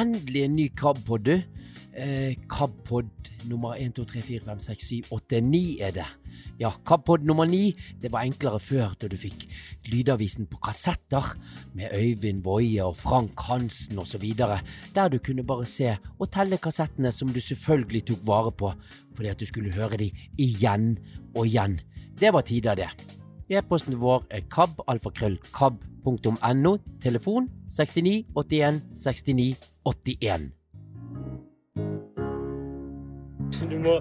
endelig en ny KAB-pod, du. Eh, KAB-pod nummer 1, 2, 3, 4, 5, 6, 7, 8, 9 er det. Ja, KAB-pod nummer 9. Det var enklere før, da du fikk lydavisen på kassetter med Øyvind Woie og Frank Hansen osv., der du kunne bare se og telle kassettene som du selvfølgelig tok vare på, fordi at du skulle høre de igjen og igjen. Det var tider, det. E-posten vår er kab.alfakrøll.kab.no. Telefon 69 81 69 81. Du må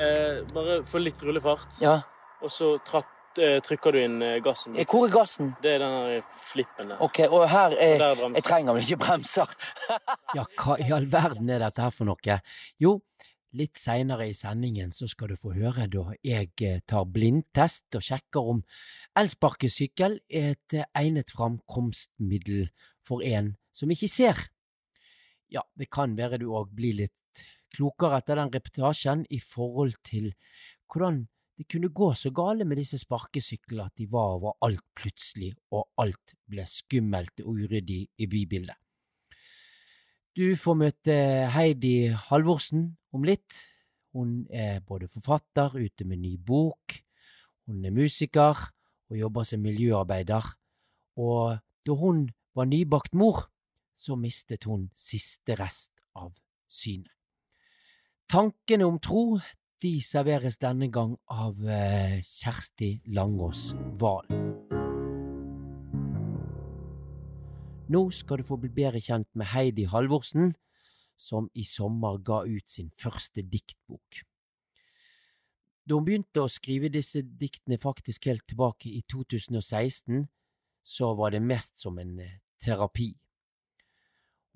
eh, bare få litt rullefart, Ja, og så trapp, eh, trykker du inn eh, gassen. litt. hvor er gassen? Det er den der flippen der. Ok, og her er og er bremsen. trenger vel ikke bremser? ja, hva i all verden er dette her for noe? Jo, litt seinere i sendingen så skal du få høre da jeg eh, tar blindtest og sjekker om elsparkesykkel er et eh, egnet framkomstmiddel for en som ikke ser. Ja, det kan være du òg blir litt klokere etter den reportasjen i forhold til hvordan det kunne gå så gale med disse sparkesyklene at de var over alt plutselig, og alt ble skummelt og uryddig i bybildet. Du får møte Heidi Halvorsen om litt. Hun er både forfatter, ute med ny bok, hun er musiker og jobber som miljøarbeider. Og da hun var nybakt mor, så mistet hun siste rest av synet. Tankene om tro de serveres denne gang av eh, Kjersti Langås Wahl. Nå skal du få bli bedre kjent med Heidi Halvorsen, som i sommer ga ut sin første diktbok. Da hun begynte å skrive disse diktene faktisk helt tilbake i 2016, så var det mest som en eh, terapi.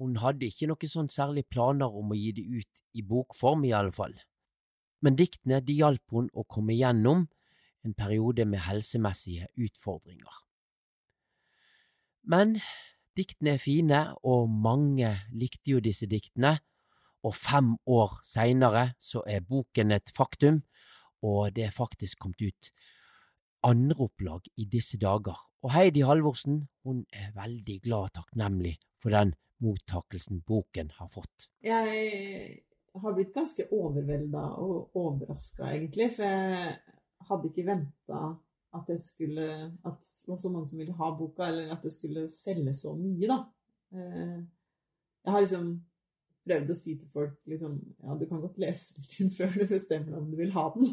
Hun hadde ikke noen sånn særlig planer om å gi det ut i bokform, i alle fall. Men diktene de hjalp hun å komme gjennom en periode med helsemessige utfordringer. Men diktene er fine, og mange likte jo disse diktene, og fem år seinere så er boken et faktum, og det er faktisk kommet ut andreopplag i disse dager. Og Heidi Halvorsen, hun er veldig glad og takknemlig for den mottakelsen boken har fått. Jeg har blitt ganske overvelda og overraska, egentlig. For jeg hadde ikke venta at det skulle At så mange som ville ha boka, eller at det skulle selge så mye, da. Eh, Jeg har liksom prøvd å si til folk liksom Ja, du kan godt lese litt inn før du bestemmer om du vil ha den.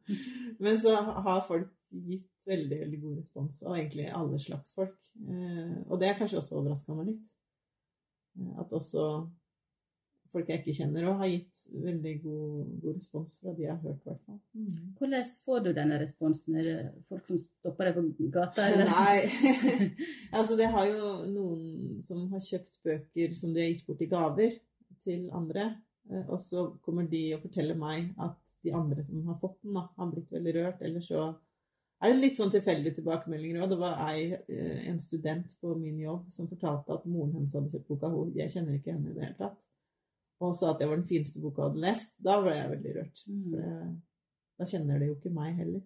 Men så har folk gitt veldig, veldig god respons, og egentlig alle slags folk. Eh, Og det har kanskje også overraska meg litt. Eh, At også folk jeg ikke kjenner og har gitt veldig god, god respons fra de jeg har hørt, i hvert fall. Mm. Hvordan får du denne responsen? Er det folk som stopper deg på gata? Eller? Nei. altså, det har jo noen som har kjøpt bøker som de har gitt bort i gaver til andre. eh, Og så kommer de og forteller meg at de andre som har fått den, da, har blitt veldig rørt. Eller så er det litt sånn tilfeldige tilbakemeldinger òg. Det var ei, eh, en student på min jobb som fortalte at moren hennes hadde kjøpt boka. Jeg kjenner ikke henne i det hele tatt. Og sa at det var den fineste boka jeg hadde lest. Da ble jeg veldig rørt. Mm. For da kjenner de jo ikke meg heller.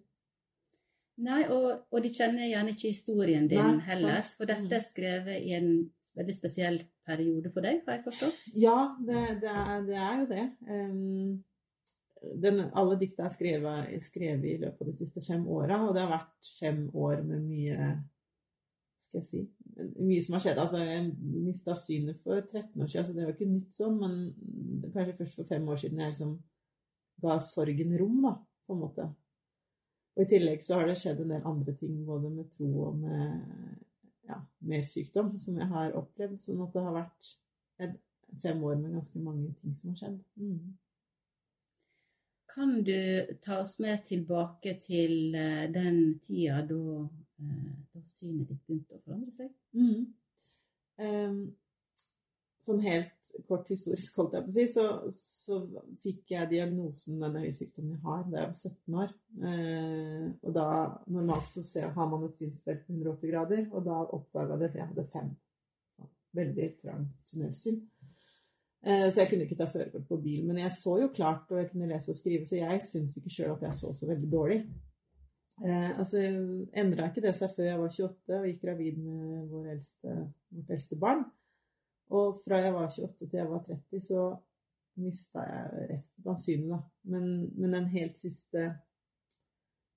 Nei, og, og de kjenner gjerne ikke historien din Nei, heller. For dette er skrevet i en veldig spesiell periode for deg, har jeg forstått? Ja, det, det, er, det er jo det. Um, den, alle dikta er skrevet, skrevet i løpet av de siste fem åra, og det har vært fem år med mye skal jeg si, mye som har skjedd. Altså, jeg mista synet for 13 år siden, så det var ikke nytt sånn, men kanskje først for fem år siden jeg liksom ga sorgen rom, da, på en måte. Og i tillegg så har det skjedd en del andre ting, både med tro og med ja, mer sykdom, som jeg har opplevd. Sånn at det har vært fem år med ganske mange ting som har skjedd. Mm. Kan du ta oss med tilbake til eh, den tida da, da synet ditt begynte å forandre seg? Mm. Um, sånn helt kort historisk, holdt jeg på å si, så, så fikk jeg diagnosen den øyesykdommen jeg har da jeg var 17 år. Eh, og da, normalt så ser, har man et synsfelt på 180 grader, og da oppdaga jeg at jeg hadde fem. Så, veldig trangt tunnelsyn. Eh, så jeg kunne ikke ta førerkort på bil. Men jeg så jo klart, og jeg kunne lese og skrive, så jeg syns ikke sjøl at jeg så så veldig dårlig. Eh, altså, Endra ikke det seg før jeg var 28 og gikk gravid med vår eldste, vårt eldste barn. Og fra jeg var 28 til jeg var 30, så mista jeg resten av synet, da. Men, men den helt siste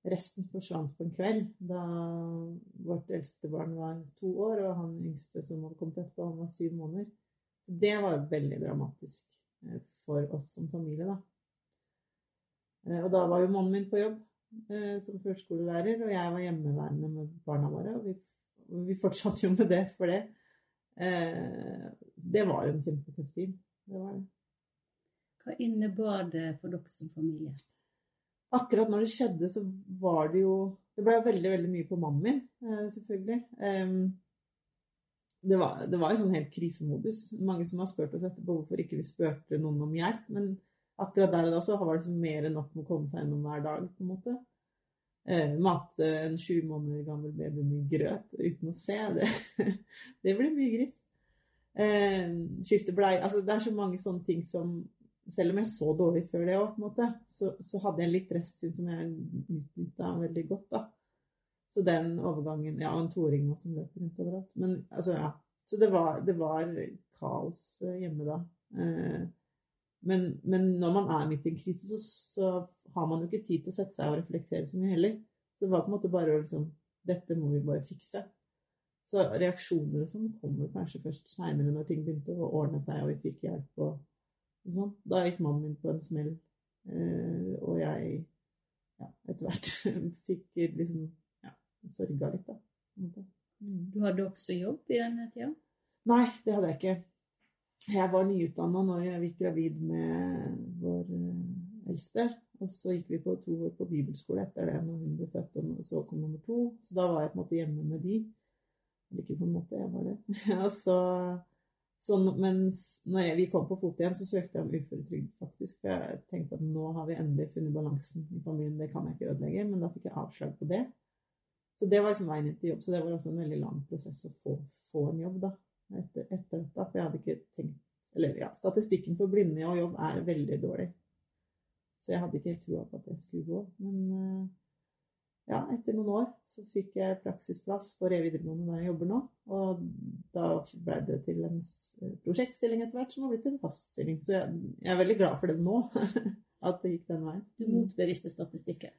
resten forsvant på en kveld da vårt eldste barn var to år, og han yngste som hadde kommet etterpå, han var syv måneder. Så det var veldig dramatisk eh, for oss som familie, da. Eh, og da var jo mannen min på jobb eh, som førskolelærer, og jeg var hjemmeværende med barna våre. Og vi, og vi fortsatte jo med det for det. Så det var en kjempetøff tid. Det var det. Hva innebar det for dere som familie? akkurat når det skjedde, så var det jo Det ble veldig, veldig mye på mannen min, eh, selvfølgelig. Det var, det var en sånn helt krisemodus. Mange som har spurt oss etterpå hvorfor ikke vi spurte noen om hjelp. Men akkurat der og da så var det liksom mer enn nok med å komme seg gjennom hver dag, på en måte. Eh, mate en sju måneder gammel baby med grøt uten å se, det, det blir mye gris. Eh, skifte blei Altså, det er så mange sånne ting som selv om jeg så dårlig før det òg, så, så, hadde jeg litt restsyn som jeg utnytta veldig godt. da. Så den overgangen Ja, og en toåring som løper rundt overalt. Men altså, ja. Så det var, det var kaos eh, hjemme da. Eh, men, men, når man er midt i en krise, så, så, har man jo ikke tid til å sette seg og reflektere så mye heller. Så det var på en måte bare å liksom Dette må vi bare fikse. Så reaksjoner og sånn kommer kanskje først seinere, når ting begynte å ordne seg og vi fikk hjelp. og Sånn. Da gikk mannen min på en smell, eh, og jeg ja, etter hvert fikk liksom ja, sørga litt, da. Mm. Du hadde også jobb i denne tida? Nei, det hadde jeg ikke. Jeg var nyutdanna når jeg gikk gravid med vår eh, eldste. Og så gikk vi på to år på bibelskole etter det når hun ble født, og så kom nummer to. Så da var jeg på en måte hjemme med de. Eller ikke på en måte, jeg var det. og så så, mens når vi kom på fot igjen, så søkte jeg om uføretrygd, faktisk. For jeg tenkte at nå har vi endelig funnet balansen i familien, det kan jeg ikke ødelegge. Men da fikk jeg avslag på det. Så det var liksom veien inn til jobb. Så det var også en veldig lang prosess å få, få en jobb da, etter, etter, dette. For jeg hadde ikke tenkt Eller ja, statistikken for blinde og jobb er veldig dårlig. Så jeg hadde ikke helt trua på at det skulle gå. Men uh, ja, etter noen år så fikk jeg praksisplass på Re videregående der jeg jobber nå. Og da ble det til en prosjektstilling etter hvert som har blitt en faststilling. Så jeg, jeg, er veldig glad for det nå, at det gikk den veien. Du motbeviste statistikken?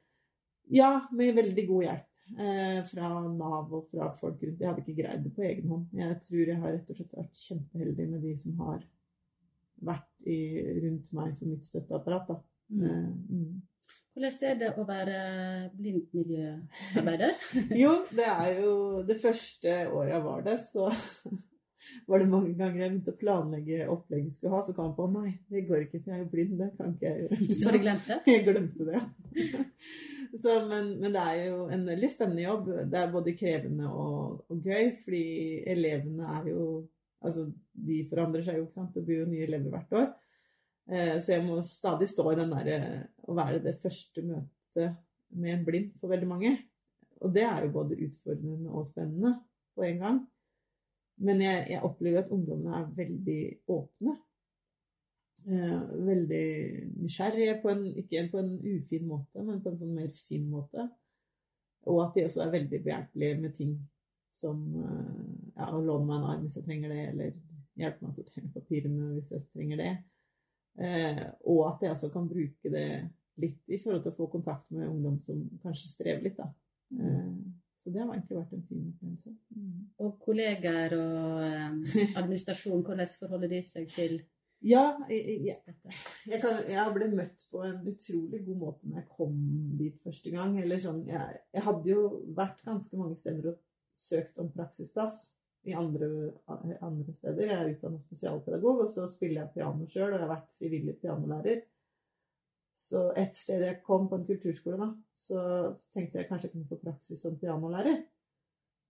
Ja, med veldig god hjelp. Eh, fra Nav og fra folk rundt. Jeg hadde ikke greid det på egen hånd. Jeg tror jeg har rett og slett vært kjempeheldig med de som har vært i, rundt meg som mitt støtteapparat. Da. Mm. Eh, mm. Hvordan er det å være blindmiljøarbeider? jo, det er jo Det første året jeg var der, så var det mange ganger jeg begynte å planlegge opplegget vi skulle ha, så kom jeg på nei, det går ikke, for jeg er jo blind. Det kan ikke jeg gjøre. Så du glemte det? Jeg glemte det, ja. Så, men, men, det er jo en veldig spennende jobb. Det er både krevende og, og gøy, fordi elevene er jo Altså, de forandrer seg jo, ikke sant. Det blir jo nye elever hvert år. Eh, så jeg må stadig stå i den derre eh, å være det første møtet med en blind for veldig mange. Og det er jo både utfordrende og spennende på en gang. Men jeg, jeg opplever at ungdommene er veldig åpne. Eh, veldig nysgjerrige, på en, ikke på en ufin måte, men på en sånn mer fin måte. Og at de også er veldig behjelpelige med ting som ja, å låne meg en arm hvis jeg trenger det, eller hjelpe meg å sortere papirene hvis jeg trenger det. Eh, og at jeg også kan bruke det litt i forhold til å få kontakt med ungdom som kanskje strever litt. da. Eh, så det har egentlig vært en fin opplevelse. Mm. Og kollegaer og eh, administrasjon, hvordan forholder de seg til ja, jeg, jeg, jeg, kan, jeg, ble møtt på en utrolig god måte når jeg kom dit første gang. Sånn, jeg, hadde jo vært ganske mange steder og søkt om praksisplass i andre, andre steder. Jeg er utdannet spesialpedagog, og så spiller jeg piano sjøl, og jeg har vært frivillig pianolærer. Så et sted jeg kom på en kulturskole, da, så tenkte jeg kanskje jeg kunne få praksis som pianolærer.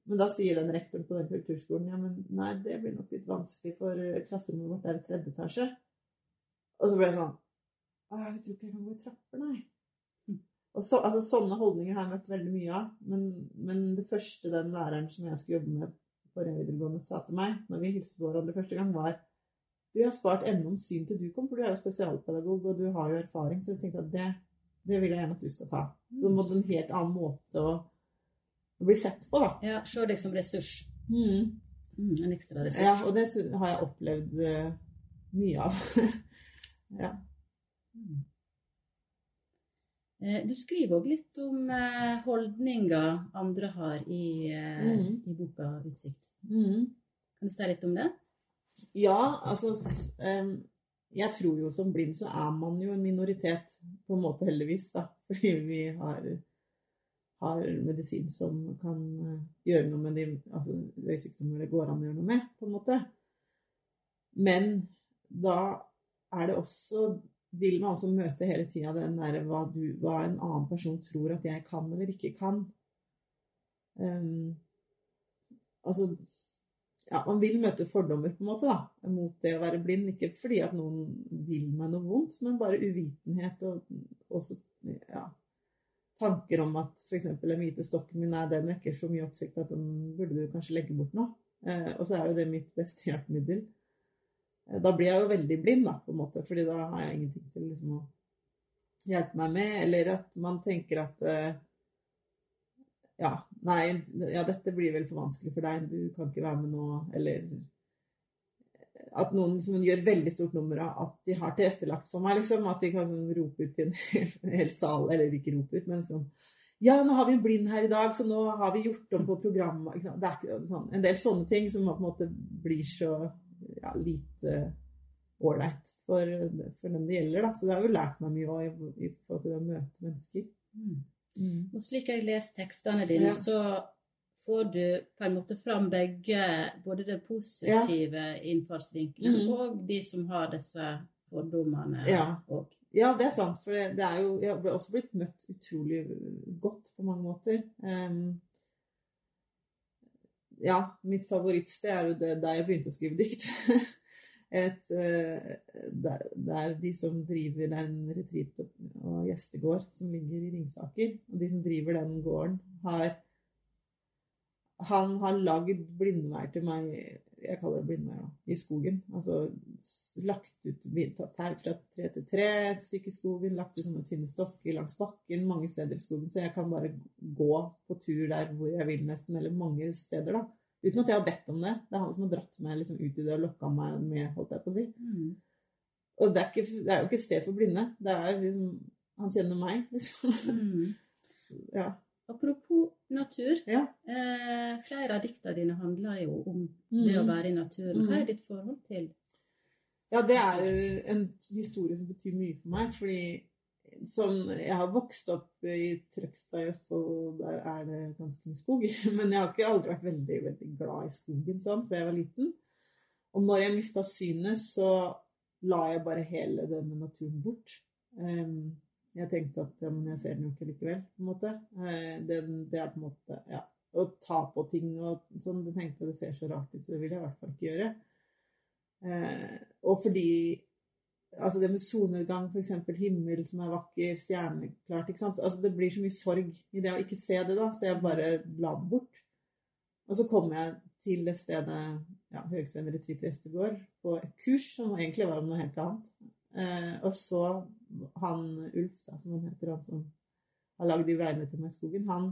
Men da sier den rektoren på den kulturskolen ja, men nei, det blir nok litt vanskelig, for klasserommet vårt er i tredje etasje. Og så ble jeg sånn Jeg tror ikke jeg kan gå i trapper, nei. Og så, altså, Sånne holdninger har jeg møtt veldig mye av. Men, men det første den læreren som jeg skulle jobbe med forrige videregående sa til meg når vi hilste på hverandre første gang, var du har spart enda om syn til du kom, for du er jo spesialpedagog og du har jo erfaring. Så jeg tenkte at det, det vil jeg gjerne at du skal ta. Så måtte en helt annen måte å bli sett på, da. Ja, Se deg som ressurs. Mm. Mm, en ekstra ressurs. Ja, og det har jeg opplevd eh, mye av. ja. Mm. Eh, Du skriver òg litt om eh, holdninger andre har i, Mm. i boka 'Utsikt'. Mm. Kan du si litt om det? Ja, altså Jeg tror jo som blind så er man jo en minoritet, på en måte heldigvis, da. Fordi vi har, har medisin som kan eh, gjøre noe med de altså, øyesykdommer det går an å gjøre noe med, på en måte. Men da er det også vil man også møte hele tida den derre hva, hva en annen person tror at jeg kan eller ikke kan. Um, altså ja, man vil møte fordommer på en måte da, mot det å være blind. Ikke fordi at noen vil meg noe vondt, men bare uvitenhet og også ja, tanker om at f.eks. den hvite stokken min er, den vekker så mye oppsikt at den burde du kanskje legge bort nå. Eh, og så er jo det mitt beste hjelpemiddel. Eh, da blir jeg jo veldig blind, da, på en måte, fordi da har jeg ingenting til liksom, å hjelpe meg med. Eller at man tenker at eh, ja, nei, ja, dette blir vel for vanskelig for deg, du kan ikke være med nå, eller at noen liksom gjør veldig stort nummer av at de har tilrettelagt for meg, liksom. At de kan sånn rope ut til en hel, hel sal, eller ikke rope ut, men sånn Ja, nå har vi en blind her i dag, så nå har vi gjort om på programmet. Det er ikke sånn, en del sånne ting som på en måte blir så ja, lite ålreit for, for dem det gjelder. Da. Så det har jo lært meg mye òg i, i forhold til det å møte mennesker. Mm. Og slik jeg leser tekstene dine, Ja. så får du på en måte fram begge, både det positive innfallsvinkelen mm. og de som har disse fordommene. Ja. Og, Ja, det er sant. For det, det er jo, jeg ble også blitt møtt utrolig godt på mange måter. Um, ja, mitt favorittsted er jo det der jeg begynte å skrive dikt. Et, uh, der, de som driver den en retreat- og gjestegård som ligger i Ringsaker. Og de som driver den gården, har Han har lagd blindveier til meg jeg kaller det blindveier, i skogen. Altså lagt ut tatt her fra tre til tre, et stykke i skogen, lagt ut sånne tynne stokker langs bakken mange steder i skogen, så jeg kan bare gå på tur der hvor jeg vil nesten, eller mange steder, da. Uten at jeg har bedt om det. Det er han som har dratt meg liksom ut i det og lokka meg med, holdt jeg på å si. mm. Og det er, ikke, det er jo ikke et sted for blinde. Det er liksom Han kjenner meg, liksom. Mm. Så, ja. Apropos natur. Ja. Eh, flere av dikta dine handler jo om Mm. det å være i naturen. Hva Mm. er ditt forhold til Ja, det er en historie som betyr mye for meg, fordi sånn, jeg har vokst opp i Trøgstad i Østfold, der er det ganske mye skog. Men jeg har ikke aldri vært veldig, veldig glad i skogen sånn, fra jeg var liten. Og når jeg mista synet, så la jeg bare hele det med naturen bort. Em, jeg tenkte at ja, men jeg ser den jo ikke likevel, på en måte. Det, det er på en måte ja, Å ta på ting og sånn, det tenkte jeg det ser så rart ut, så det vil jeg i hvert fall ikke gjøre. Eh, og fordi altså det med solnedgang, f.eks. himmel som er vakker, stjerneklart ikke sant? Altså Det blir så mye sorg i det å ikke se det, da, så jeg bare la det bort. Og så kom jeg til det stedet ja, Høgsvenn Retreat Vestergård på et kurs som egentlig var om noe helt annet. Eh, og så han Ulf, da, som han heter, han som har lagd de veiene til meg i skogen, han,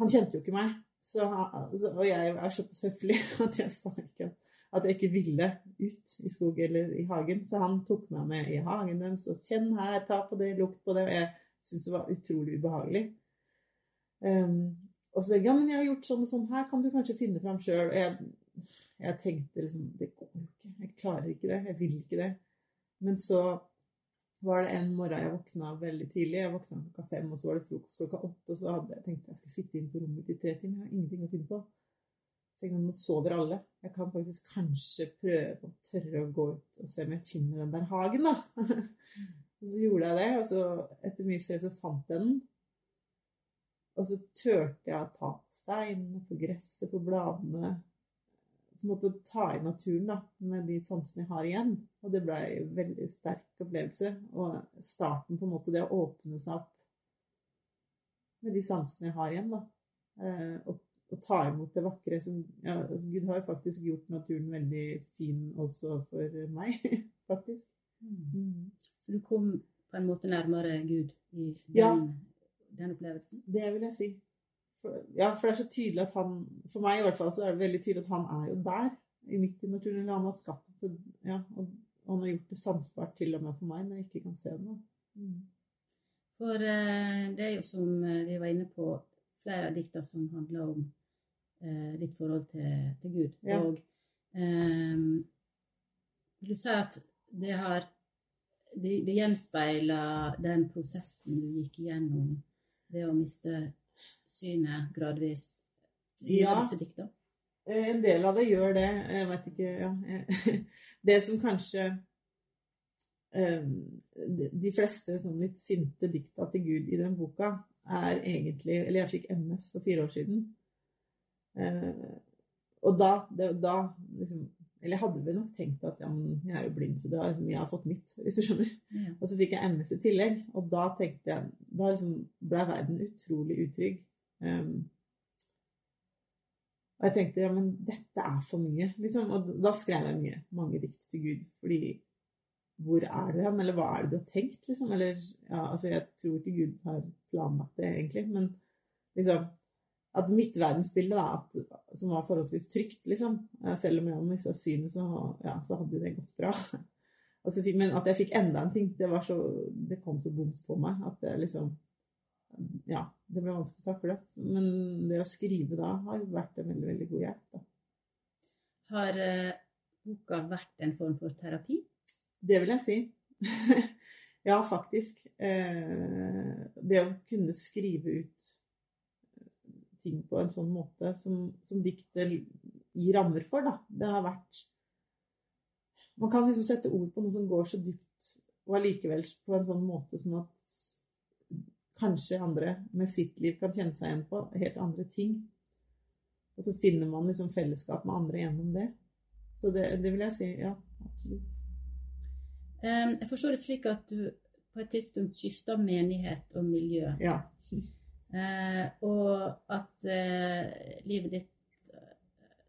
han kjente jo ikke meg. Han- så, og jeg er såpass høflig at jeg sa ikke at jeg ikke ville ut i skog eller i hagen. Så han tok meg med i hagen deres og kjenn her, ta på det, lukt på det. Og jeg syntes det var utrolig ubehagelig. Um, og så ja, men jeg har gjort sånn og sånn her, kan du kanskje finne fram sjøl? Og jeg, jeg tenkte liksom det går jo ikke, jeg klarer ikke det, jeg vil ikke det. Men så var det en morgen jeg våkna veldig tidlig. Jeg våkna klokka fem, og så var det frokost klokka åtte. Og så hadde jeg tenkt jeg skal sitte inn på rommet mitt i tre timer. Jeg har ingenting å finne på. Så jeg nå sover alle. Jeg kan faktisk kanskje prøve å tørre å gå ut og se om jeg finner den der hagen, da. og så gjorde jeg det, og så etter mye strev så fant jeg den. Og så turte jeg å ta på steinene, på gresset, på bladene. På en måte ta i naturen da, med de sansene jeg har igjen. Og det ble en veldig sterk opplevelse. Og starten på en måte det å åpne seg opp med de sansene jeg har igjen. da. Eh, og, og ta imot det vakre. Som, ja, altså Gud har jo faktisk gjort naturen veldig fin også for meg, faktisk. Mm. Så du kom på en måte nærmere Gud i den, Ja. den opplevelsen? Det vil jeg si. For, ja, for det er så tydelig at han For meg i hvert fall så er det veldig tydelig at han er jo der, i midt i naturen. Eller han har skapt det, ja, og han har gjort det sansbart til og med for meg når jeg ikke kan se det. Mm. For eh, det er jo som eh, vi var inne på, flere av dikta som handler om eh, ditt forhold til, til Gud. Ja. Og eh, vil du si at det har det, det gjenspeiler den prosessen du gikk igjennom ved å miste synet gradvis i Ja. disse dikta? Eh, En del av det gjør det. Jeg vet ikke ja. Det som kanskje eh, de- De fleste sånn litt sinte dikta til Gud i den boka er egentlig Eller jeg fikk MS for fire år siden. Eh, Og da, da liksom Eller jeg hadde vel nok tenkt at ja, jeg er jo blind, så det har liksom, jeg har fått mitt, hvis du skjønner. Ja. Og så fikk jeg MS i tillegg, og da tenkte jeg Da liksom ble verden utrolig utrygg. Um, og jeg tenkte ja, men dette er for mye, liksom. Og da skrev jeg mye. Mange dikt til Gud. Fordi hvor er du hen? Eller hva er det du har tenkt, liksom? Eller ja, altså jeg tror ikke Gud har planlagt det, egentlig. Men liksom At mitt verdensbilde, da, at, som var forholdsvis trygt, liksom eh, Selv om jeg hadde mista synet, så, ja, så hadde jo det gått bra. Altså, men at jeg fikk enda en ting, det, var så, det kom så bomt på meg at det liksom Ja, det ble vanskelig å takle. Men det å skrive da har vært en veldig, veldig god hjelp. Da. Har uh, boka vært en form for terapi? Det vil jeg si. ja, faktisk. Eh, det å kunne skrive ut ting på en sånn måte som, som diktet gir rammer for, da. Det har vært Man kan liksom sette ord på noe som går så dypt, og allikevel på en sånn måte sånn at kanskje andre med sitt liv kan kjenne seg igjen på helt andre ting. Og så finner man liksom fellesskap med andre gjennom det. Så det, det vil jeg si. Ja, absolutt. Jeg forstår det slik at du på et tidspunkt skifta menighet og miljø. Ja. Eh, og at eh, livet ditt eh,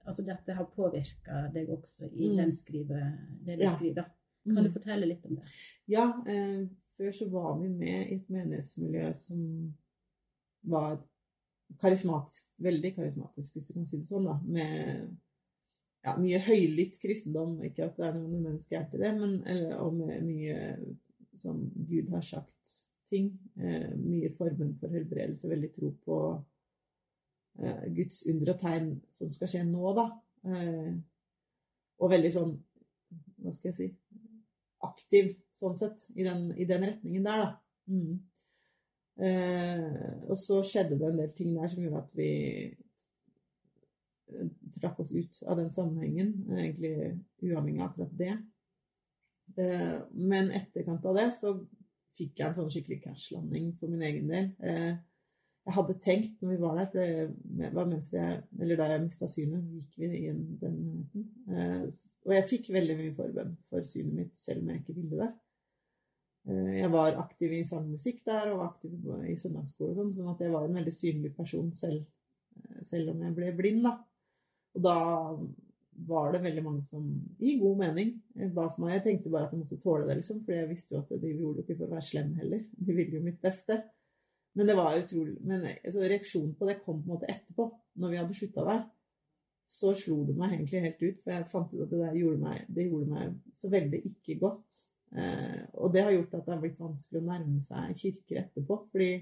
Altså dette har påvirka deg også i Mm. den skrive, det du Ja. skriver. Kan Mm. du fortelle litt om det? Ja, eh, før så var vi med i et menighetsmiljø som var karismatisk, veldig karismatisk, hvis du kan si det sånn, da. Med ja, mye høylytt kristendom. Ikke at det er noe mennesker gærent i det, men eller, og med mye som Gud har sagt-ting. Eh, mye formen for helbredelse, veldig tro på eh, Guds under og tegn som skal skje nå, da. Eh, og veldig sånn, hva skal jeg si aktiv sånn sett, i den, i den retningen der, da. Mm. Eh, og så skjedde det en del ting der som gjorde at vi trakk oss ut av den sammenhengen, egentlig uavhengig av akkurat det. Eh, men etterkant av det så fikk jeg en sånn skikkelig krasjlanding for min egen del. Eh, jeg hadde tenkt når vi var der, for det var mens jeg, eller da jeg mista synet, gikk vi inn den menigheten. Eh, og jeg fikk veldig mye forbønn for synet mitt, selv om jeg ikke ville det. Eh, jeg var aktiv i sangmusikk der, og var aktiv i søndagsskole og sånn, sånn at jeg var en veldig synlig person selv, selv om jeg ble blind, da. Og da var det veldig mange som, i god mening, eh, ba for meg. Jeg tenkte bare at jeg måtte tåle det, liksom, for jeg visste jo at de gjorde det ikke for å være slem heller. De ville jo mitt beste. Men det var utrolig Men altså, reaksjonen på det kom på en måte etterpå, når vi hadde slutta der. Så slo det meg egentlig helt ut, for jeg fant ut at det der gjorde meg, det gjorde meg så veldig ikke godt. Eh, og det har gjort at det har blitt vanskelig å nærme seg kirker etterpå. fordi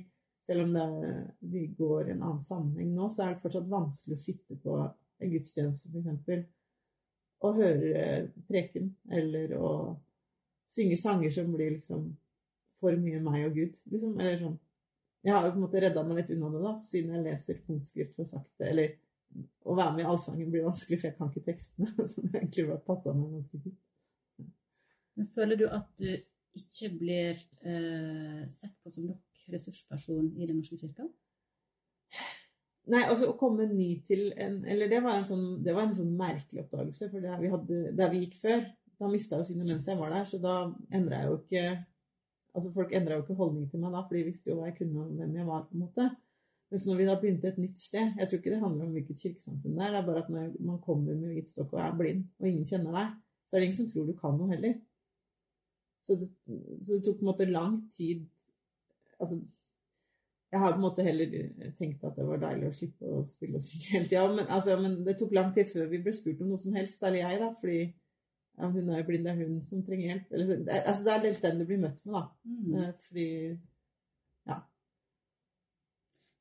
selv om det, vi går i en annen sammenheng nå, så er det fortsatt vanskelig å sitte på en gudstjeneste f.eks. og høre preken, eller å synge sanger som blir liksom for mye meg og Gud. Liksom, eller sånn jeg har jo på en måte redda meg litt unna det, da, siden jeg leser punktskrift for sakte. Eller å være med i allsangen blir vanskelig, for jeg kan ikke tekstene. Så det egentlig bare passa meg ganske fint. Men føler du at du ikke blir eh, sett på som nok ressursperson i Den norske kirka? Nei, altså å komme ny til en Eller det var en sånn, det var en sånn merkelig oppdagelse. For der vi, hadde, der vi gikk før, da mista jeg jo synet mens jeg var der. Så da endra jeg jo ikke Altså Folk endra jo ikke holdning til meg da, for de visste jo hva jeg kunne og hvem jeg var. på en måte. Mens når vi da begynte et nytt sted Jeg tror ikke det handler om hvilket kirkesamfunn det er. Det er bare at når man kommer med hvit stokk og er blind, og ingen kjenner deg, så er det ingen som tror du kan noe heller. Så det, så det tok på en måte lang tid Altså Jeg har på en måte heller tenkt at det var deilig å slippe å spille og synge hele tida. Men, altså, men det tok lang tid før vi ble spurt om noe som helst, eller jeg, da. Fordi ja, hun er jo blind, det er hun som trenger hjelp. Eller, det, altså, det er litt den du blir møtt med, da. Mm. Fordi ja.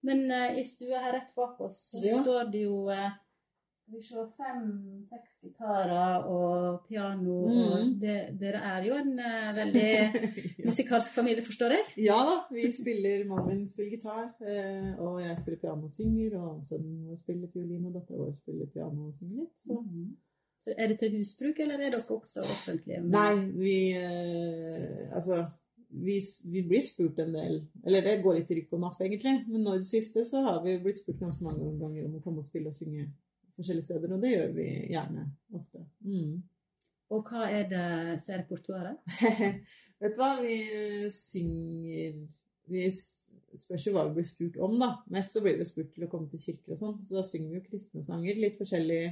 Men uh, i stua her rett bak oss så Ja. står det jo eh, skal vi se, fem-seks gitarer og piano. Og Mm. det, dere er jo en uh, veldig ja. musikalsk familie, forstår jeg? ja da, vi spiller Mannen min spiller gitar, eh, og jeg spiller piano og synger. Og sønnen vår spiller fiolin, og dattera vår spiller piano og synger litt. Så Mm. Så er det til husbruk, eller er dere også offentlige? Nei, vi eh, Altså, vi, vi blir spurt en del Eller det går litt rykk og napp, egentlig. Men nå i det siste så har vi blitt spurt ganske mange ganger om å komme og spille og synge forskjellige steder, og det gjør vi gjerne. Ofte. Mm. Og hva er det som er repertoaret? Vet du hva, vi eh, synger Vi spørs jo hva vi blir spurt om, da. Mest så blir vi spurt til å komme til kirker og sånn, så da synger vi jo kristne sanger. Litt forskjellig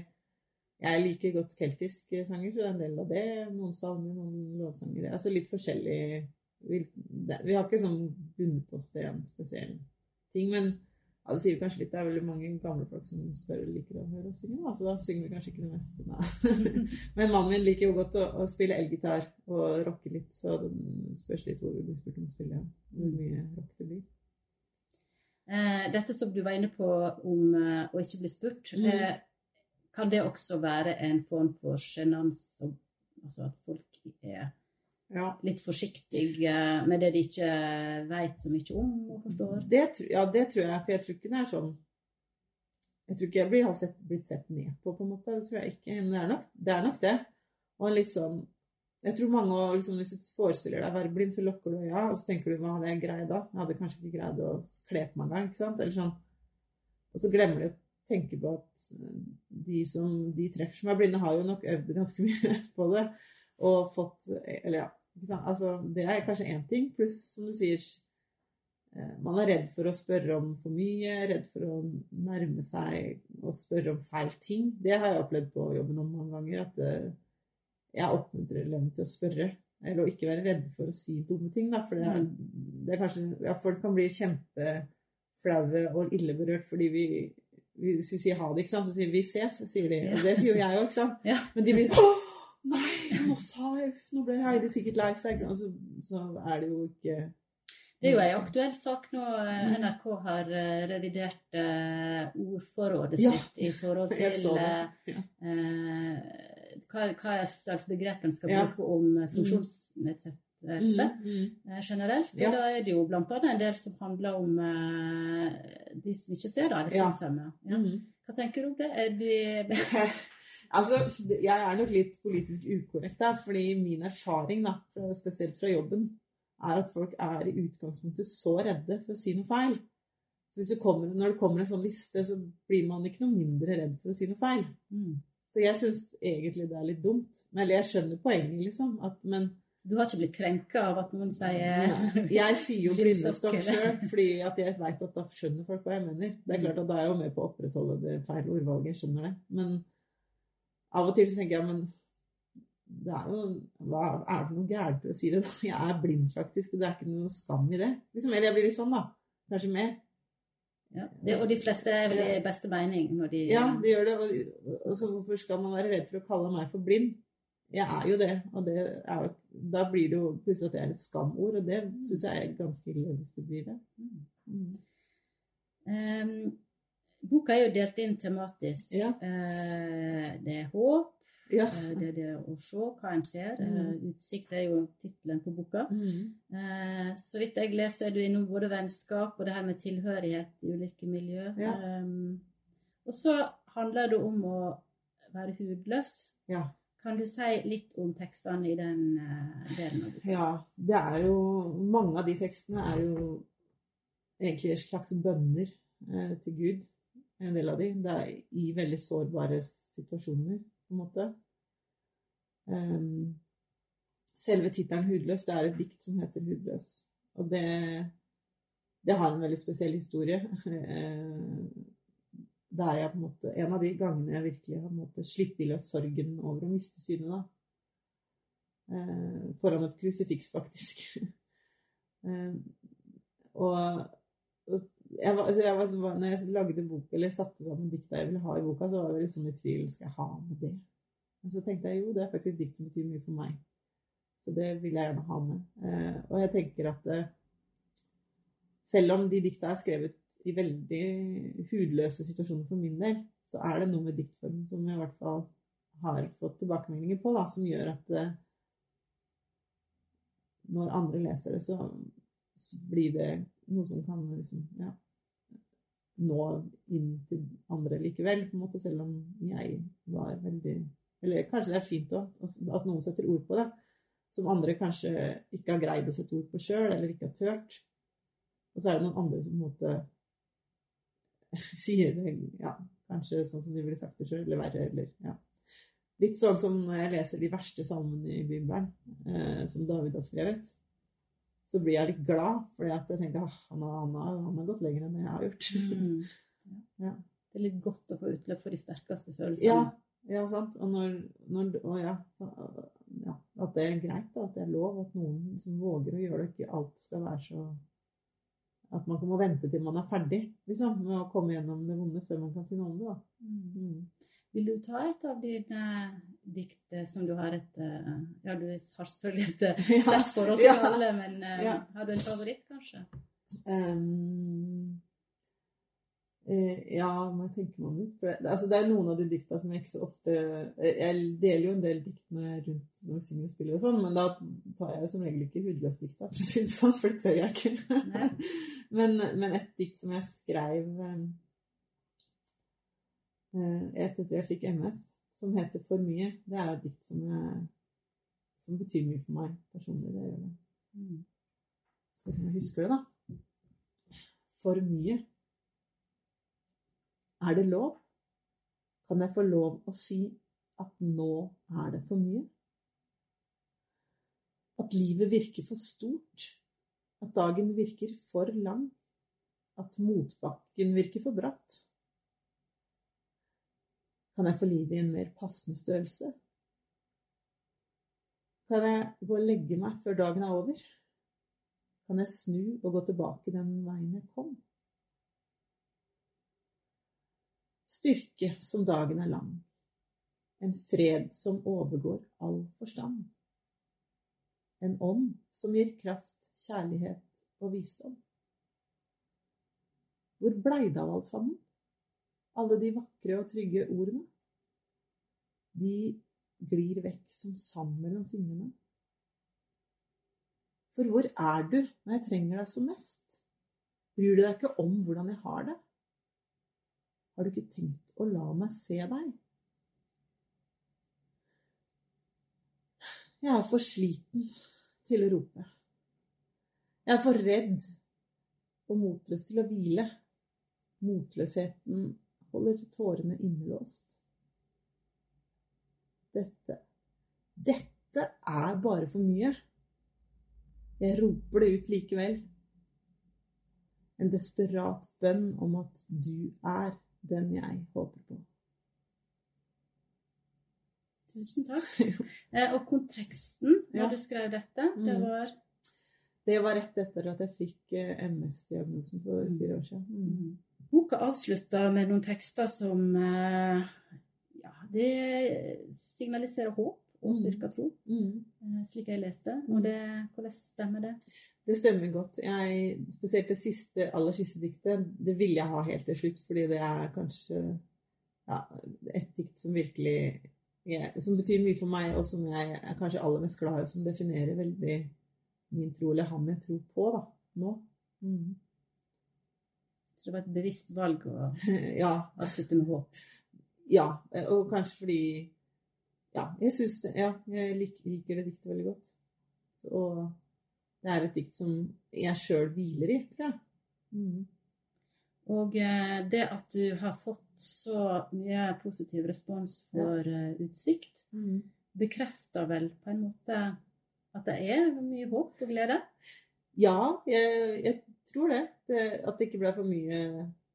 Jeg liker godt keltiske sanger, så det er en del av det. Noen salmer, noen lovsanger. Altså litt forskjellig Vi, vi har ikke sånn bundet oss til en spesiell ting, men ja, det sier kanskje litt. Det er veldig mange gamle folk som spør og liker å høre oss synge, da, så da synger vi kanskje ikke det meste. Nei. Men mannen min liker jo godt å, å spille elgitar og rocke litt, så det spørs litt hvor vi blir spurt om å spille. Hvor mye rock det blir. Eh, dette som du var inne på om eh, å ikke bli spurt, Mm. eh, kan det også være en form for sjenanse? Altså at folk er Ja. litt forsiktig med det de ikke vet så mye om og forstår? Det, ja, det tror jeg, for jeg tror ikke det er sånn Jeg tror ikke jeg blir, har sett, blitt sett ned på, på en måte. Det tror jeg ikke. Men det er nok det. Er nok det. Og litt sånn Jeg tror mange liksom, Hvis du forestiller deg å være blind, så lukker du øya, og så tenker du hva hadde jeg greid da? Jeg hadde kanskje ikke greid å kle på meg engang. ikke sant? Eller sånn. Og så glemmer du å tenke på at de som de treffer som er blinde, har jo nok øvd ganske mye på det. Og fått Eller ja. Altså, det er kanskje én ting. Pluss, som du sier eh, man er redd for å spørre om for mye, redd for å nærme seg og spørre om feil ting. Det har jeg opplevd på jobben om mange ganger. At eh, jeg oppmuntrer elevene til å spørre. Eller å ikke være redde for å si dumme ting. Da, for det er, det er kanskje, ja, folk kan bli kjempeflaue og ille berørt fordi vi, vi hvis vi sier ha det, ikke sant? så sier vi ses. sier de. Og det sier jo jeg òg, ikke sant. Men de blir Åh, nei, nå sa jeg nå ble Heidi sikkert lei seg. Altså. Så, er det jo ikke Det er jo en aktuell sak nå. NRK har eh, revidert eh, ordforrådet Ja, sitt i forhold til eh, Ja. hva, hva slags begrep en skal Ja. bruke om eh, funksjonsnedsettelse Mm, mm. generelt. Og da er det jo annet en del som handler om de som ikke ser, da, eller synshemmede. Ja. Mhm. Hva tenker du om det? Er de altså, jeg er nok litt politisk ukorrekt der, fordi min erfaring, da, spesielt fra jobben, er at folk er i utgangspunktet så redde for å si noe feil. Så hvis det kommer, når det kommer en sånn liste, så blir man ikke noe mindre redd for å si noe feil. mm. Så jeg syns egentlig det er litt dumt. Men eller jeg skjønner poenget, liksom. At, men Du har ikke blitt krenka av at noen sier Nei, jeg sier jo blindestokk sjøl, fordi jeg veit at da skjønner folk hva jeg mener. Det er klart at Da er jeg jo med på å opprettholde det feil ordvalget, skjønner det. Men av og til så tenker jeg men det er jo, hva er det for noe gærent med å si det? da? Jeg er blind, faktisk, og det er ikke noe skam i det. Liksom, eller jeg blir litt sånn, da. Kanskje mer. ja. det, Og de fleste er vel i beste mening når de Ja, de gjør det. Og, og så hvorfor skal man være redd for å kalle meg for blind? Jeg er jo det, og det er, da blir det jo plutselig at det er et skamord, og det syns jeg er ganske ille hvis det blir det. Mm. Ehm, boka er jo delt inn tematisk. Ja. Eh, det er håp, Ja. eh, det er det å se hva en ser. Mm. Eh, utsikt er jo tittelen på boka. Mm. Så vidt jeg leser, er du innom både vennskap og det her med tilhørighet i ulike miljø. Ja. Og så handler det om å være hudløs. ja. Kan du si litt om tekstene i den delen av boka? Ja, det er jo Mange av de tekstene er jo egentlig slags bønner eh, til Gud. En del av de. Det er i veldig sårbare situasjoner, på en måte. Um, selve tittelen 'Hudløs' det er et dikt som heter 'Hudløs'. Og det, det har en veldig spesiell historie. Eh, det er jeg på en måte en av de gangene jeg virkelig har på en måte sluppet løs sorgen over å miste synet. da. Eh, foran et krusifiks, faktisk. eh, og jeg var, altså jeg var, når jeg lagde bok, eller satte sammen dikta jeg ville ha i boka, så var jeg litt sånn i tvil skal jeg ha med det. Men så tenkte jeg jo, det er faktisk et dikt som betyr mye for meg. Så det vil jeg gjerne ha med. Eh, og jeg tenker at eh, selv om de dikta er skrevet i veldig hudløse situasjoner for min del, så er det noe med diktformen som jeg i hvert fall har fått tilbakemeldinger på, da, som gjør at eh, når andre leser det, så, så, blir det noe som kan liksom, ja, nå inn til andre likevel, på en måte, selv om jeg var veldig Eller kanskje det er fint òg at noen setter ord på det, som andre kanskje ikke har greid å sette ord på sjøl, eller ikke har turt. Og så er det noen andre som på en måte sier det ja, kanskje sånn som de ville sagt det sjøl, eller verre, eller ja. Litt sånn som når jeg leser de verste salmene i Bibelen, eh, som David har skrevet. Så blir jeg litt glad, fordi at jeg tenker at han, han, han, har gått lenger enn jeg har gjort. Mm. Ja. Det er litt godt å få utløp for de sterkeste følelsene. Ja, ja sant. Og, når, når, og ja, ja, at det er greit, da, at det er lov. At noen som våger å gjøre det, ikke alt skal være så At man må vente til man er ferdig liksom, med å komme gjennom det vonde før man kan si noe om det. da. Mm. Vil du ta et av dine dikt som du har et eh, Ja, du har selvfølgelig et eh, sterkt forhold til ja. alle, men ja. har du en favoritt, kanskje? Um, ja, må jeg tenke meg om litt. Det, altså, det er noen av de dikta som jeg ikke så ofte Jeg deler jo en del diktene rundt når jeg synger og spiller og sånn, men da tar jeg som regel ikke hudløsdikta, for å si det sånn, for det tør jeg ikke. men, men, et dikt som jeg skrev um, Eh, etter at jeg fikk MS, som heter 'For mye'. Det er et dikt som, jeg, som, betyr mye for meg personlig. Det gjør det. Mm. Skal se om jeg husker det, da. For mye. Er det lov? Kan jeg få lov å si at nå er det for mye? At livet virker for stort? At dagen virker for lang? At motbakken virker for bratt? Kan jeg få livet i en mer passende størrelse? Kan jeg gå og legge meg før dagen er over? Kan jeg snu og gå tilbake den veien jeg kom? Styrke som dagen er lang, en fred som overgår all forstand. En ånd som gir kraft, kjærlighet og visdom. Hvor blei det av alt sammen? Alle de vakre og trygge ordene. De glir vekk som sand mellom fingrene. For hvor er du når jeg trenger deg som mest? Bryr du deg ikke om hvordan jeg har det? Har du ikke tenkt å la meg se deg? Jeg er for sliten til å rope. Jeg er for redd og motløs til å hvile. Motløsheten holder tårene innelåst. Dette Dette er bare for mye. Jeg roper det ut likevel. En desperat bønn om at du er den jeg håper på. Tusen takk. Eh, og konteksten når ja. du skrev dette, det mm. var Det var rett etter at jeg fikk eh, MS-diagnosen for mm. fire år siden. Mm. Boka avslutter med noen tekster som eh, ja, det signaliserer håp og styrka styrker tro, mm. Eh, slik jeg leste. Og det, hvordan stemmer det? Det stemmer godt. Jeg, spesielt det siste, aller siste diktet, det vil jeg ha helt til slutt, fordi det er kanskje ja, et dikt som virkelig ja, Som betyr mye for meg, og som jeg er kanskje aller mest glad i, og som definerer veldig min tro, eller han jeg tror på, da, nå. Mm. Så det var et bevisst valg å ja. avslutte med håp. Ja, og kanskje fordi Ja, jeg syns det. Ja, jeg liker det diktet veldig godt. Så, og det er et dikt som jeg sjøl hviler i, tror jeg. Mm. Og eh, det at du har fått så mye positiv respons for ja. Eh, utsikt, mm. bekrefter vel på en måte at det er mye håp og glede? Ja, jeg, jeg tror det. det. At det ikke ble for mye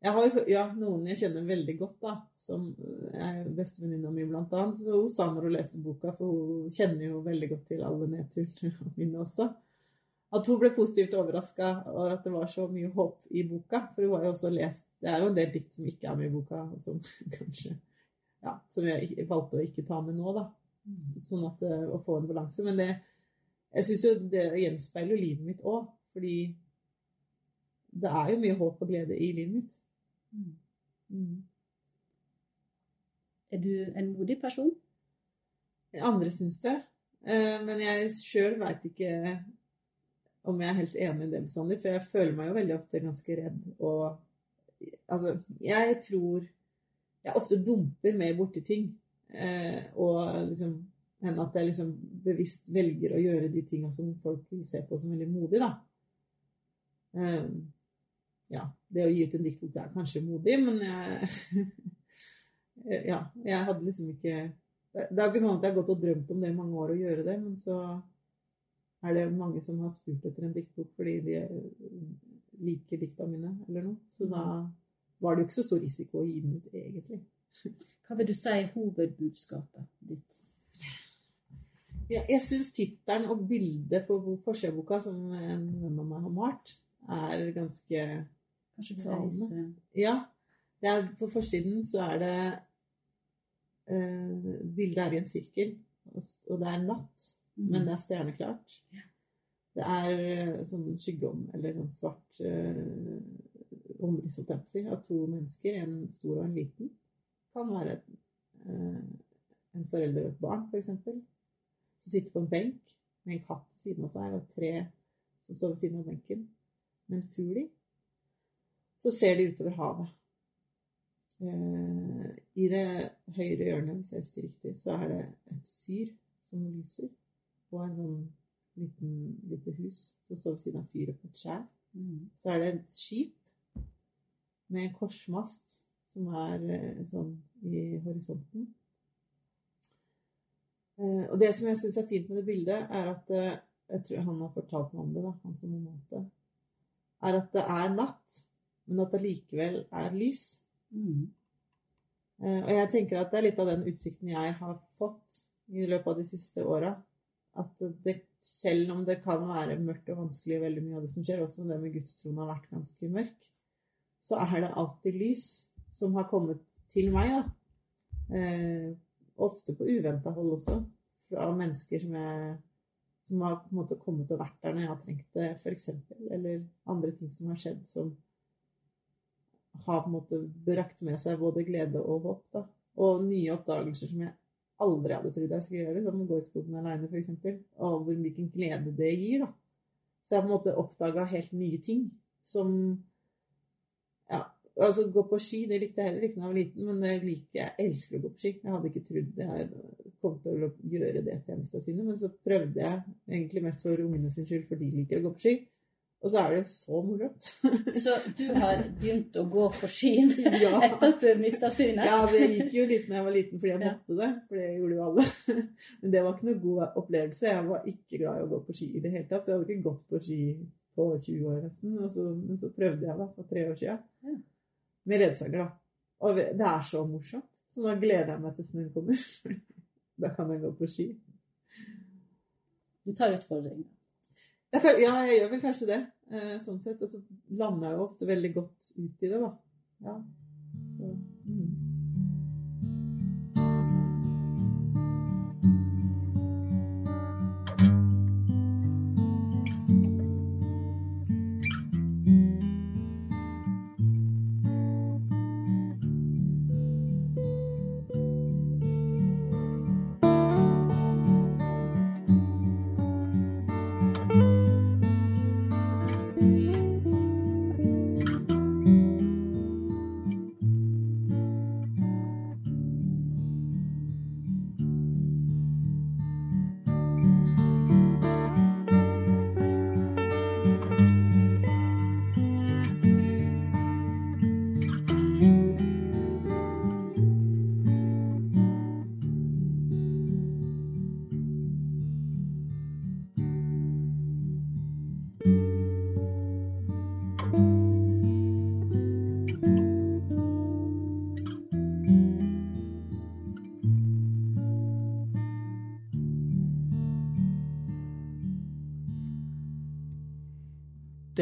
Jeg har jo ja, noen jeg kjenner veldig godt, da, som er bestevenninna mi blant annet. Så hun sa når hun leste boka, for hun kjenner jo veldig godt til alle nedturene mine også. at hun ble positivt overraska over at det var så mye håp i boka. For hun har jo også lest Det er jo en del dikt som ikke er med i boka, og som kanskje Ja, som jeg valgte å ikke ta med nå, da. Sånn at eh, Å få en balanse. Men det Jeg syns jo det gjenspeiler livet mitt òg, fordi det er jo mye håp og glede i livet mitt. Mm. Mm. Er du en modig person? Andre syns det. Eh, Men jeg sjøl veit ikke om jeg er helt enig i det bestandig, for jeg føler meg jo veldig ofte ganske redd. Og altså, jeg tror jeg ofte dumper mer borti ting. eh, Og liksom enn at jeg liksom bevisst velger å gjøre de tinga som folk vil se på som veldig modig, da. Eh, Ja, det å gi ut en diktbok er kanskje modig, men jeg Ja, jeg hadde liksom ikke Det er jo ikke sånn at jeg har gått og drømt om det i mange år å gjøre det, men så er det mange som har spurt etter en diktbok fordi de liker dikta mine, eller noe. Så da var det jo ikke så stor risiko å gi den ut, egentlig. Hva vil du si er hovedbudskapet ditt? Jeg, jeg syns tittelen og bildet på bo- av boka, som en venn av meg har malt, er ganske Kanskje du reiser Ja. Er, på forsiden så er det uh, Bildet er i en sirkel, og, og det er natt, Mm. men det er stjerneklart. Det er eh, sånn skyggeom, eller sånn svart uh, omriss, holdt jeg på å si, av to mennesker, en stor og en liten. Kan være uh, en forelder og et barn, f.eks. Som sitter på en benk med en katt ved siden av seg, og tre som står ved siden av benken, med en fugl i. Så ser de utover havet. Eh, I det høyre hjørnet, hvis jeg husker riktig, så er det et fyr som lyser, og en sånn liten, lite hus som står ved siden av fyret på et skjær. Mm. Så er det et skip med en korsmast som er eh, sånn i horisonten. Eh, Og det som jeg syns er fint med det bildet, er at eh, Jeg tror han har fortalt meg om det, da, han som det. Er at det er natt, men at det likevel er lys. Mm. Eh, Og jeg tenker at det er litt av den utsikten jeg har fått i løpet av de siste åra. At det, selv om det kan være mørkt og vanskelig, veldig mye av det som skjer, også det med gudstroen har vært ganske mørk, så er det alltid lys som har kommet til meg, da. Eh, ofte på uventa hold også, fra mennesker som jeg som har på en måte kommet og vært der når jeg har trengt det, f.eks. Eller andre ting som har skjedd som har på en måte brakt med seg både glede og håp. da. Og nye oppdagelser som jeg aldri hadde trodd jeg skulle gjøre, som å gå i skogen alene f.eks. Og hvor hvilken glede det gir. da. Så jeg har på en måte oppdaga helt nye ting som Ja, altså gå på ski, det likte jeg heller ikke da jeg var liten, men jeg, liker jeg elsker å gå på ski. Jeg hadde ikke trodd jeg kom til å gjøre det til jeg mista synet, men så prøvde jeg egentlig mest for ungene sin skyld, for de liker å gå på ski. Og så er det jo så morsomt. Så du har begynt å gå på skien Ja. etter at du mista synet? Ja, det gikk jo litt når jeg var liten fordi jeg måtte det. For det gjorde jo alle. Men det var ikke noe god opplevelse. Jeg var ikke glad i å gå på ski i det hele tatt. Så jeg hadde ikke gått på ski på 20 år nesten. Så, men så prøvde jeg da for tre år siden. Ja. Med ledsager, da. Og det er så morsomt. Så nå gleder jeg meg til snøen kommer. Da kan jeg gå på ski. Du tar utfordringa. Ja, jeg gjør vel kanskje det. Eh, sånn sett. Og så lander jeg jo ofte veldig godt ut i det, da. Ja. Så,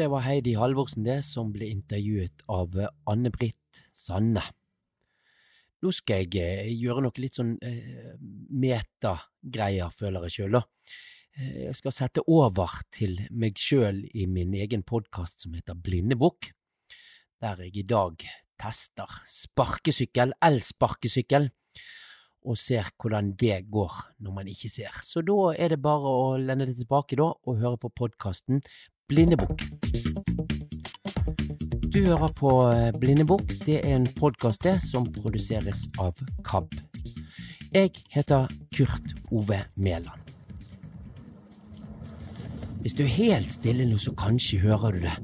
det var Heidi Halvorsen det, som ble intervjuet av Anne-Britt Sanne. Nå skal jeg eh, gjøre noe litt sånn eh, metagreier, føler jeg sjøl, da. Eh, jeg skal sette over til meg sjøl i min egen podkast som heter Blindebukk, der jeg i dag tester sparkesykkel, elsparkesykkel, og ser hvordan det går når man ikke ser. Så da er det bare å lende det tilbake da, og høre på podkasten Blindebukk. Du hører på eh, Blindebukk. Det er en podkast som produseres av KAB. Jeg heter Kurt Ove Mæland. Hvis du er helt stille nå, så kanskje hører du det.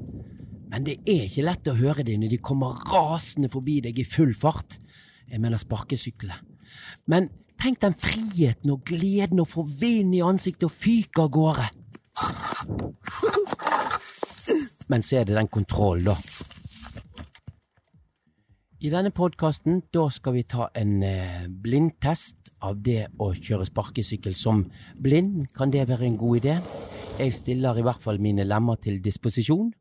Men det er ikke lett å høre det når de kommer rasende forbi deg i full fart. Jeg mener sparkesyklene. Men tenk den friheten og gleden å få vind i ansiktet og fyke av gårde. Men så er det den kontrollen, da. I denne podkasten skal vi ta en eh, blindtest av det å kjøre sparkesykkel som blind. Kan det være en god idé? Jeg stiller i hvert fall mine lemmer til disposisjon.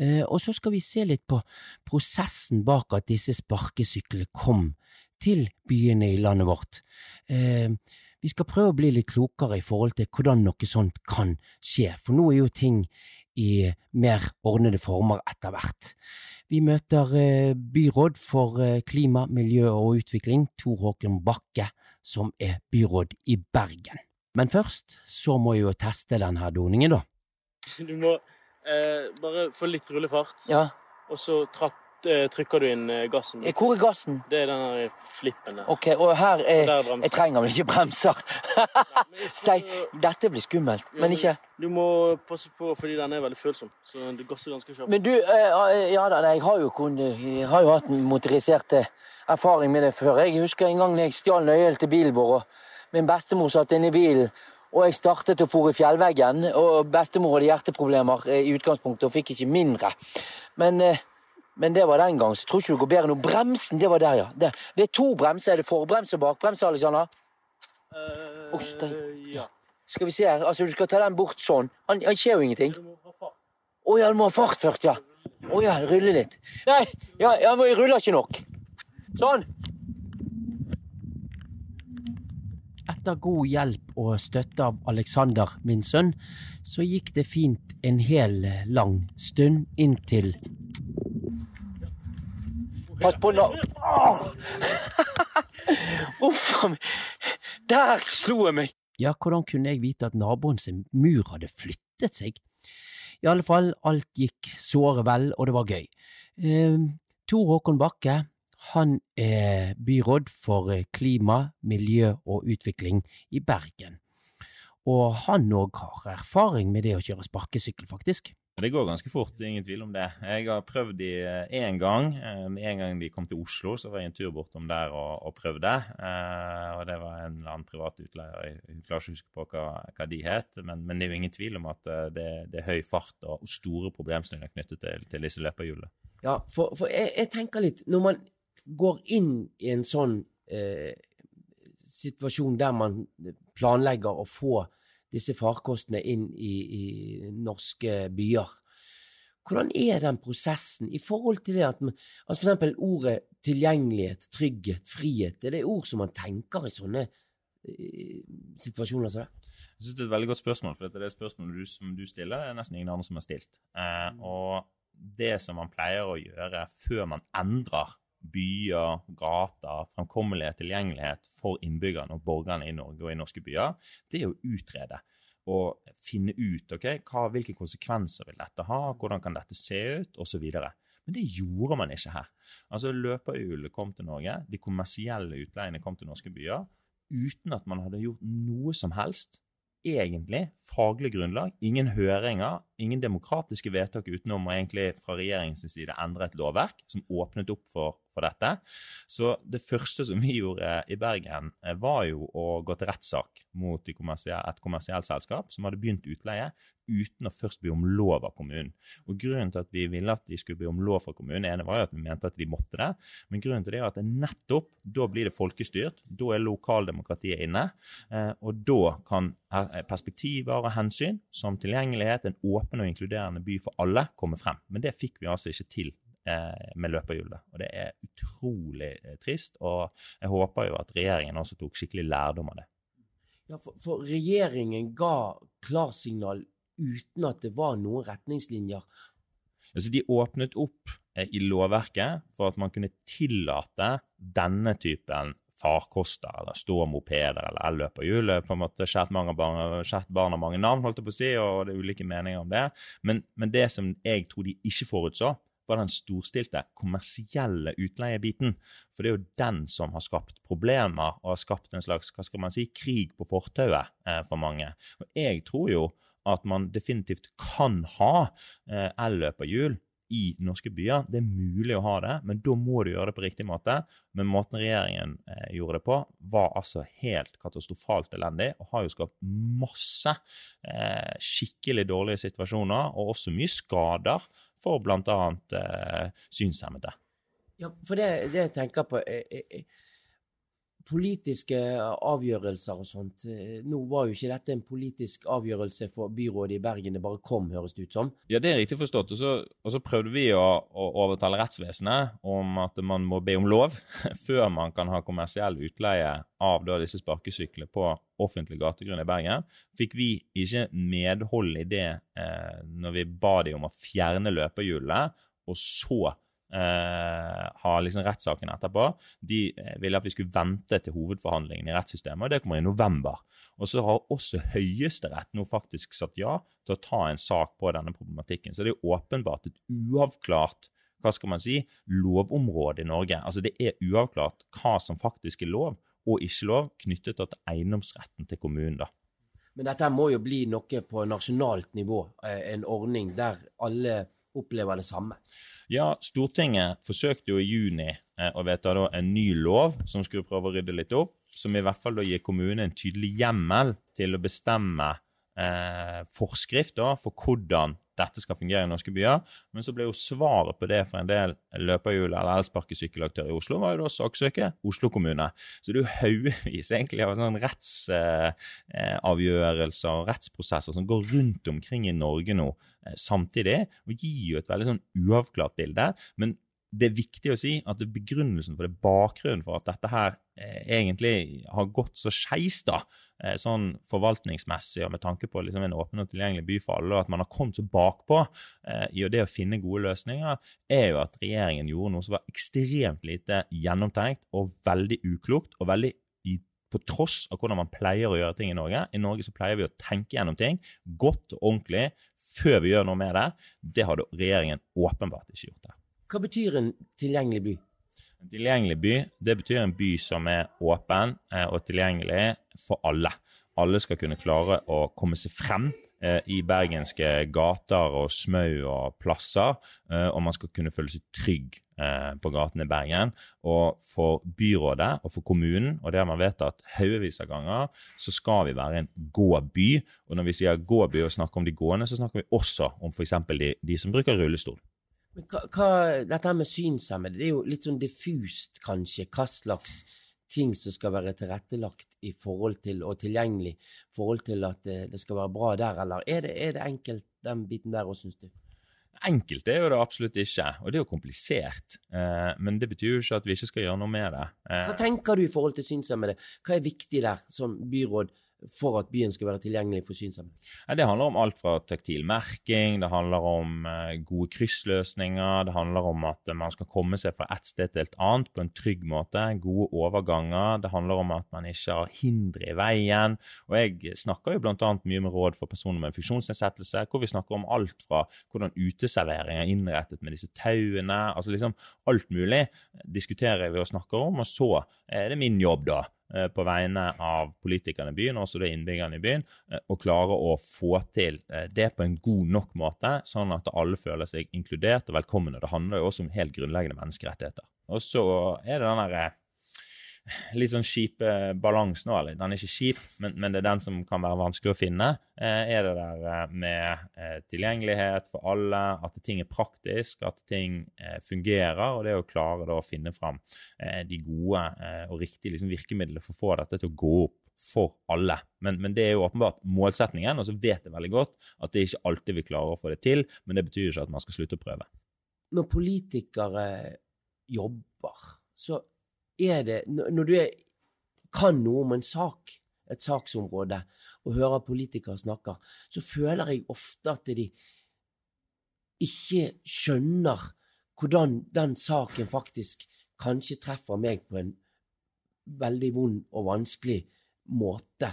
Eh, og så skal vi se litt på prosessen bak at disse sparkesyklene kom til byene i landet vårt. Eh, vi skal prøve å bli litt klokere i forhold til hvordan noe sånt kan skje, for nå er jo ting i mer ordnede former etter hvert. Vi møter eh, byråd for eh, klima, miljø og utvikling, Tor Håkon Bakke, som er byråd i Bergen. Men først så må jeg jo teste denne doningen, da. Du må eh, bare få litt rullefart, Ja, og så trapp, trykker du inn eh, gassen. Hvor er gassen? Det er den der flippen der. Ok, og her er og er. Jeg trenger vel ikke bremser. Stein, dette blir skummelt, men ikke Du må passe på, fordi den er veldig følsom, så du gasser ganske kjapt. Men du, eh, ja da, jeg har jo, kun, jeg har jo hatt motorisert eh, erfaring med det før. Jeg husker en gang da jeg stjal nøkkelen til bilen vår, og min bestemor satt inne i bilen. Og jeg startet å fòre i fjellveggen, og bestemor hadde hjerteproblemer eh, i utgangspunktet og fikk ikke mindre. Men, eh, men det var den gang, så jeg tror ikke det går bedre nå. Bremsen, det var der, ja. Det, det er to bremser. Er det forbrems og bakbrems, Alexander? Uh, oh, ja. Skal vi se her, altså du skal ta den bort sånn. Han, han skjer jo ingenting. Å. Å ja, du må ha fart først, ja. Å ja, rulle litt. Nei, ja, ja, jeg ruller ikke nok. Sånn. Etter god hjelp og støtte av Alexander, min sønn, så gikk det fint en hel lang stund inntil Pass på nå. Uff a meg. Der slo jeg meg. Ja, hvordan kunne jeg vite at naboen sin mur hadde flyttet seg? I alle fall, alt gikk såre vel, og det var gøy. Eh, Tor Håkon Bakke, han er byråd for eh, klima, miljø og utvikling i Bergen. Og han òg har erfaring med det å kjøre sparkesykkel, faktisk. Det går ganske fort, ingen tvil om det. Jeg har prøvd de én gang. Eh, Med en gang de kom til Oslo, så var jeg en tur bortom der og, og prøvde. Eh, og det var en eller annen privat utleier. Jeg klarer ikke å huske på hva, hva de het, men, men det er jo ingen tvil om at eh, det, det er høy fart og store problemstillinger knyttet til, til disse løperhjulene. Ja, for, for jeg, jeg tenker litt Når man går inn i en sånn eh, situasjon der man planlegger å få disse farkostene inn i, i norske byer, hvordan er den prosessen i forhold til det at man, altså for eksempel ordet tilgjengelighet, trygghet, frihet, er det ord som man tenker i sånne eh, situasjoner som det? Jeg synes Det er et veldig godt spørsmål, for dette er det spørsmålet du, som du stiller, det er nesten ingen andre som har stilt. Eh, og det som man pleier å gjøre før man endrer byer, gater, framkommelighet, tilgjengelighet for innbyggerne og borgerne i Norge og i norske byer, det er å utrede og finne ut okay, hva, hvilke konsekvenser vil dette ha, hvordan kan dette se ut, osv. Men det gjorde man ikke her. Altså Løperhjulet kom til Norge, de kommersielle utleiene kom til norske byer, uten at man hadde gjort noe som helst egentlig faglig grunnlag, ingen høringer, ingen demokratiske vedtak utenom å egentlig fra regjeringens side endre et lovverk som åpnet opp for, for dette. Så det første som vi gjorde i Bergen, eh, var jo å gå til rettssak mot et kommersielt selskap som hadde begynt utleie uten å først be om lov av kommunen. Og Grunnen til at vi ville at de skulle be om lov fra kommunen, ene var jo at vi mente at de måtte det, men grunnen til det er at nettopp da blir det folkestyrt. Da er lokaldemokratiet inne. Eh, og da kan perspektiver og hensyn som tilgjengelighet, en åpen og inkluderende by for alle, komme frem. Men det fikk vi altså ikke til eh, med løperhjulet. Og det er utrolig eh, trist. Og jeg håper jo at regjeringen også tok skikkelig lærdom av det. Ja, for, for regjeringen ga klarsignal uten at det var noen retningslinjer. Altså, de åpnet opp eh, i lovverket for at man kunne tillate denne typen farkoster eller ståmopeder mopeder eller elløperhjul. På en måte skjært barn har mange navn, holdt jeg på å si, og det er ulike meninger om det. Men, men det som jeg tror de ikke forutså, var den storstilte kommersielle utleiebiten. For det er jo den som har skapt problemer og har skapt en slags hva skal man si, krig på fortauet eh, for mange. Og jeg tror jo at man definitivt kan ha eh, elløperhjul i norske byer. Det er mulig å ha det, men da må du gjøre det på riktig måte. Men måten regjeringen eh, gjorde det på, var altså helt katastrofalt elendig og har jo skapt masse eh, skikkelig dårlige situasjoner, og også mye skader for bl.a. Eh, synshemmede. Ja, for det, det jeg tenker på er, er, er politiske avgjørelser og sånt. Eh, nå var jo ikke dette en politisk avgjørelse for byrådet i Bergen, det bare kom, høres det ut som. Ja, det er riktig forstått. Og så, og så prøvde vi å, å, overtale rettsvesenet om at man må be om lov før man kan ha kommersiell utleie av da, disse sparkesyklene på offentlig gategrunn i Bergen. Fikk vi ikke medhold i det eh, når vi ba de om å fjerne løperhjulene, og så eh, har liksom rettssaken etterpå. De eh, ville at vi skulle vente til hovedforhandlingen i rettssystemet, og det kommer i november. Og så har også Høyesterett nå faktisk sagt ja til å ta en sak på denne problematikken. Så det er åpenbart et uavklart hva skal man si, lovområde i Norge. Altså Det er uavklart hva som faktisk er lov og ikke lov knyttet til eiendomsretten til kommunen. da. Men dette må jo bli noe på nasjonalt nivå, eh, en ordning der alle opplever det samme. Ja, Stortinget forsøkte jo i juni eh, å vedta en ny lov som skulle prøve å rydde litt opp, som i hvert fall da gir kommunen en tydelig hjemmel til å bestemme eh, forskrift da, for hvordan dette skal fungere i norske byer. Men så ble jo svaret på det for en del løperhjul- eller elsparkesykkelaktører i Oslo var jo da å saksøke Oslo kommune. Så det er jo haugevis egentlig av sånn rettsavgjørelser eh, og rettsprosesser som går rundt omkring i Norge nå eh, samtidig, og gir jo et veldig sånn uavklart bilde. men det er viktig å si at begrunnelsen for det bakgrunnen for at dette her eh, egentlig har gått så skeis, da, eh, sånn forvaltningsmessig og med tanke på liksom en åpen og tilgjengelig by for alle, og at man har kommet så bakpå eh, i det å finne gode løsninger, er jo at regjeringen gjorde noe som var ekstremt lite gjennomtenkt og veldig uklokt. og veldig på tross av hvordan man pleier å gjøre ting i Norge. I Norge så pleier vi å tenke gjennom ting godt og ordentlig før vi gjør noe med det. Det hadde regjeringen åpenbart ikke gjort der. Hva betyr en tilgjengelig by? En tilgjengelig by det betyr en by som er åpen eh, og tilgjengelig for alle. Alle skal kunne klare å komme seg frem eh, i bergenske gater og smau og plasser. Eh, og man skal kunne føle seg trygg på gatene i Bergen. Og for byrådet og for kommunen, og det har man vedtatt haugevis av ganger, så skal vi være en gåby. Og når vi sier gåby og snakker om de gående, så snakker vi også om f.eks. De, de som bruker rullestol. Men hva, hva, dette med synshemmede, det er jo litt sånn diffust, kanskje, hva slags ting som skal være tilrettelagt i forhold til, og tilgjengelig i forhold til at det, det, skal være bra der, eller er det, er det enkelt, den biten der òg, syns du? Enkelt er jo det absolutt ikke, og det er jo komplisert. Eh, men det betyr jo ikke at vi ikke skal gjøre noe med det. Eh, hva tenker du i forhold til synshemmede? Hva er viktig der som byråd? For at byen skal være tilgjengelig for synshemmede? Det handler om alt fra taktil merking, det handler om eh, gode kryssløsninger, det handler om at man skal komme seg fra et sted til et annet på en trygg måte, gode overganger. Det handler om at man ikke har hindre i veien. Og jeg snakker jo bl.a. mye med råd for personer med funksjonsnedsettelse, hvor vi snakker om alt fra hvordan uteservering er innrettet med disse tauene, altså liksom alt mulig diskuterer vi og snakker om, og så er det min jobb, da Eh, på vegne av politikerne i byen, også det innbyggerne i byen, eh, å klare å få til eh, det på en god nok måte, sånn at alle føler seg inkludert og velkomne. Det handler jo også om helt grunnleggende menneskerettigheter. Og så er det den derre litt sånn kjip balanse nå. Eller den er ikke kjip, men, men, det er den som kan være vanskelig å finne. Eh, er det der eh, med eh, tilgjengelighet for alle, at ting er praktisk, at ting fungerer, og det å klare da, å finne fram de gode og riktige liksom, virkemidlene for å få dette til å gå opp for alle. Men, men, det er jo åpenbart målsetningen, og så vet jeg veldig godt at det ikke alltid vi klarer å få det til, men det betyr ikke at man skal slutte å prøve. Når politikere jobber, så er det Når du er, kan noe om en sak, et saksområde, og hører politikere snakke, så føler jeg ofte at de ikke skjønner hvordan den saken faktisk kanskje treffer meg på en veldig vond og vanskelig måte.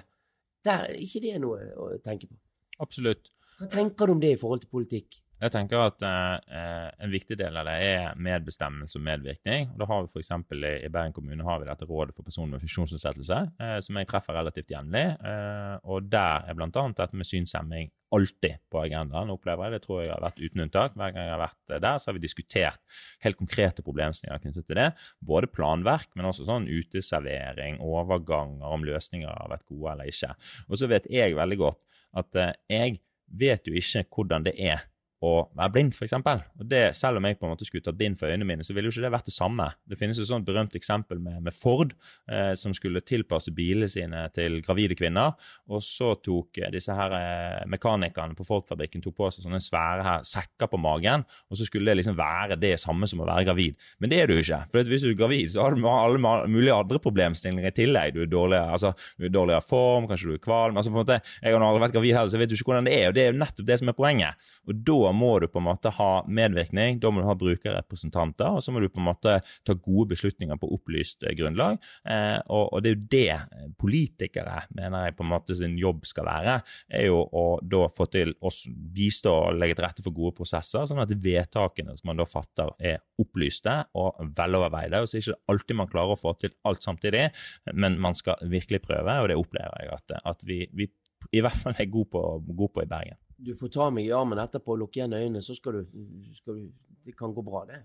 Der, ikke det er noe å tenke på? Absolutt. Hva tenker du om det i forhold til politikk? Jeg tenker at eh, En viktig del av det er medbestemmelse og medvirkning. og da har vi for i, I Bergen kommune har vi dette Rådet for personer med funksjonsnedsettelse, eh, som jeg treffer relativt jevnlig. Eh, og Der er bl.a. dette med synshemming alltid på agendaen. opplever jeg. Det tror jeg har vært uten unntak. Hver gang jeg har vært eh, der, så har vi diskutert helt konkrete problemstillinger knyttet til det. Både planverk, men også sånn uteservering, overganger, om løsninger har vært gode eller ikke. Og så vet jeg veldig godt at eh, jeg vet jo ikke hvordan det er å være blind, f.eks. Og det, selv om jeg på en måte skulle tatt bind for øynene mine, så ville jo ikke det vært det samme. Det finnes et sånt berømt eksempel med, med Ford, eh, som skulle tilpasse bilene sine til gravide kvinner. Og så tok eh, disse her eh, mekanikerne på Ford-fabrikken tok på seg sånne svære her, sekker på magen, og så skulle det liksom være det samme som å være gravid. Men det er du ikke. For hvis du er gravid, så har du alle mulige andre problemstillinger i tillegg. Du er dårligere, altså, du er dårligere form, kanskje du er kvalm. altså på en måte, Jeg har aldri vært gravid heller, så jeg vet ikke hvordan det er. og Det er jo nettopp det som er poenget. Og da må du på en måte ha medvirkning, da må du ha brukerrepresentanter, og så må du på en måte ta gode beslutninger på opplyst eh, grunnlag. Eh, og, og, det er jo det politikere mener jeg på en måte sin jobb skal være, er jo å da få til å bistå og legge til rette for gode prosesser, sånn at vedtakene som man da fatter, er opplyste og veloverveide. og så er det ikke alltid man klarer å få til alt samtidig, men man skal virkelig prøve, og det opplever jeg at, at vi, vi i hvert fall er gode på, god på i Bergen du får ta meg i armen etterpå og lukke igjen øynene, så skal du, skal du Det kan gå bra, det.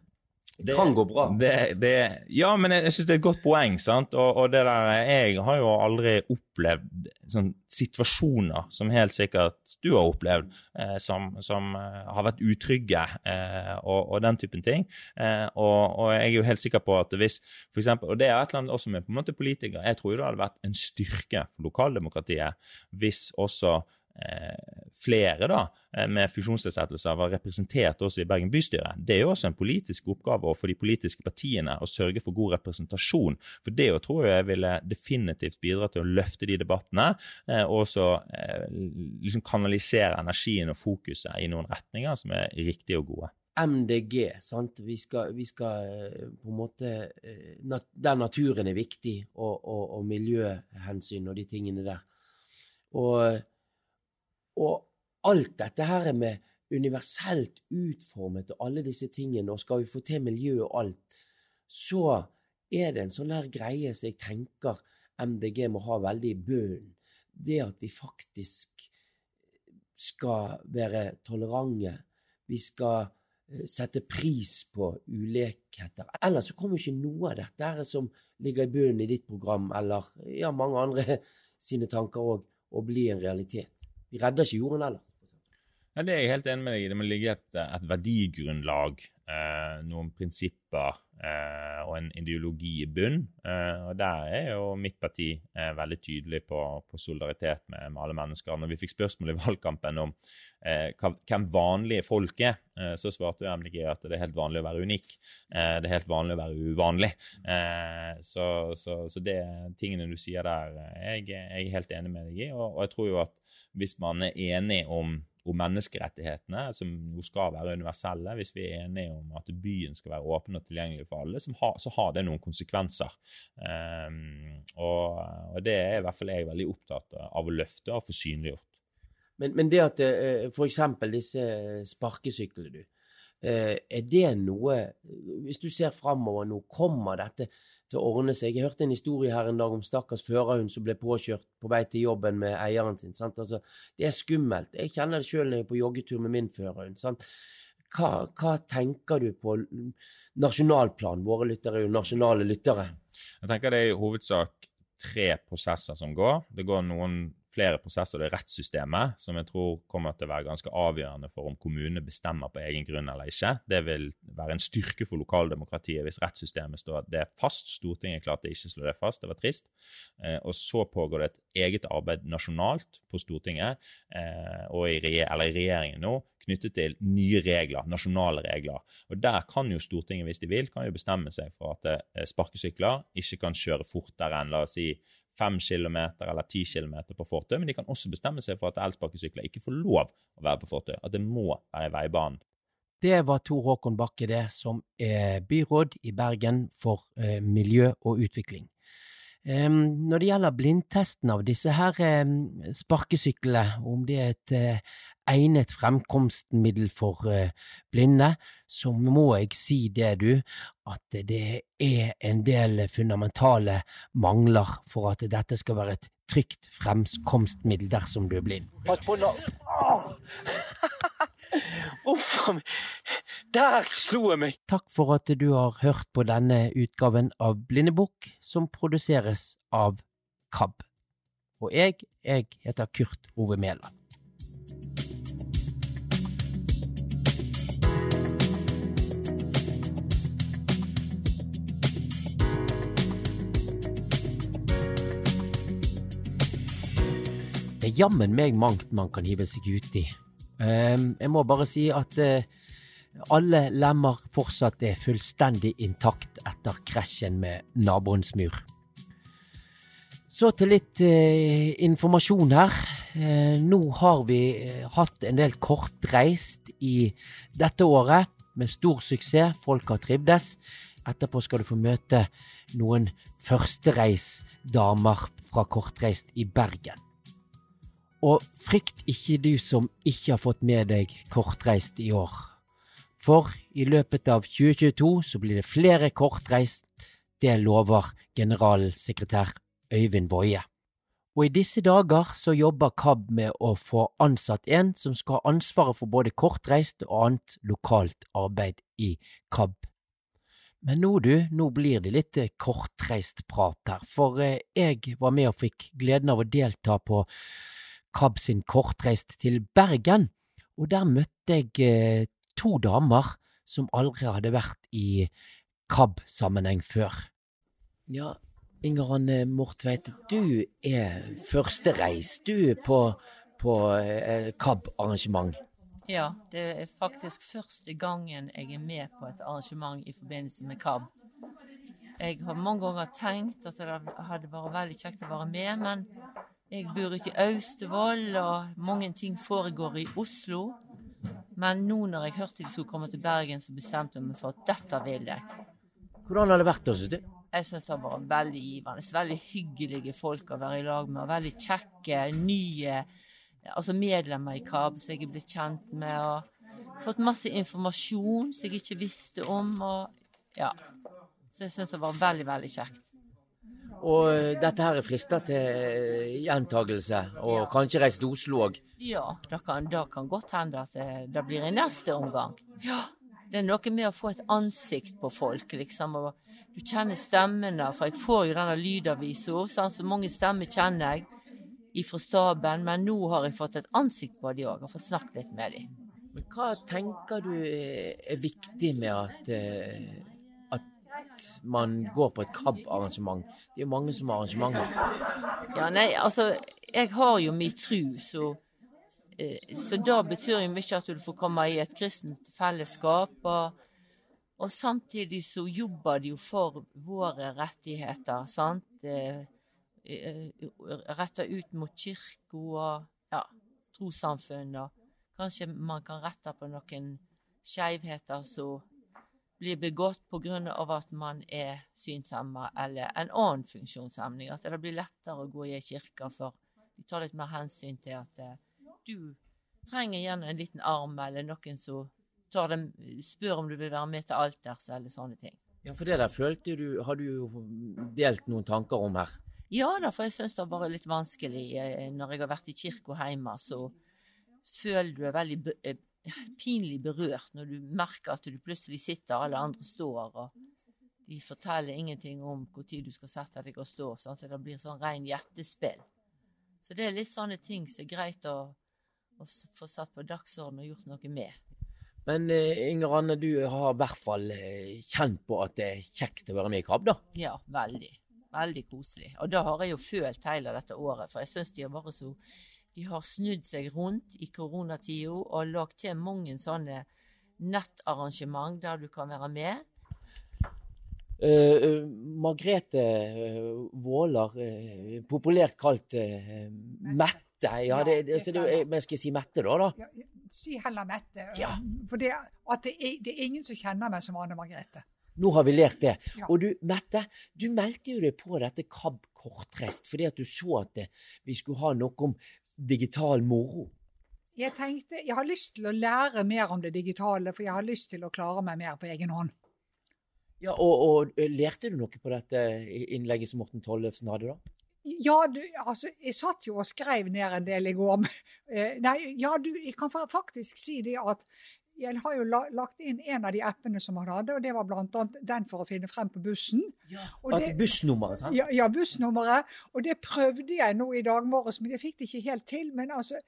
Det, kan gå bra. Det, det, ja, men jeg, jeg syns det er et godt poeng. sant? Og, og, det der, Jeg har jo aldri opplevd sånn, situasjoner som helt sikkert du har opplevd, eh, som, som eh, har vært utrygge eh, og, og, den typen ting. Eh, og, og, jeg er jo helt sikker på at hvis for eksempel, Og det er et eller annet også med på en måte politikere. Jeg tror det hadde vært en styrke for lokaldemokratiet hvis også flere da, eh, med funksjonsnedsettelser var representert også i Bergen bystyre. Det er jo også en politisk oppgave for de politiske partiene å sørge for god representasjon. For det jo tror jeg ville definitivt bidra til å løfte de debattene, eh, og også liksom kanalisere energien og fokuset i noen retninger som er riktige og gode. MDG, sant. Vi skal, vi skal, på en måte Der naturen er viktig, og, og, og miljøhensyn og de tingene der. Og og alt dette her med universelt utformet og alle disse tingene, og skal vi få til miljø og alt, så er det en sånn her greie som jeg tenker MDG må ha veldig i bunnen. Det at vi faktisk skal være tolerante. Vi skal eh, sette pris på ulikheter. Ellers så kommer ikke noe av dette her som ligger i bunnen i ditt program, eller ja, mange andre sine tanker òg, å bli en realitet. Vi redder ikke jorden heller. Ja, Det er jeg helt enig med deg i. Det må ligge et, et verdigrunnlag, eh, noen prinsipper eh, og en ideologi i bunn. Eh, og Der er jo mitt parti eh, veldig tydelig på, på solidaritet med, med, alle mennesker. Når vi fikk spørsmål i valgkampen om eh, hvem vanlige folk er, eh, så svarte jo MDG at det er helt vanlig å være unik. det er helt vanlig å være uvanlig. så, så, så det tingene du sier der, jeg, jeg er helt enig med deg i. og, og jeg tror jo at hvis man er enig om, om, menneskerettighetene, som jo skal være universelle, hvis vi er enige om at byen skal være åpen og tilgjengelig for alle, har, så har det noen konsekvenser. Um, og, og, det er i hvert fall jeg veldig opptatt av å løfte og få synliggjort. Men, men det at eh, f.eks. disse sparkesyklene, du. Eh, er det noe Hvis du ser framover nå, kommer dette til å ordne seg. Jeg hørte en historie her en dag om stakkars førerhund som ble påkjørt på vei til jobben med eieren sin. Altså, det er skummelt. Jeg kjenner det sjøl når jeg er på joggetur med min førerhund. Hva, hva, tenker du på nasjonalplan? Våre lyttere er jo nasjonale lyttere. Jeg tenker det er i hovedsak tre prosesser som går. Det går noen flere prosesser. Det er rettssystemet, som jeg tror kommer til å være ganske avgjørende for om kommunene bestemmer på egen grunn eller ikke. Det vil være en styrke for lokaldemokratiet hvis rettssystemet står det er fast. Stortinget klarte ikke å slå det fast, det var trist. Eh, og så pågår det et eget arbeid nasjonalt på Stortinget eh, og i, i regjeringen nå knyttet til nye regler, nasjonale regler. Og Der kan jo Stortinget, hvis de vil, kan jo bestemme seg for at eh, sparkesykler ikke kan kjøre fortere enn la oss si fem kilometer eller ti kilometer på fortau, men de kan også bestemme seg for at elsparkesykler ikke får lov å være på fortau, at det må være i veibanen. Det var Tor Håkon Bakke, det, som er byråd i Bergen for eh, miljø og utvikling. Um, når det gjelder blindtesten av disse her um, sparkesyklene, om det er et uh, egnet fremkomstmiddel for uh, blinde, så må jeg si det, du, at det er en del fundamentale mangler for at dette skal være et trygt fremkomstmiddel dersom du er blind. Pass på nå! Uff a meg. Der slo jeg meg. Takk for at du har hørt på denne utgaven av Blindebukk, som produseres av KAB. Og jeg, jeg heter Kurt Ove Mæland. Det er jammen meg mangt man kan hive seg uti. i. jeg må bare si at uh, alle lemmer fortsatt er fullstendig intakt etter krasjen med naboens mur. Så til litt uh, informasjon her. Uh, nå har vi hatt en del kortreist i dette året, med stor suksess. Folk har trivdes. Etterpå skal du få møte noen førstereisdamer fra Kortreist i Bergen. Og frykt ikke du som ikke har fått med deg kortreist i år. For i løpet av 2022 så blir det flere kortreist, det lover generalsekretær Øyvind Woie. Og i disse dager så jobber KAB med å få ansatt en som skal ha ansvaret for både kortreist og annet lokalt arbeid i KAB. Men nå, du, nå blir det litt kortreist prat her, for eh, jeg var med og fikk gleden av å delta på KAB sin kortreist til Bergen, og der møtte jeg eh, to damer som aldri hadde vært i KAB-sammenheng før. Ja, Inger Anne Mortveit, du er førstereis, du, på, på eh, KAB-arrangement. Ja, det er faktisk første gangen jeg er med på et arrangement i forbindelse med KAB. Jeg har mange ganger tenkt at det hadde vært veldig kjekt å være med, men jeg bor ikke i Austevoll, og mange ting foregår i Oslo. Men nå når jeg hørte de skulle komme til Bergen, så bestemte jeg meg for at dette vil jeg. Hvordan har det vært da, syns du? Jeg syns det var veldig givende. Veldig hyggelige folk å være i lag med. Veldig kjekke, nye altså medlemmer i KAB som jeg er blitt kjent med. og Fått masse informasjon som jeg ikke visste om. og ja. Så jeg syns det var veldig, veldig kjekt. Og eh, dette her er frister til eh, gjentagelse, og ja. kanskje reise til Oslo òg? Ja, det kan, det kan, godt hende at det, det, blir i neste omgang. Ja, Det er noe med å få et ansikt på folk, liksom. og Du kjenner stemmene, for jeg får jo denne lydavisa. Sånn, så mange stemmer kjenner jeg ifra staben, men nå har jeg fått et ansikt på de òg, og fått snakket litt med dem. Men hva tenker du er viktig med at eh, man går på et KAB-arrangement. Det er jo mange som har arrangementer. Ja, nei, altså, jeg har jo min tru, så, eh, så da betyr jo mye at du får komme i et kristent fellesskap. Og, og samtidig så jobber de jo for våre rettigheter, sant. Eh, eh, Retta ut mot kirka og ja, trossamfunn. Kanskje man kan rette på noen skeivheter som blir begått pga. at man er synshemma eller en annen funksjonshemning. At det blir lettere å gå i kirka, for de tar litt mer hensyn til at eh, du trenger gjerne en liten arm eller noen som dem, spør om du vil være med til alters eller sånne ting. Ja, for det der følte du Har du jo delt noen tanker om her? Ja da, for jeg syns det har vært litt vanskelig. Eh, når jeg har vært i kirka hjemme, så føler du deg veldig pinlig berørt når du merker at du plutselig sitter, alle andre står, og de forteller ingenting om når du skal sette deg og stå. sånn at Det blir sånn ren hjertespill. Så det er litt sånne ting som er greit å, å få satt på dagsordenen og gjort noe med. Men eh, Inger Anne, du har i hvert fall eh, kjent på at det er kjekt å være med i KAB, da? Ja, veldig. Veldig koselig. Og det har jeg jo følt hele dette året, for jeg syns de har vært så de har snudd seg rundt i koronatida og lagt til mange sånne nettarrangement der du kan være med. Uh, Margrethe Våler, uh, populært kalt uh, Mette. Ja, det, det, det, det, men skal jeg si Mette, da? da? Ja, si heller Mette. Ja. For det, at det er, det er ingen som kjenner meg som Anne Margrethe. Nå har vi lært det. Ja. Og du, Mette, du meldte jo deg på dette KAB kortreist fordi at du så at vi skulle ha noe om digital moro? Jeg tenkte jeg har lyst til å lære mer om det digitale, for jeg har lyst til å klare meg mer på egen hånd. Ja, og, og Lærte du noe på dette innlegget som Morten Tollefsen hadde, da? Ja, du, altså, jeg satt jo og skrev ned en del i går. Nei, ja, du, jeg kan faktisk si det at jeg har jo lagt inn en av de appene som han hadde, og det var bl.a. den for å finne frem på bussen. Ja, det, bussnummeret, sant? Ja, ja, bussnummeret. Og det prøvde jeg nå i dag morges, men jeg fikk det ikke helt til. Men altså,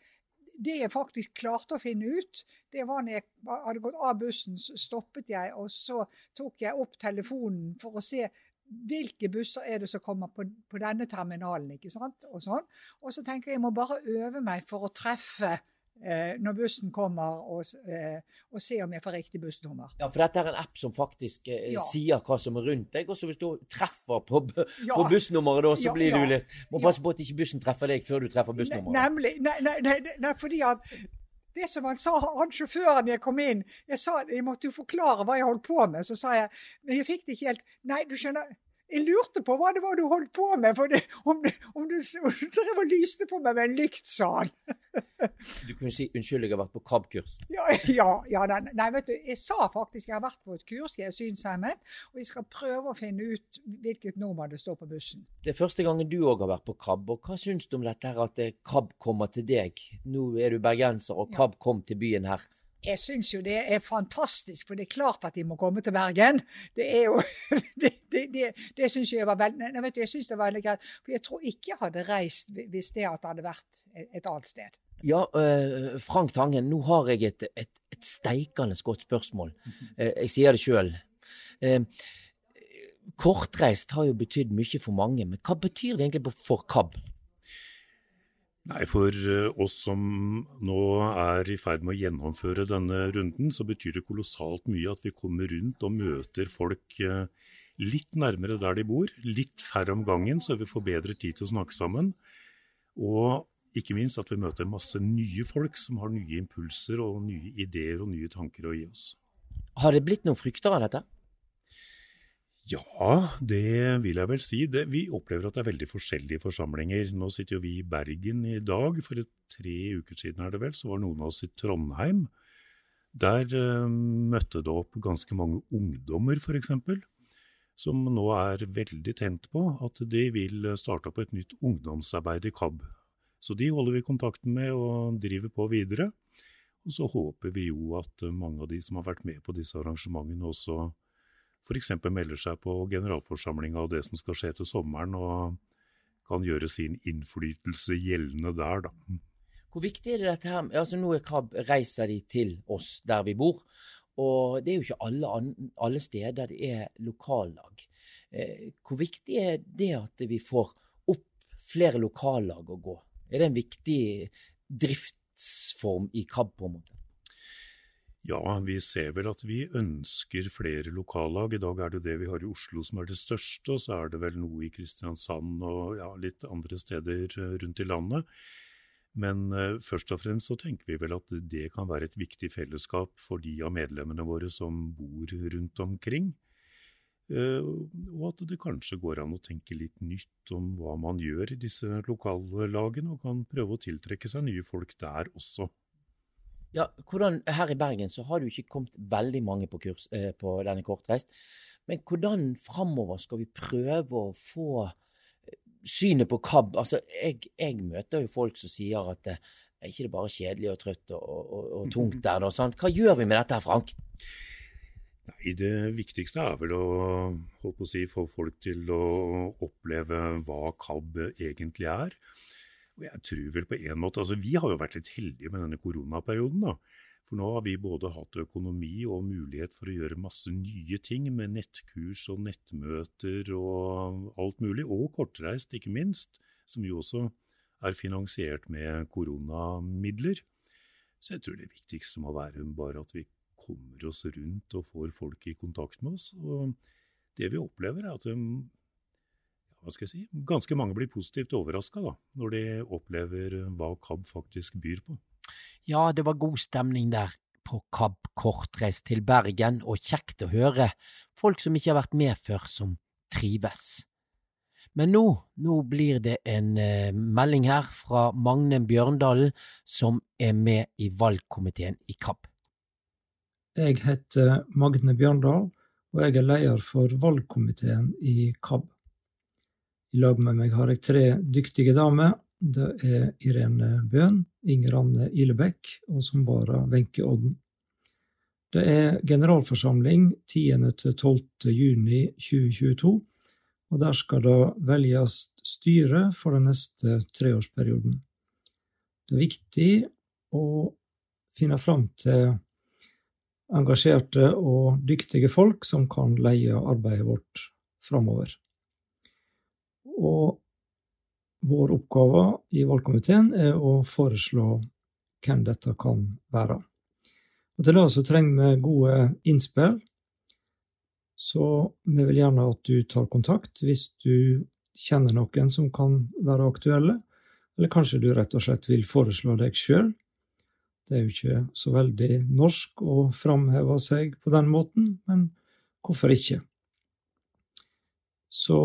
det jeg faktisk klarte å finne ut, det var når jeg hadde gått av bussen, så stoppet jeg, og så tok jeg opp telefonen for å se hvilke busser er det som kommer på, på denne terminalen. ikke sant? Og, sånn. og så tenker jeg jeg må bare øve meg for å treffe eh, når bussen kommer, og, eh, og, se om jeg får riktig bussnummer. Ja, for dette er en app som faktisk eh, ja. sier hva som er rundt deg. Og så hvis du treffer på, ja. på bussnummeret, da, så ja, blir du litt Må passe på at ikke bussen treffer deg før du treffer bussnummeret. Nemlig. Nei, nei, nei, nei, fordi at det som han sa, han sjåføren jeg kom inn Jeg sa, jeg måtte jo forklare hva jeg holdt på med. Så sa jeg men jeg fikk det ikke helt Nei, du skjønner, jeg lurte på hva det var du holdt på med, for det, om, det, om, du, drev og lyste på meg med en lykt, sa han. du kunne si 'unnskyld, jeg har vært på KAB-kurs'? Ja, ja, ja nei, nei, vet du, jeg sa faktisk jeg har vært på et kurs, jeg er synshemmet, og jeg skal prøve å finne ut hvilket nummer det står på bussen. Det er første gangen du òg har vært på KAB, og hva syns du om dette her at KAB kommer til deg? Nå er du bergenser, og KAB kom til byen her jeg syns jo det er fantastisk, for det er klart at de må komme til Bergen. Det er jo Det, det, det, det syns jeg var veldig nei, vet du, jeg syns det var veldig greit. For jeg tror ikke jeg hadde reist hvis det hadde vært et annet sted. Ja, eh, Frank Tangen, nå har jeg et, et, et steikende godt spørsmål. Eh, jeg sier det sjøl. Eh, kortreist har jo betydd mye for mange, men hva betyr det egentlig for KAB? Nei, For eh, oss som nå er i ferd med å gjennomføre denne runden, så betyr det kolossalt mye at vi kommer rundt og møter folk eh, litt nærmere der de bor. Litt færre om gangen, så vi får bedre tid til å snakke sammen. Og ikke minst at vi møter masse nye folk som har nye impulser og nye ideer og nye tanker å gi oss. Har det blitt noen frykter av dette? Ja, det vil jeg vel si. Det, vi opplever at det er veldig forskjellige forsamlinger. Nå sitter jo vi i Bergen i dag. For tre uker siden er det vel, så var noen av oss i Trondheim. Der uh, møtte det opp ganske mange ungdommer, f.eks. Som nå er veldig tent på at de vil starte opp et nytt ungdomsarbeid i KAB. Så de holder vi kontakten med og driver på videre. Og så håper vi jo at mange av de som har vært med på disse arrangementene, også f.eks. melder seg på generalforsamlinga og det som skal skje til sommeren, og kan gjøre sin innflytelse gjeldende der, da. Hvor viktig er det dette her? Altså Nå KAB reiser de til oss der vi bor, og det er jo ikke alle, alle steder det er lokallag. Eh, hvor viktig er det at vi får opp flere lokallag å gå? Er det en viktig driftsform i KAB, på en måte? Ja, vi ser vel at vi ønsker flere lokallag. I dag er det det vi har i Oslo som er det største, og så er det vel noe i Kristiansand og ja, litt andre steder eh, rundt i landet. Men uh, først og fremst så tenker vi vel at det kan være et viktig fellesskap for de av medlemmene våre som bor rundt omkring. Uh, og at det kanskje går an å tenke litt nytt om hva man gjør i disse lokallagene, og kan prøve å tiltrekke seg nye folk der også. Ja, hvordan, Her i Bergen så har det jo ikke kommet veldig mange på kurs eh, på denne kortreist. Men hvordan framover skal vi prøve å få eh, synet på KAB? Altså, jeg, jeg møter jo folk som sier at eh, er ikke det bare kjedelig og trøtt og, og, og tungt der, da? Sant? Hva gjør vi med dette, Frank? Nei, Det viktigste er vel å, å si, få folk til å oppleve hva KAB egentlig er. Og jeg tror vel på en måte, altså Vi har jo vært litt heldige med denne koronaperioden. da. For nå har vi både hatt økonomi og mulighet for å gjøre masse nye ting med nettkurs og nettmøter og alt mulig, og kortreist, ikke minst, som jo også er finansiert med koronamidler. Så jeg tror det viktigste må være bare at vi kommer oss rundt og får folk i kontakt med oss. Og det vi opplever, er at de, hva skal jeg si, ganske mange blir positivt overraska når de opplever hva KAB faktisk byr på. Ja, det var god stemning der på KAB kortreist til Bergen, og kjekt å høre folk som ikke har vært med før, som trives. Men nå, nå blir det en eh, melding her fra Magne Bjørndalen, som er med i valgkomiteen i KAB. Jeg heter Magne Bjørndal, og jeg er leder for valgkomiteen i KAB. I lag med meg har jeg tre dyktige damer. Det er Irene Bøhn, Inger Anne Ilebekk og som vara Wenche Odden. Det er generalforsamling 10.-12. juni 2022, og der skal det velges styre for den neste treårsperioden. Det er viktig å finne fram til engasjerte og dyktige folk som kan leie arbeidet vårt framover. Og vår oppgave i valgkomiteen er å foreslå hvem dette kan være. Og Til det så trenger vi gode innspill, så vi vil gjerne at du tar kontakt hvis du kjenner noen som kan være aktuelle, eller kanskje du rett og slett vil foreslå deg sjøl det er jo ikke så veldig norsk å framheve seg på den måten, men hvorfor ikke? Så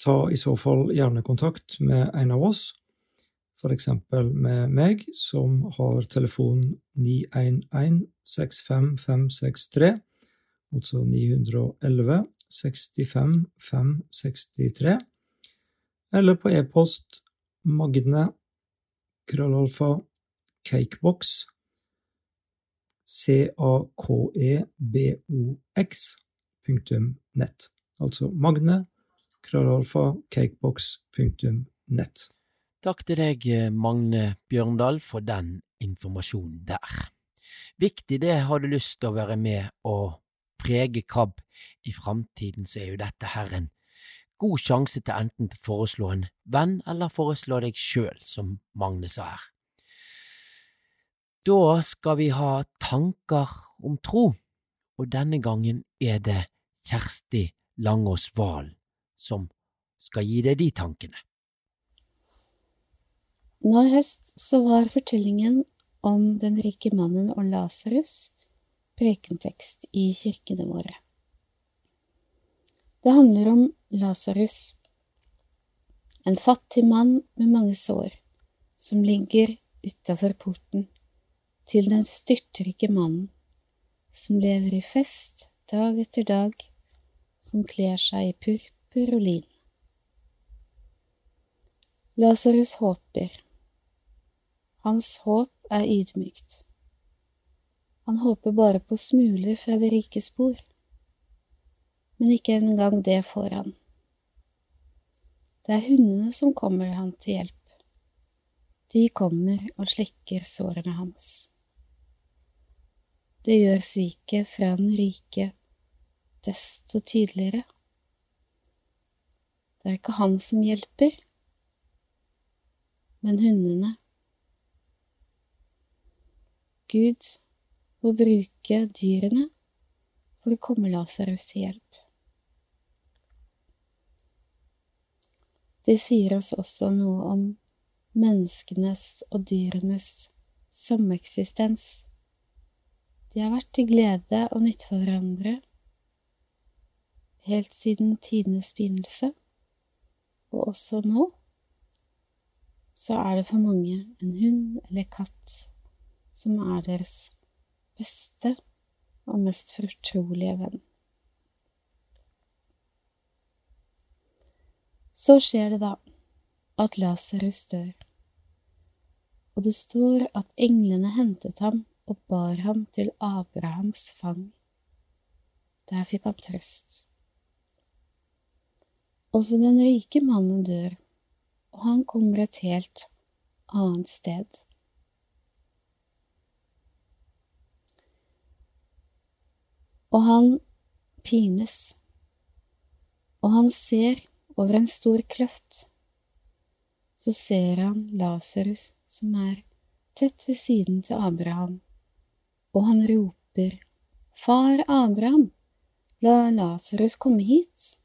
ta i så fall gjerne kontakt med en av oss, eksempel med meg, som har telefon 911 65563, altså 911 65 563, eller på e-post magne krøllalfa Cakebox C-A-K-E-B-O-X punktum nett. Altså Magne krøllalfa. Takk til deg, Magne Bjørndal, for den informasjonen der. Viktig det, har du lyst til å være med og prege KAB i framtiden, så er jo dette her en god sjanse til enten å foreslå en venn eller foreslå deg sjøl, som Magne sa her. Da skal vi ha tanker om tro, og denne gangen er det Kjersti Langås Valen som skal gi deg de tankene. Nå i høst så var fortellingen om den rike mannen og Lasarus prekentekst i kirkene våre. Det handler om Lasarus, en fattig mann med mange sår, som ligger utafor porten til den styrtrike mannen som lever i fest dag etter dag, som kler seg i purpur og lin. Lasarus håper. Hans håp er ydmykt. Han håper bare på smuler fra det rike spor, men ikke engang det får han. Det er hundene som kommer han til hjelp. De kommer og slikker sårene hans. Det gjør sviket fra den rike desto tydeligere. Det er ikke han som hjelper, men hundene. Gud må bruke dyrene for å komme Lasarus til hjelp. Det sier oss også noe om menneskenes og dyrenes sameksistens de har vært til glede og nytte for hverandre helt siden tidenes begynnelse, og også nå så er det for mange en hund eller katt som er deres beste og mest fortrolige venn. Så skjer det da at Lasarus dør, og det står at englene hentet ham og bar ham til Abrahams fang. Der fikk han trøst. Også den rike mannen dør, og han kommer et helt annet sted. Og han pines, og han ser over en stor kløft. Så ser han Lasarus som er tett ved siden til Abraham, og han roper, Far Abraham, la Lasarus komme hit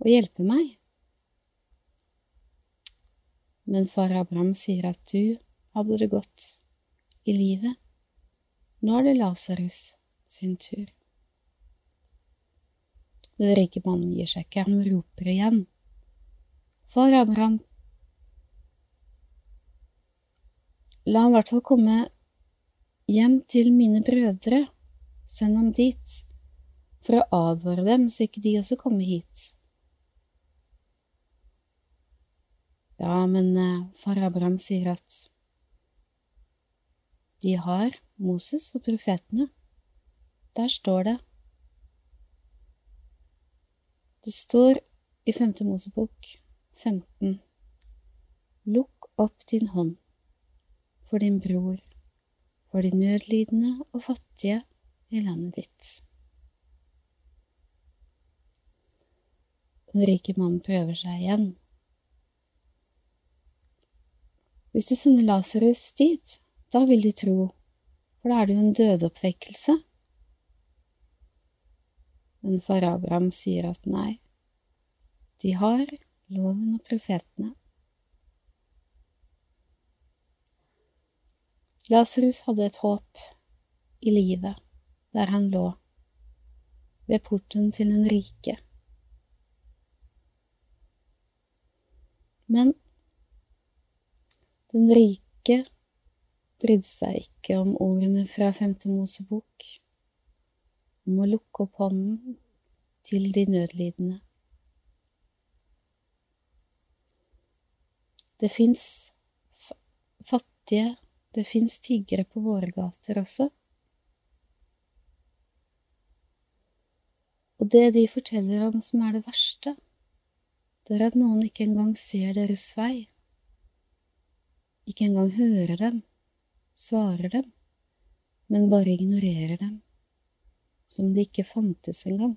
og hjelpe meg. Men far Abraham sier at du hadde det godt i livet. Nå er det Lasarus sin tur. Den rike mannen gir seg ikke, han roper igjen. Far Abraham, la han i hvert fall komme hjem til mine brødre, send ham dit, for å advare dem så ikke de også kommer hit. Ja, men uh, far Abraham sier at de har Moses og profetene. Der står det Det står i Femte Mosebok 15 Lukk opp din hånd for din bror, for de nødlidende og fattige i landet ditt. Den rike mannen prøver seg igjen. Hvis du sender Lasarus dit, da vil de tro, for da er det jo en dødeoppvekkelse. Men far Abraham sier at nei, de har loven og profetene. Lasarus hadde et håp i livet der han lå, ved porten til den rike. Men den rike brydde seg ikke om ordene fra Femte Mosebok om å lukke opp hånden til de nødlidende. Det fins fattige, det fins tiggere på våre gater også. Og det de forteller om som er det verste, det er at noen ikke engang ser deres vei, ikke engang hører dem, svarer dem, men bare ignorerer dem som de ikke fantes engang.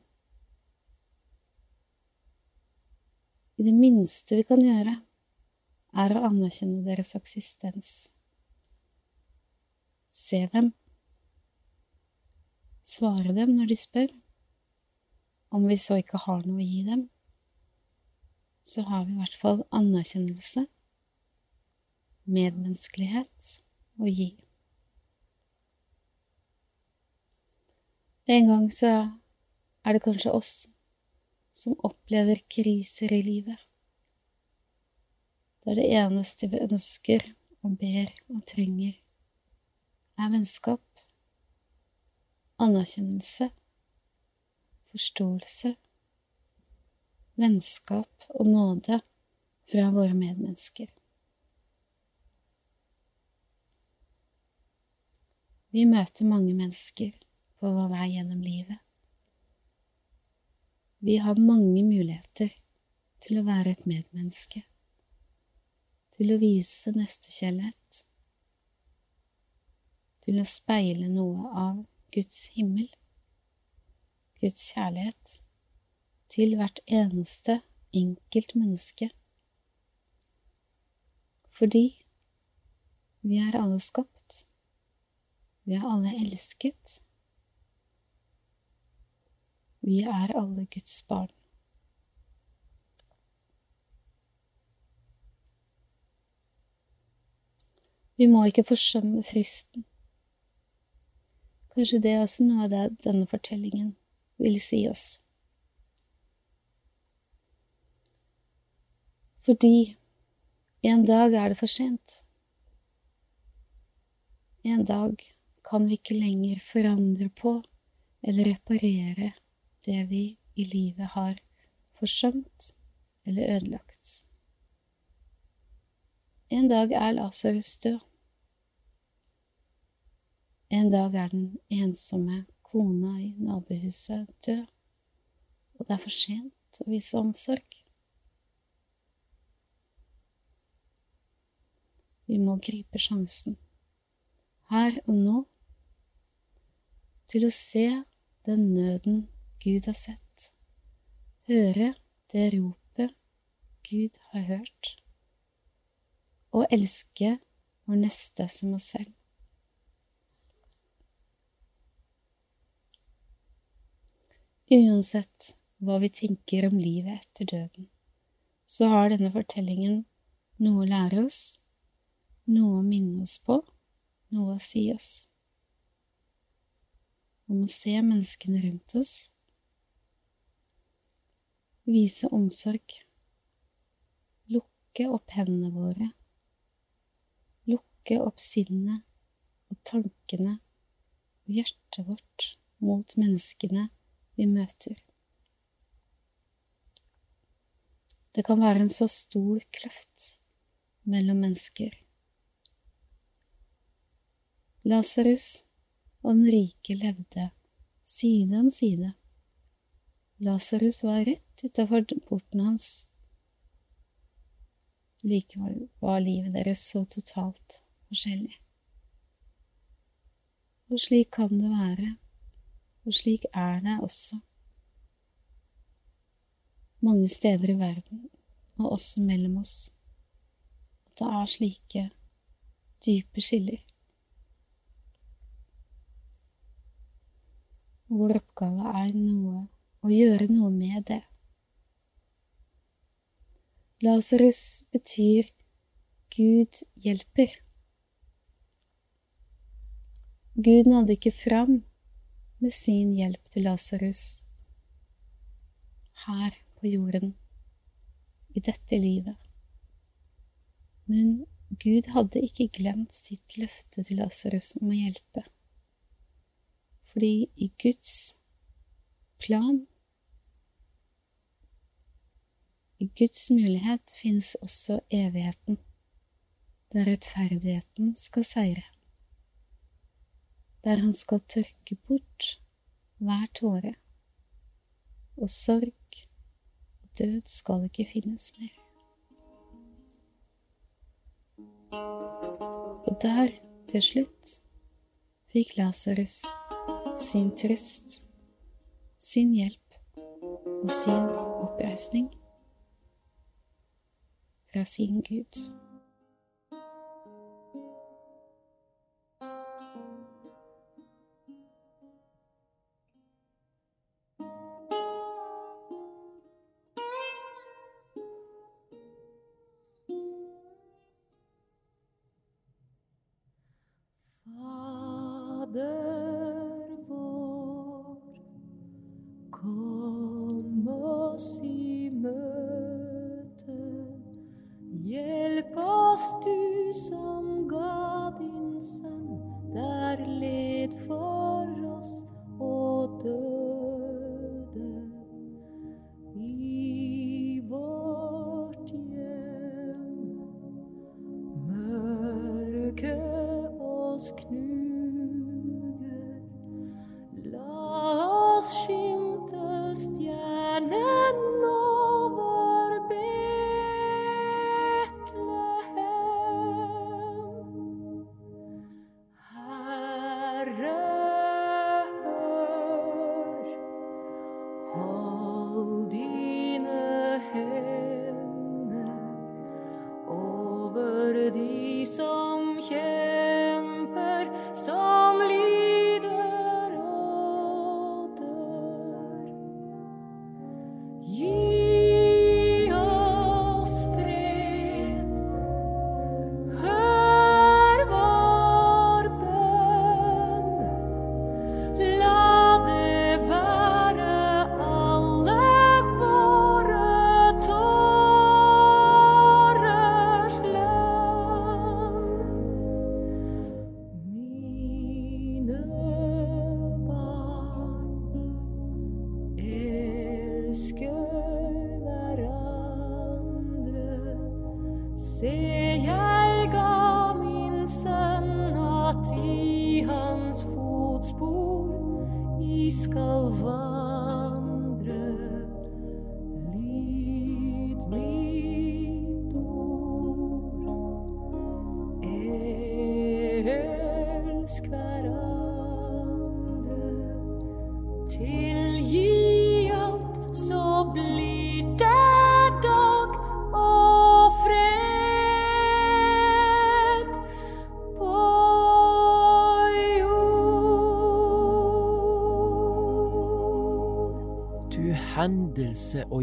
I det minste vi kan gjøre, er å anerkjenne deres eksistens. Se dem. Svare dem når de spør. Om vi så ikke har noe å gi dem, så har vi i hvert fall anerkjennelse, medmenneskelighet å gi. En gang så er det kanskje oss som opplever kriser i livet. Der det eneste vi ønsker og ber og trenger, er vennskap, anerkjennelse, forståelse, vennskap og nåde fra våre medmennesker. Vi møter mange mennesker på vår vei gjennom livet. Vi har mange muligheter til å være et medmenneske, til å vise nestekjærlighet, til å speile noe av Guds himmel, Guds kjærlighet, til hvert eneste enkelt menneske. Fordi vi er alle skapt. Vi er alle elsket. Vi er alle Guds barn. Vi må ikke forsømme fristen. Kanskje det er også noe av det denne fortellingen vil si oss. Fordi en dag er det for sent. En dag kan vi ikke lenger forandre på eller reparere det vi i livet har forsømt eller ødelagt. En dag er Lasarus død. En dag er den ensomme kona i nabohuset død, og det er for sent å vise omsorg. Vi må gripe sjansen, her og nå, til å se den nøden Gud har sett, høre det ropet Gud har hørt, og elske vår neste som oss selv. Uansett hva vi tenker om livet etter døden, så har denne fortellingen noe å lære oss, noe å minne oss på, noe å si oss. Om å se menneskene rundt oss, vise omsorg, lukke opp hendene våre, lukke opp sinnet og tankene og hjertet vårt mot menneskene vi møter. Det kan være en så stor kløft mellom mennesker. Lasarus og den rike levde side om side. Lasarus var rett utafor porten hans. Likevel var livet deres så totalt forskjellig. Og slik kan det være, og slik er det også mange steder i verden, og også mellom oss, at det er slike dype skiller. Vår oppgave er noe å gjøre noe med det. Lasarus betyr Gud hjelper. Gud nådde ikke fram med sin hjelp til Lasarus her på jorden, i dette livet. Men Gud hadde ikke glemt sitt løfte til Lasarus om å hjelpe, fordi i Guds plan, i Guds mulighet, finnes også evigheten, der rettferdigheten skal seire, der han skal tørke bort hver tåre, og sorg og død skal ikke finnes mer. Og der, til slutt, fikk Lasarus sin trøst, sin hjelp og sin oppreisning fra sin Gud.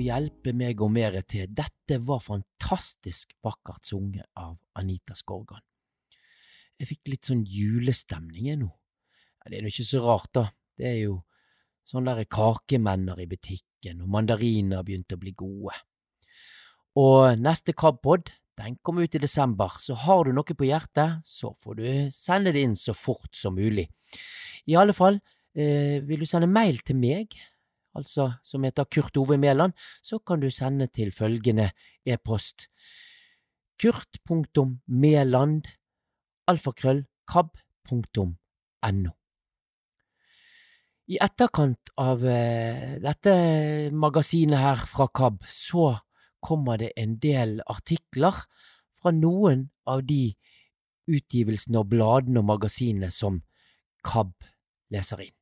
Hjelpe meg og mere til, dette var fantastisk vakkert sunget av Anita Skorgan. Jeg fikk litt sånn julestemning jeg nå. Ja, det er jo ikke så rart, da. Det er jo sånne der kakemenner i butikken, og mandariner begynte å bli gode. Og neste KAB-pod, den kommer ut i desember, så har du noe på hjertet, så får du sende det inn så fort som mulig. I alle fall, eh, vil du sende mail til meg, altså som heter Kurt Ove Mæland, så kan du sende til følgende e-post kurt.meland I etterkant av eh, dette magasinet her fra KAB, så kommer det en del artikler fra noen av de utgivelsene og bladene og magasinene som KAB leser inn.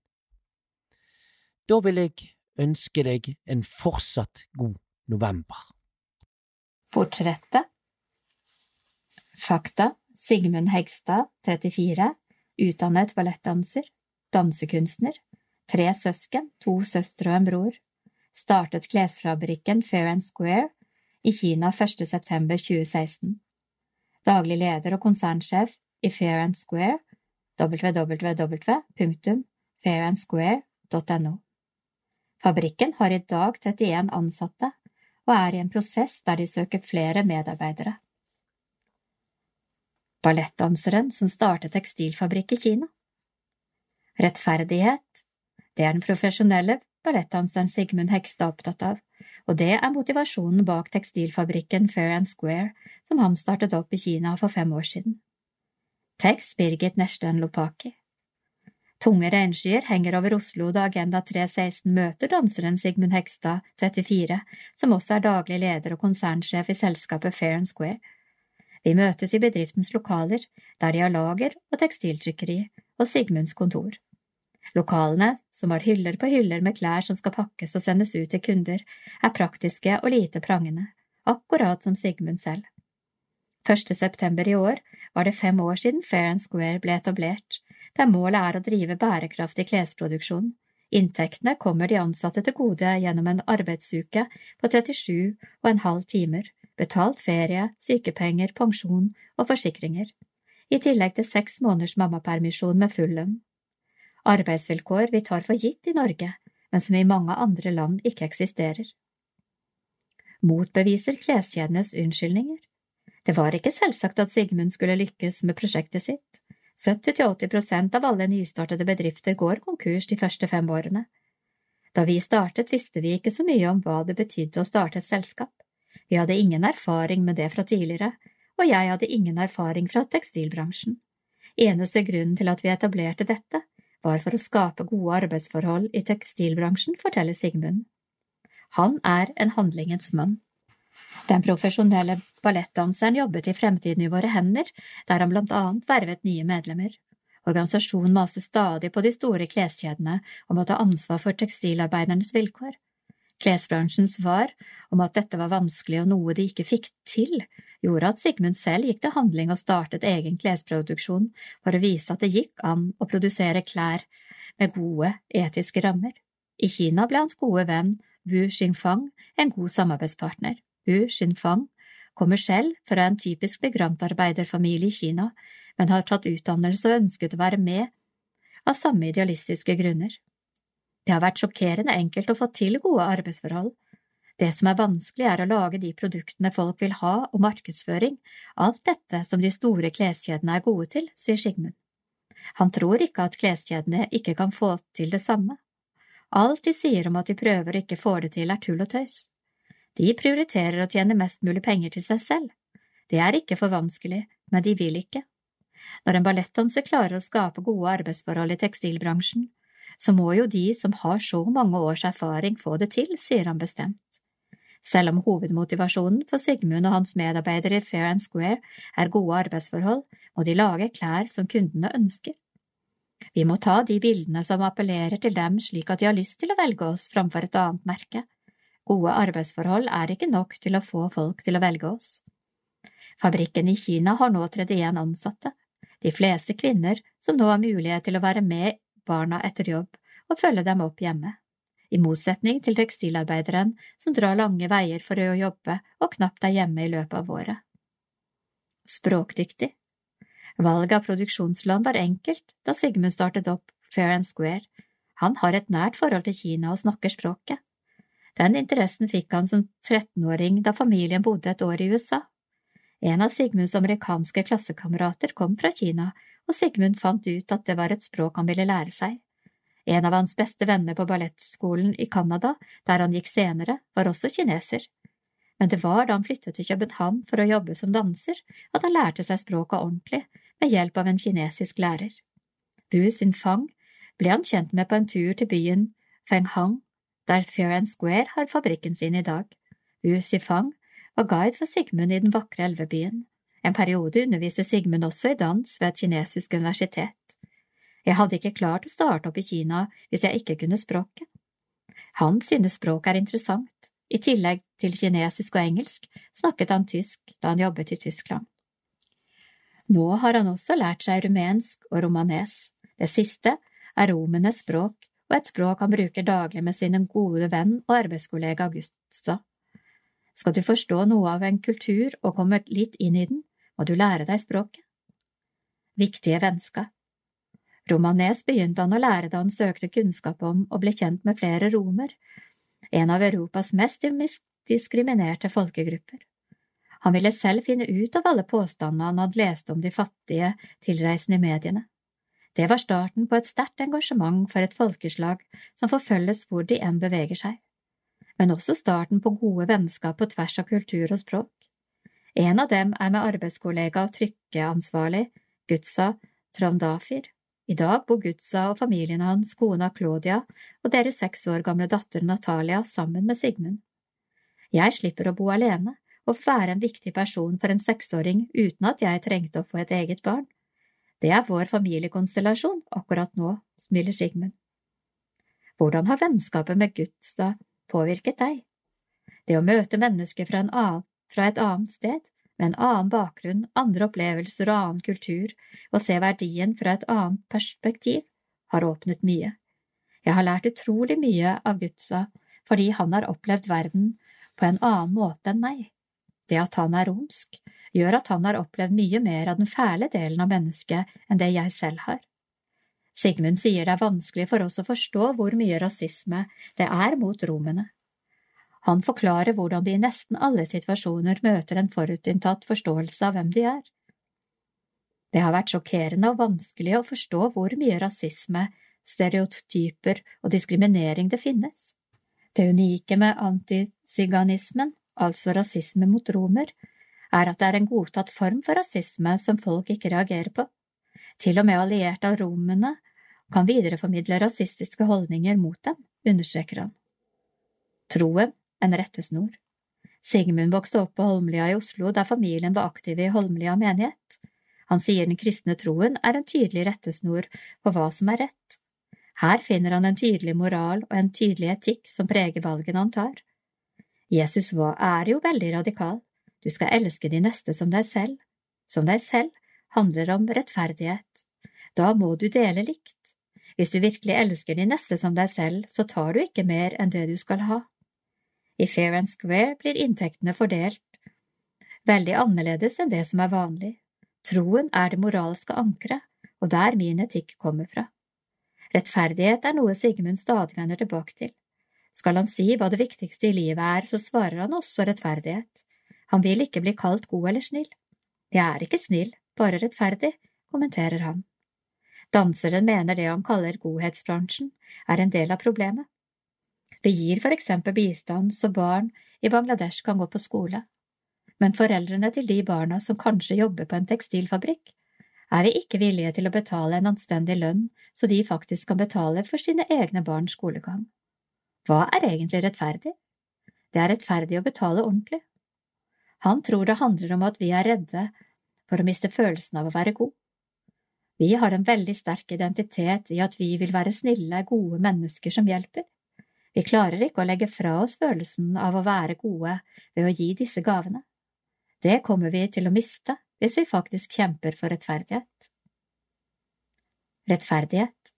Da vil jeg ønske deg en fortsatt god november. Portrettet Fakta Sigmund Hegstad, 34, utdannet ballettdanser, dansekunstner, tre søsken, to søstre og en bror, startet klesfabrikken Fair and Square i Kina 1. september 2016. Daglig leder og konsernsjef i Fair and Square, www.fairandsquare.no. Fabrikken har i dag 31 ansatte og er i en prosess der de søker flere medarbeidere. Ballettdanseren som startet tekstilfabrikk i Kina. Rettferdighet, det er den profesjonelle ballettdanseren Sigmund Hekstad opptatt av, og det er motivasjonen bak tekstilfabrikken Fair and Square som han startet opp i Kina for fem år siden. Tekst Birgit Nersten Lopaki. Tunge regnskyer henger over Oslo da Agenda 316 møter danseren Sigmund Hegstad, 34, som også er daglig leder og konsernsjef i selskapet Fair and Square. Vi møtes i bedriftens lokaler, der de har lager og tekstiltrykkeri, og Sigmunds kontor. Lokalene, som har hyller på hyller med klær som skal pakkes og sendes ut til kunder, er praktiske og lite prangende, akkurat som Sigmund selv. 1. september i år var det fem år siden Fair and Square ble etablert, der målet er å drive bærekraftig klesproduksjon. Inntektene kommer de ansatte til gode gjennom en arbeidsuke på 37 og en halv timer, betalt ferie, sykepenger, pensjon og forsikringer, i tillegg til seks måneders mammapermisjon med full lønn. Arbeidsvilkår vi tar for gitt i Norge, men som i mange andre land ikke eksisterer. Motbeviser kleskjedenes unnskyldninger. Det var ikke selvsagt at Sigmund skulle lykkes med prosjektet sitt. 70–80 prosent av alle nystartede bedrifter går konkurs de første fem årene. Da vi startet, visste vi ikke så mye om hva det betydde å starte et selskap. Vi hadde ingen erfaring med det fra tidligere, og jeg hadde ingen erfaring fra tekstilbransjen. Eneste grunnen til at vi etablerte dette, var for å skape gode arbeidsforhold i tekstilbransjen, forteller Sigmund. Han er en handlingens mann. Den profesjonelle ballettdanseren jobbet i Fremtiden i våre hender, der han blant annet vervet nye medlemmer. Organisasjonen maser stadig på de store kleskjedene om å ta ansvar for tekstilarbeidernes vilkår. Klesbransjens svar om at dette var vanskelig og noe de ikke fikk til, gjorde at Sigmund selv gikk til handling og startet egen klesproduksjon for å vise at det gikk an å produsere klær med gode etiske rammer. I Kina ble hans gode venn Wu Xingfang en god samarbeidspartner. Wu Xinfang kommer selv fra en typisk migrantarbeiderfamilie i Kina, men har tatt utdannelse og ønsket å være med av samme idealistiske grunner. Det har vært sjokkerende enkelt å få til gode arbeidsforhold. Det som er vanskelig, er å lage de produktene folk vil ha, og markedsføring, alt dette som de store kleskjedene er gode til, sier Sigmund. Han tror ikke at kleskjedene ikke kan få til det samme. Alt de sier om at de prøver og ikke får det til, er tull og tøys. De prioriterer å tjene mest mulig penger til seg selv. Det er ikke for vanskelig, men de vil ikke. Når en ballettdanser klarer å skape gode arbeidsforhold i tekstilbransjen, så må jo de som har så mange års erfaring få det til, sier han bestemt. Selv om hovedmotivasjonen for Sigmund og hans medarbeidere i Fair and Square er gode arbeidsforhold, må de lage klær som kundene ønsker. Vi må ta de bildene som appellerer til dem slik at de har lyst til å velge oss framfor et annet merke. Gode arbeidsforhold er ikke nok til å få folk til å velge oss. Fabrikken i Kina har nå 31 ansatte, de fleste kvinner som nå har mulighet til å være med barna etter jobb og følge dem opp hjemme, i motsetning til tekstilarbeideren som drar lange veier for å jobbe og knapt er hjemme i løpet av året. Språkdyktig Valget av produksjonsland var enkelt da Sigmund startet opp Fair and Square. Han har et nært forhold til Kina og snakker språket. Den interessen fikk han som 13-åring da familien bodde et år i USA. En av Sigmunds amerikanske klassekamerater kom fra Kina, og Sigmund fant ut at det var et språk han ville lære seg. En av hans beste venner på ballettskolen i Canada, der han gikk senere, var også kineser. Men det var da han flyttet til København for å jobbe som danser, at han lærte seg språket ordentlig, med hjelp av en kinesisk lærer. Wu Xinfang ble han kjent med på en tur til byen Fenghang, der Fair Square har fabrikken sin i dag. Wu Xifang var guide for Sigmund i den vakre elvebyen. En periode underviste Sigmund også i dans ved et kinesisk universitet. Jeg hadde ikke klart å starte opp i Kina hvis jeg ikke kunne språket. Han synes språk er interessant. I tillegg til kinesisk og engelsk snakket han tysk da han jobbet i Tyskland. Nå har han også lært seg rumensk og romanes. Det siste er romenes språk og et språk han bruker daglig med sin gode venn og arbeidskollega Augusta. Skal du forstå noe av en kultur og komme litt inn i den, må du lære deg språket. Viktige vennskap Romanes begynte han å lære da han søkte kunnskap om og ble kjent med flere romer, en av Europas mest diskriminerte folkegrupper. Han ville selv finne ut av alle påstandene han hadde lest om de fattige tilreisende i mediene. Det var starten på et sterkt engasjement for et folkeslag som forfølges hvor de enn beveger seg, men også starten på gode vennskap på tvers av kultur og språk. En av dem er med arbeidskollega og trykkeansvarlig, Gutsa Tramdafir. I dag bor Gutsa og familien hans, kona Claudia og deres seks år gamle datter Natalia sammen med Sigmund. Jeg slipper å bo alene og være en viktig person for en seksåring uten at jeg trengte å få et eget barn. Det er vår familiekonstellasjon akkurat nå, smiler Sigmund. Hvordan har vennskapet med Gutsa påvirket deg? Det å møte mennesker fra, annen, fra et annet sted, med en annen bakgrunn, andre opplevelser og annen kultur, og se verdien fra et annet perspektiv, har åpnet mye. Jeg har lært utrolig mye av Gutsa fordi han har opplevd verden på en annen måte enn meg. Det at han er romsk, gjør at han har opplevd mye mer av den fæle delen av mennesket enn det jeg selv har. Sigmund sier det er vanskelig for oss å forstå hvor mye rasisme det er mot romene. Han forklarer hvordan de i nesten alle situasjoner møter en forutinntatt forståelse av hvem de er. Det har vært sjokkerende og vanskelig å forstå hvor mye rasisme, stereotyper og diskriminering det finnes. Det unike med antisiganismen altså rasisme mot romer, er at det er en godtatt form for rasisme som folk ikke reagerer på. Til og med allierte av romene kan videreformidle rasistiske holdninger mot dem, understreker han. Troen, en rettesnor. Sigmund vokste opp på Holmlia i Oslo, der familien var aktiv i Holmlia menighet. Han sier den kristne troen er en tydelig rettesnor på hva som er rett. Her finner han en tydelig moral og en tydelig etikk som preger valgene han tar. Jesus var, er jo veldig radikal. Du skal elske de neste som deg selv. Som deg selv handler om rettferdighet. Da må du dele likt. Hvis du virkelig elsker de neste som deg selv, så tar du ikke mer enn det du skal ha. I Fair and Square blir inntektene fordelt veldig annerledes enn det som er vanlig. Troen er det moralske ankeret, og der min etikk kommer fra. Rettferdighet er noe Sigmund stadig vender tilbake til. Skal han si hva det viktigste i livet er, så svarer han også rettferdighet. Han vil ikke bli kalt god eller snill. Jeg er ikke snill, bare rettferdig, kommenterer han. Danseren mener det han kaller godhetsbransjen, er en del av problemet. Vi gir for eksempel bistand så barn i Bangladesh kan gå på skole, men foreldrene til de barna som kanskje jobber på en tekstilfabrikk, Er vi ikke villige til å betale en anstendig lønn så de faktisk kan betale for sine egne barns skolegang? Hva er egentlig rettferdig? Det er rettferdig å betale ordentlig. Han tror det handler om at vi er redde for å miste følelsen av å være god. Vi har en veldig sterk identitet i at vi vil være snille, gode mennesker som hjelper. Vi klarer ikke å legge fra oss følelsen av å være gode ved å gi disse gavene. Det kommer vi til å miste hvis vi faktisk kjemper for rettferdighet. Rettferdighet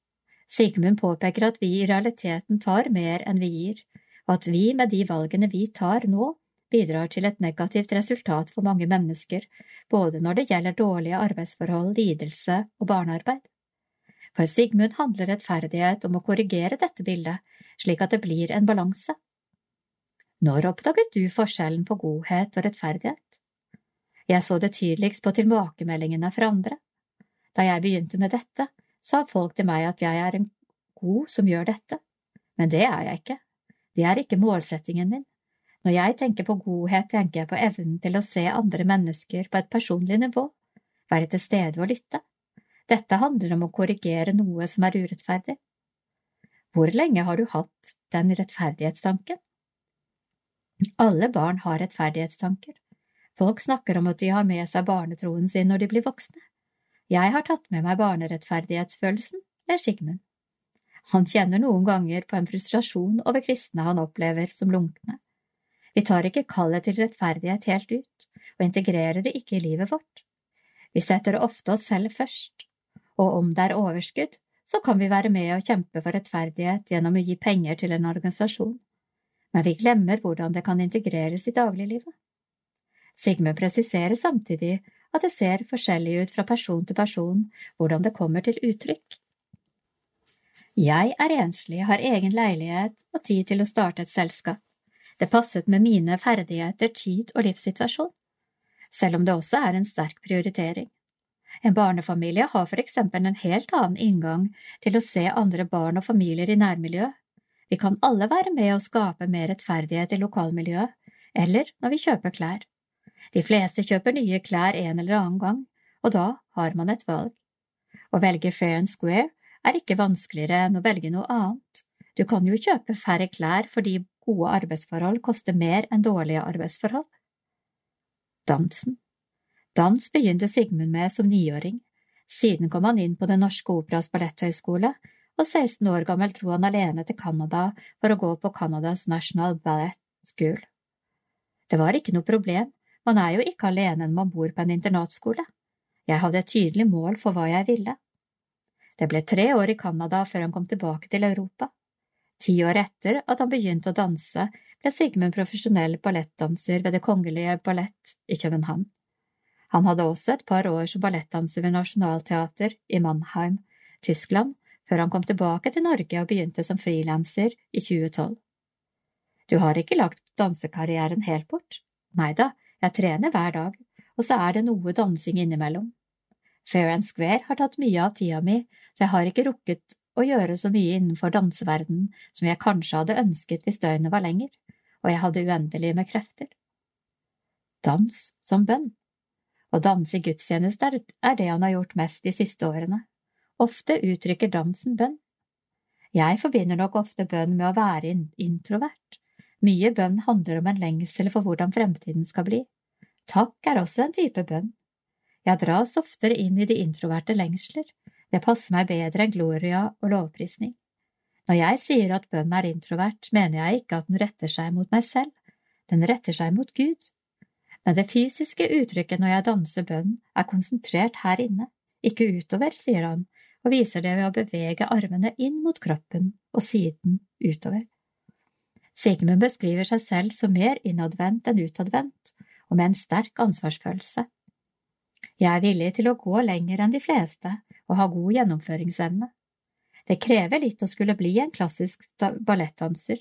Sigmund påpeker at vi i realiteten tar mer enn vi gir, og at vi med de valgene vi tar nå, bidrar til et negativt resultat for mange mennesker, både når det gjelder dårlige arbeidsforhold, lidelse og barnearbeid. For Sigmund handler rettferdighet om å korrigere dette bildet, slik at det blir en balanse. Når oppdaget du forskjellen på godhet og rettferdighet? Jeg så det tydeligst på tilbakemeldingene fra andre. Da jeg begynte med dette, sa folk til meg at jeg er en god som gjør dette, men det er jeg ikke. Det er ikke målsettingen min. Når jeg tenker på godhet, tenker jeg på evnen til å se andre mennesker på et personlig nivå, være til stede og lytte. Dette handler om å korrigere noe som er urettferdig. Hvor lenge har du hatt den rettferdighetstanken? Alle barn har rettferdighetstanker. Folk snakker om at de har med seg barnetroen sin når de blir voksne. Jeg har tatt med meg barnerettferdighetsfølelsen, ler Sigmund. Han kjenner noen ganger på en frustrasjon over kristne han opplever som lunkne. Vi tar ikke kallet til rettferdighet helt ut, og integrerer det ikke i livet vårt. Vi setter ofte oss selv først, og om det er overskudd, så kan vi være med og kjempe for rettferdighet gjennom å gi penger til en organisasjon, men vi glemmer hvordan det kan integreres i dagliglivet. Sigmund presiserer samtidig at det ser forskjellig ut fra person til person hvordan det kommer til uttrykk. Jeg er enslig, har egen leilighet og tid til å starte et selskap. Det passet med mine ferdigheter, tid og livssituasjon, selv om det også er en sterk prioritering. En barnefamilie har for eksempel en helt annen inngang til å se andre barn og familier i nærmiljøet. Vi kan alle være med å skape mer rettferdighet i lokalmiljøet, eller når vi kjøper klær. De fleste kjøper nye klær en eller annen gang, og da har man et valg. Å velge fair and square er ikke vanskeligere enn å velge noe annet. Du kan jo kjøpe færre klær fordi gode arbeidsforhold koster mer enn dårlige arbeidsforhold. Dansen Dans begynte Sigmund med som niåring. Siden kom han inn på Den norske operas balletthøgskole, og 16 år gammel dro han alene til Canada for å gå på Canadas National Ballet School. Det var ikke noe problem, man er jo ikke alene når man bor på en internatskole. Jeg hadde et tydelig mål for hva jeg ville. Det ble tre år i Canada før han kom tilbake til Europa. Ti år etter at han begynte å danse, ble Sigmund profesjonell ballettdanser ved Det kongelige ballett i København. Han hadde også et par år som ballettdanser ved Nationaltheater i Mannheim, Tyskland, før han kom tilbake til Norge og begynte som frilanser i 2012. Du har ikke lagt dansekarrieren helt bort? Nei da, jeg trener hver dag, og så er det noe dansing innimellom. Fair and Square har tatt mye av tida mi, så jeg har ikke rukket å gjøre så mye innenfor danseverdenen som jeg kanskje hadde ønsket hvis døgnet var lenger, og jeg hadde uendelig med krefter. Dans som bønn. Å danse i gudstjeneste er det han har gjort mest de siste årene. Ofte uttrykker dansen bønn. Jeg forbinder nok ofte bønn med å være introvert. Mye bønn handler om en lengsel for hvordan fremtiden skal bli. Takk er også en type bønn. Jeg dras oftere inn i de introverte lengsler, det passer meg bedre enn gloria og lovprisning. Når jeg sier at bønn er introvert, mener jeg ikke at den retter seg mot meg selv, den retter seg mot Gud. Men det fysiske uttrykket når jeg danser bønn, er konsentrert her inne, ikke utover, sier han, og viser det ved å bevege armene inn mot kroppen og siden utover. Sigmund beskriver seg selv som mer innadvendt enn utadvendt, og med en sterk ansvarsfølelse. Jeg er villig til å gå lenger enn de fleste og ha god gjennomføringsevne. Det krever litt å skulle bli en klassisk ballettdanser,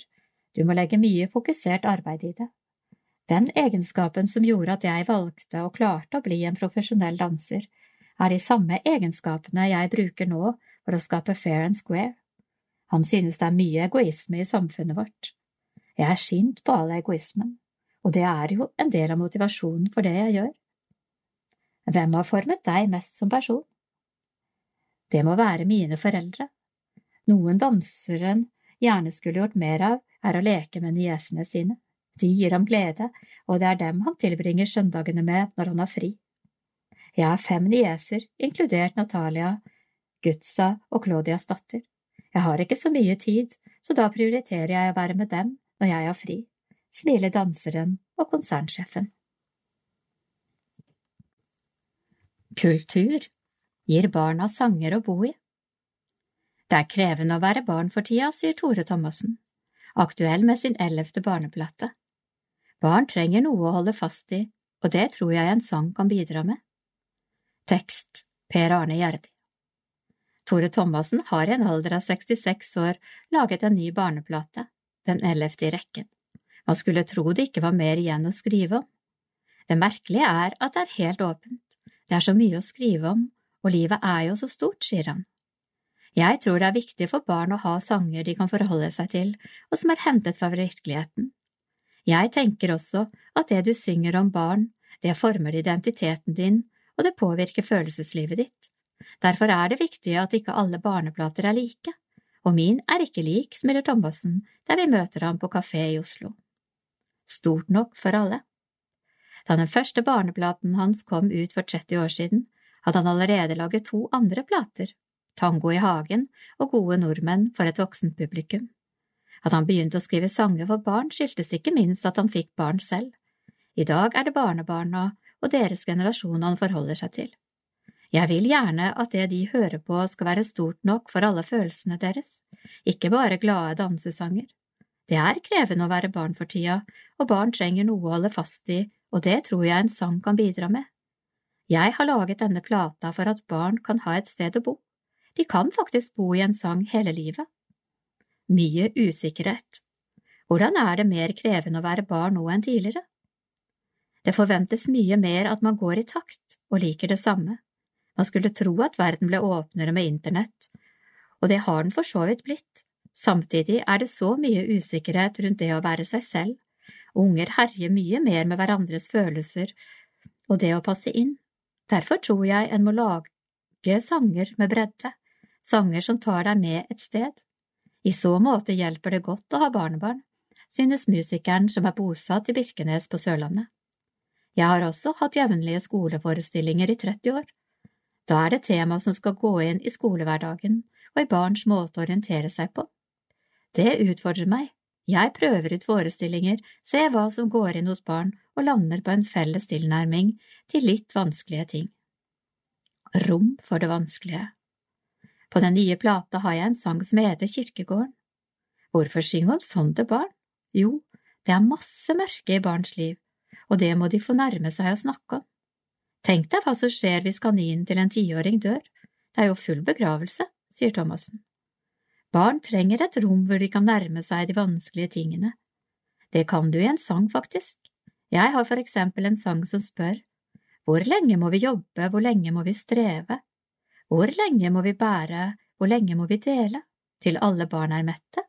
du må legge mye fokusert arbeid i det. Den egenskapen som gjorde at jeg valgte og klarte å bli en profesjonell danser, er de samme egenskapene jeg bruker nå for å skape fair and square. Han synes det er mye egoisme i samfunnet vårt. Jeg er sint på all egoismen, og det er jo en del av motivasjonen for det jeg gjør. Hvem har formet deg mest som person? Det må være mine foreldre. Noen danseren gjerne skulle gjort mer av, er å leke med niesene sine. De gir ham glede, og det er dem han tilbringer søndagene med når han har fri. Jeg har fem nieser, inkludert Natalia, Gutsa og Claudias datter. Jeg har ikke så mye tid, så da prioriterer jeg å være med dem når jeg har fri, smiler danseren og konsernsjefen. Kultur gir barna sanger å bo i. Det er krevende å være barn for tida, sier Tore Thomassen, aktuell med sin ellevte barneplate. Barn trenger noe å holde fast i, og det tror jeg en sang kan bidra med. Tekst Per Arne Gjerdi Tore Thomassen har i en alder av 66 år laget en ny barneplate, den ellevte i rekken. Man skulle tro det ikke var mer igjen å skrive om. Det merkelige er at det er helt åpent, det er så mye å skrive om, og livet er jo så stort, sier han. Jeg tror det er viktig for barn å ha sanger de kan forholde seg til, og som er hentet fra virkeligheten. Jeg tenker også at det du synger om barn, det former identiteten din, og det påvirker følelseslivet ditt. Derfor er det viktig at ikke alle barneplater er like, og min er ikke lik, smiler Thomassen der vi møter ham på kafé i Oslo. Stort nok for alle. Da den første barneplaten hans kom ut for 30 år siden, hadde han allerede laget to andre plater, Tango i hagen og Gode nordmenn for et voksent publikum. At han begynte å skrive sanger for barn, skyldtes ikke minst at han fikk barn selv. I dag er det barnebarna og deres generasjon han forholder seg til. Jeg vil gjerne at det de hører på skal være stort nok for alle følelsene deres, ikke bare glade dansesanger. Det er krevende å være barn for tida, og barn trenger noe å holde fast i, og det tror jeg en sang kan bidra med. Jeg har laget denne plata for at barn kan ha et sted å bo. De kan faktisk bo i en sang hele livet. Mye usikkerhet. Hvordan er det mer krevende å være barn nå enn tidligere? Det forventes mye mer at man går i takt og liker det samme. Man skulle tro at verden ble åpnere med internett, og det har den for så vidt blitt. Samtidig er det så mye usikkerhet rundt det å være seg selv. Unger herjer mye mer med hverandres følelser og det å passe inn. Derfor tror jeg en må lage sanger med bredde, sanger som tar deg med et sted. I så måte hjelper det godt å ha barnebarn, synes musikeren som er bosatt i Birkenes på Sørlandet. Jeg har også hatt jevnlige skoleforestillinger i 30 år. Da er det tema som skal gå inn i skolehverdagen og i barns måte å orientere seg på. Det utfordrer meg. Jeg prøver ut forestillinger, ser hva som går inn hos barn og lander på en felles tilnærming til litt vanskelige ting. Rom for det vanskelige. På den nye plata har jeg en sang som heter Kirkegården. Hvorfor synge om sånn til barn? Jo, det er masse mørke i barns liv, og det må de få nærme seg å snakke om. Tenk deg hva som skjer hvis kaninen til en tiåring dør, det er jo full begravelse, sier Thomassen. Barn trenger et rom hvor de kan nærme seg de vanskelige tingene. Det kan du i en sang, faktisk. Jeg har for eksempel en sang som spør Hvor lenge må vi jobbe, hvor lenge må vi streve? Hvor lenge må vi bære, hvor lenge må vi dele, til alle barn er mette?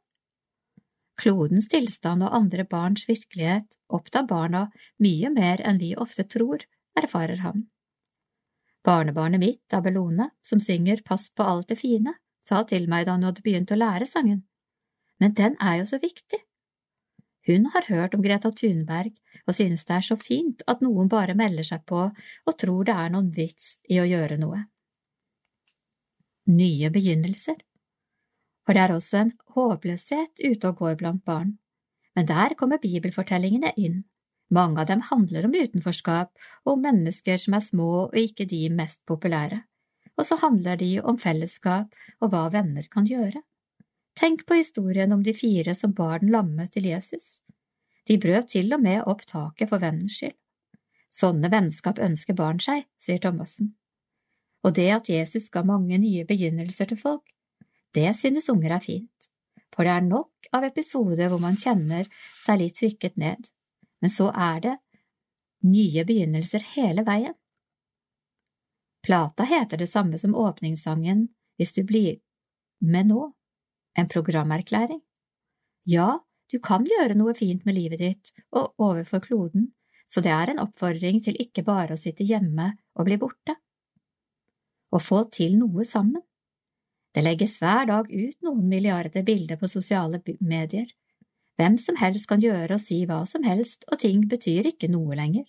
Klodens tilstand og andre barns virkelighet opptar barna mye mer enn vi ofte tror, erfarer han. Barnebarnet mitt, Abelone, som synger Pass på alt det fine, sa til meg da hun hadde begynt å lære sangen. Men den er jo så viktig. Hun har hørt om Greta Thunberg og synes det er så fint at noen bare melder seg på og tror det er noen vits i å gjøre noe. Nye begynnelser For det er også en håpløshet ute og går blant barn, men der kommer bibelfortellingene inn. Mange av dem handler om utenforskap og om mennesker som er små og ikke de mest populære, og så handler de om fellesskap og hva venner kan gjøre. Tenk på historien om de fire som bar den lamme til Jesus. De brøt til og med opp taket for vennens skyld. Sånne vennskap ønsker barn seg, sier Thomassen. Og det at Jesus ga mange nye begynnelser til folk, det synes unger er fint, for det er nok av episoder hvor man kjenner seg litt trykket ned, men så er det nye begynnelser hele veien. Plata heter det samme som åpningssangen Hvis du blir med nå, en programerklæring. Ja, du kan gjøre noe fint med livet ditt og overfor kloden, så det er en oppfordring til ikke bare å sitte hjemme og bli borte. Å få til noe sammen, Det legges hver dag ut noen milliarder bilder på sosiale medier. Hvem som helst kan gjøre og si hva som helst, og ting betyr ikke noe lenger.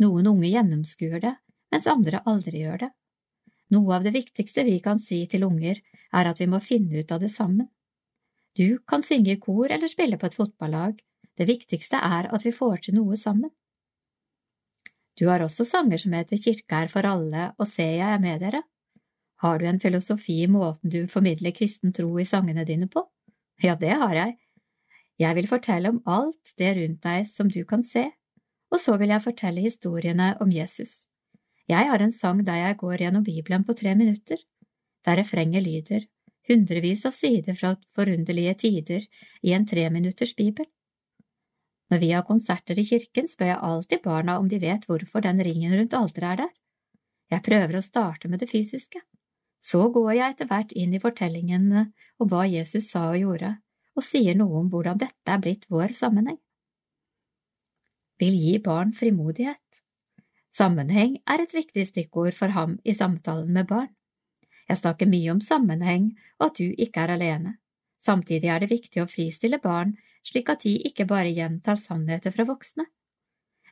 Noen unge gjennomskuer det, mens andre aldri gjør det. Noe av det viktigste vi kan si til unger, er at vi må finne ut av det sammen. Du kan synge i kor eller spille på et fotballag, det viktigste er at vi får til noe sammen. Du har også sanger som heter Kirka er for alle og Se jeg er med dere. Har du en filosofi i måten du formidler kristen tro i sangene dine på? Ja, det har jeg. Jeg vil fortelle om alt det rundt deg som du kan se, og så vil jeg fortelle historiene om Jesus. Jeg har en sang der jeg går gjennom Bibelen på tre minutter, der refrenget lyder hundrevis av sider fra forunderlige tider i en treminutters bibel. Når vi har konserter i kirken, spør jeg alltid barna om de vet hvorfor den ringen rundt alteret er der. Jeg prøver å starte med det fysiske. Så går jeg etter hvert inn i fortellingene om hva Jesus sa og gjorde, og sier noe om hvordan dette er blitt vår sammenheng. Vil gi barn frimodighet. Sammenheng er et viktig stikkord for ham i samtalen med barn. Jeg snakker mye om sammenheng og at du ikke er alene. Samtidig er det viktig å fristille barn slik at de ikke bare gjentar sannheter fra voksne,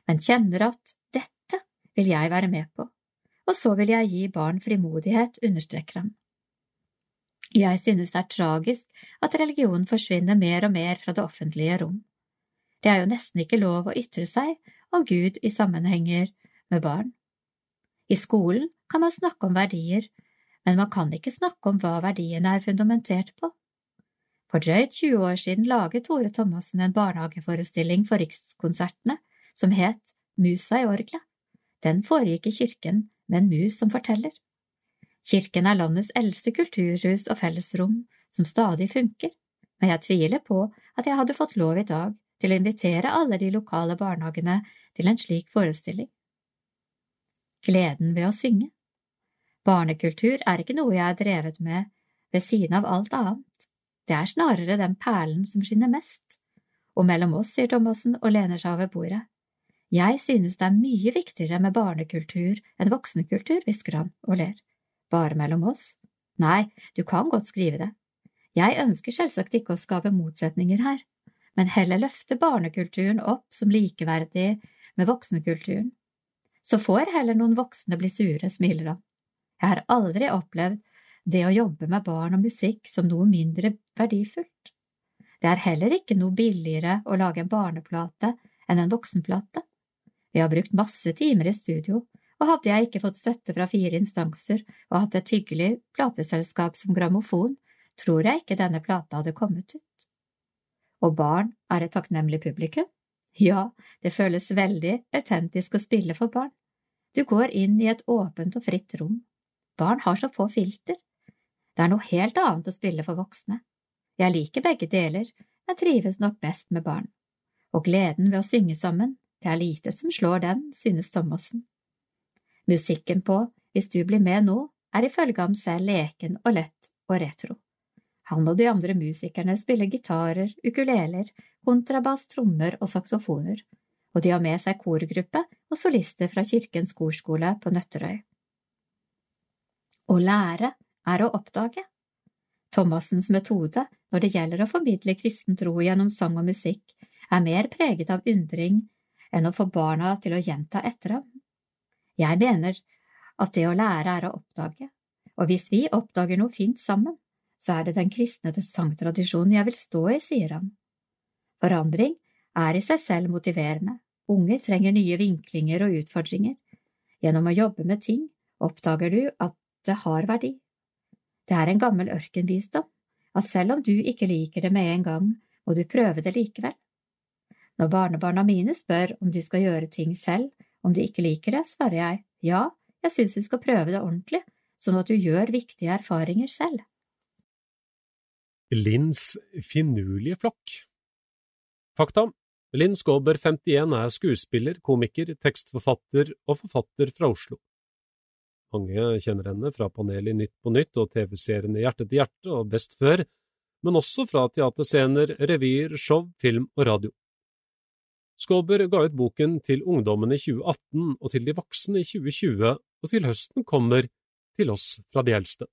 men kjenner at dette vil jeg være med på, og så vil jeg gi barn frimodighet, understreker han. Jeg synes det er tragisk at religion forsvinner mer og mer fra det offentlige rom. Det er jo nesten ikke lov å ytre seg om Gud i sammenhenger med barn. I skolen kan man snakke om verdier, men man kan ikke snakke om hva verdiene er fundamentert på. For drøyt 20 år siden laget Tore Thomassen en barnehageforestilling for Rikskonsertene som het Musa i orgelet. Den foregikk i kirken med en mus som forteller. Kirken er landets eldste kulturhus og fellesrom som stadig funker, men jeg tviler på at jeg hadde fått lov i dag til å invitere alle de lokale barnehagene til en slik forestilling. Gleden ved å synge Barnekultur er ikke noe jeg har drevet med ved siden av alt annet, det er snarere den perlen som skinner mest. Og mellom oss, sier Thomassen og lener seg over bordet. Jeg synes det er mye viktigere med barnekultur enn voksenkultur, hvisker han og ler. Bare mellom oss? Nei, du kan godt skrive det. Jeg ønsker selvsagt ikke å skape motsetninger her, men heller løfte barnekulturen opp som likeverdig med voksenkulturen. Så får heller noen voksne bli sure, smiler han. Jeg har aldri opplevd det å jobbe med barn og musikk som noe mindre verdifullt. Det er heller ikke noe billigere å lage en barneplate enn en voksenplate. Vi har brukt masse timer i studio, og hadde jeg ikke fått støtte fra fire instanser og hatt et hyggelig plateselskap som grammofon, tror jeg ikke denne plata hadde kommet ut. Og barn er et takknemlig publikum? Ja, det føles veldig autentisk å spille for barn. Du går inn i et åpent og fritt rom. Barn har så få filter, det er noe helt annet å spille for voksne. Jeg liker begge deler, men trives nok best med barn. Og gleden ved å synge sammen, det er lite som slår den, synes Thomassen. Musikken på Hvis du blir med nå, er ifølge ham selv leken og lett og retro. Han og de andre musikerne spiller gitarer, ukuleler, kontrabass, trommer og saksofoner, og de har med seg korgruppe og solister fra Kirkens korskole på Nøtterøy. Å lære er å oppdage. Thomassens metode når det gjelder å formidle kristen tro gjennom sang og musikk, er mer preget av undring enn å få barna til å gjenta etter ham. Jeg mener at det å lære er å oppdage, og hvis vi oppdager noe fint sammen, så er det den kristne sangtradisjonen jeg vil stå i, sier han. Forandring er i seg selv motiverende, unger trenger nye vinklinger og utfordringer. Gjennom å jobbe med ting oppdager du at det har verdi. Det er en gammel ørkenvisdom, at selv om du ikke liker det med en gang, må du prøve det likevel. Når barnebarna mine spør om de skal gjøre ting selv, om de ikke liker det, svarer jeg ja, jeg synes du skal prøve det ordentlig, sånn at du gjør viktige erfaringer selv. Linns finurlige flokk Fakta Linn Skåber 51 er skuespiller, komiker, tekstforfatter og forfatter fra Oslo. Mange kjenner henne fra panelet i Nytt på Nytt og TV-seriene Hjerte til hjerte og Best før, men også fra teaterscener, revyer, show, film og radio. Skåber ga ut boken Til ungdommen i 2018 og Til de voksne i 2020, og til høsten kommer Til oss fra de eldste.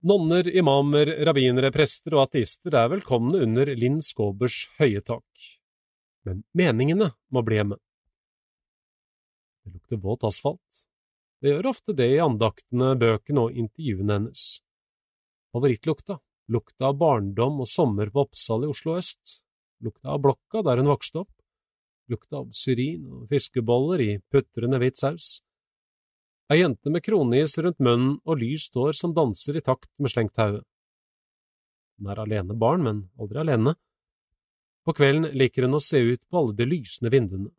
Nonner, imamer, rabbinere, prester og ateister er velkomne under Linn Skåbers høye tak. Men meningene må bli hjemme. Det lukter våt asfalt. Det gjør ofte det i andaktene, bøkene og intervjuene hennes. Favorittlukta, lukta av barndom og sommer på Oppsal i Oslo øst, lukta av blokka der hun vokste opp, lukta av syrin og fiskeboller i putrende hvit saus. Ei jente med kronis rundt munnen og lyst hår som danser i takt med slengt haue. Hun er alene barn, men aldri alene. På kvelden liker hun å se ut på alle de lysende vinduene.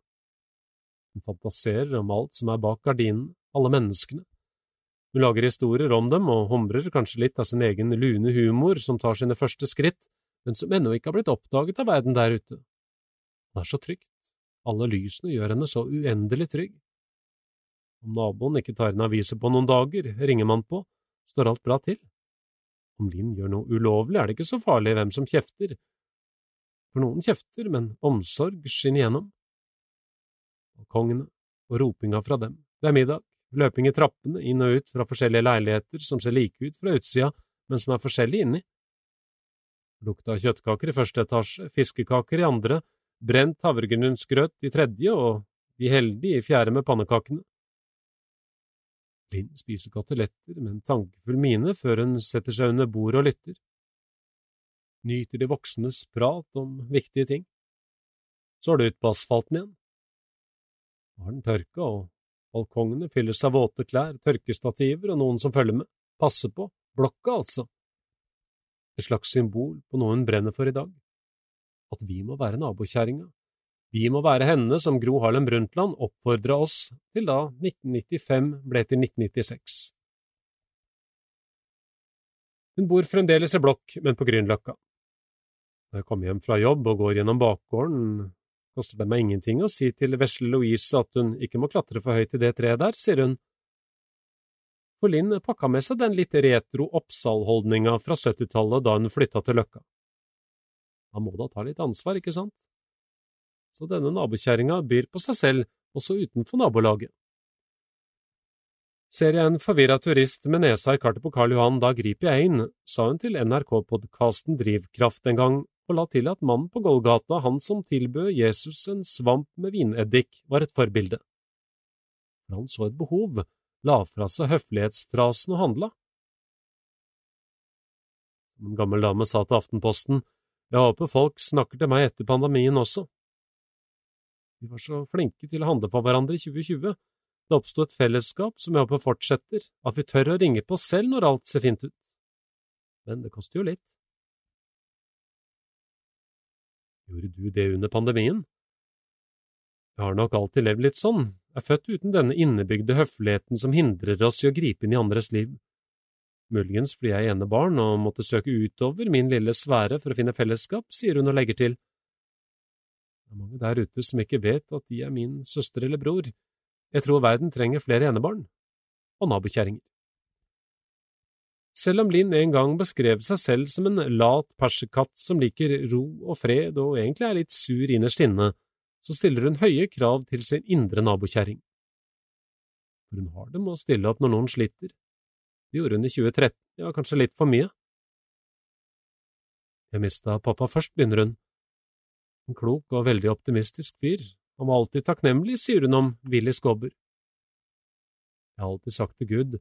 Hun fantaserer om alt som er bak gardinen, alle menneskene. Hun lager historier om dem og humrer kanskje litt av sin egen lune humor som tar sine første skritt, men som ennå ikke har blitt oppdaget av verden der ute. Det er så trygt, alle lysene gjør henne så uendelig trygg. Om naboen ikke tar inn aviser på noen dager, ringer man på, står alt bra til. Om Linn gjør noe ulovlig, er det ikke så farlig hvem som kjefter. For noen kjefter, men omsorg skinner igjennom. Balkongene og ropinga fra dem, det er middag, løping i trappene, inn og ut fra forskjellige leiligheter som ser like ut fra utsida, men som er forskjellige inni. Lukta kjøttkaker i første etasje, fiskekaker i andre, brent havregrynsgrøt i tredje og de heldige i fjerde med pannekakene. Linn spiser koteletter med en tankefull mine før hun setter seg under bordet og lytter. Nyter de voksnes prat om viktige ting. Så er det ut på asfalten igjen. Nå har den tørka, og balkongene fylles av våte klær, tørkestativer og noen som følger med. Passer på. Blokka, altså. Et slags symbol på noe hun brenner for i dag. At vi må være nabokjerringa, vi må være henne som Gro Harlem Brundtland oppfordra oss til da 1995 ble til 1996. Hun bor fremdeles i blokk, men på Grünerløkka. Når jeg kommer hjem fra jobb og går gjennom bakgården, koster det meg ingenting å si til vesle Louise at hun ikke må klatre for høyt i det treet der, sier hun. For Linn pakka med seg den litt retro Oppsal-holdninga fra 70-tallet da hun flytta til Løkka. Han må da ta litt ansvar, ikke sant? så denne nabokjerringa byr på seg selv også utenfor nabolaget. Ser jeg en forvirra turist med nesa i kartet på Karl Johan, da griper jeg inn, sa hun til NRK-podkasten Drivkraft en gang, og la til at mannen på Golgata, han som tilbød Jesus en svamp med vineddik, var et forbilde. For han så et behov, la fra seg høflighetsfrasen og handla. En gammel dame sa til Aftenposten, jeg håper folk snakker til meg etter pandemien også. Vi var så flinke til å handle på hverandre i 2020. Det oppsto et fellesskap som jeg håper fortsetter, at vi tør å ringe på selv når alt ser fint ut. Men det koster jo litt. Gjorde du det under pandemien? Jeg har nok alltid levd litt sånn, er født uten denne innebygde høfligheten som hindrer oss i å gripe inn i andres liv. Muligens fordi jeg er enebarn og måtte søke utover min lille sfære for å finne fellesskap, sier hun og legger til. Det er mange der ute som ikke vet at de er min søster eller bror. Jeg tror verden trenger flere enebarn. Og nabokjerringer. Selv om Linn en gang beskrev seg selv som en lat persekatt som liker ro og fred og egentlig er litt sur innerst inne, så stiller hun høye krav til sin indre nabokjerring. For hun har det med å stille opp når noen sliter. Det gjorde hun i 2013, ja, kanskje litt for mye. Jeg mista pappa først, begynner hun. En klok og veldig optimistisk fyr. Han var alltid takknemlig, sier hun om Willy Skåber. Jeg har alltid sagt til Gud,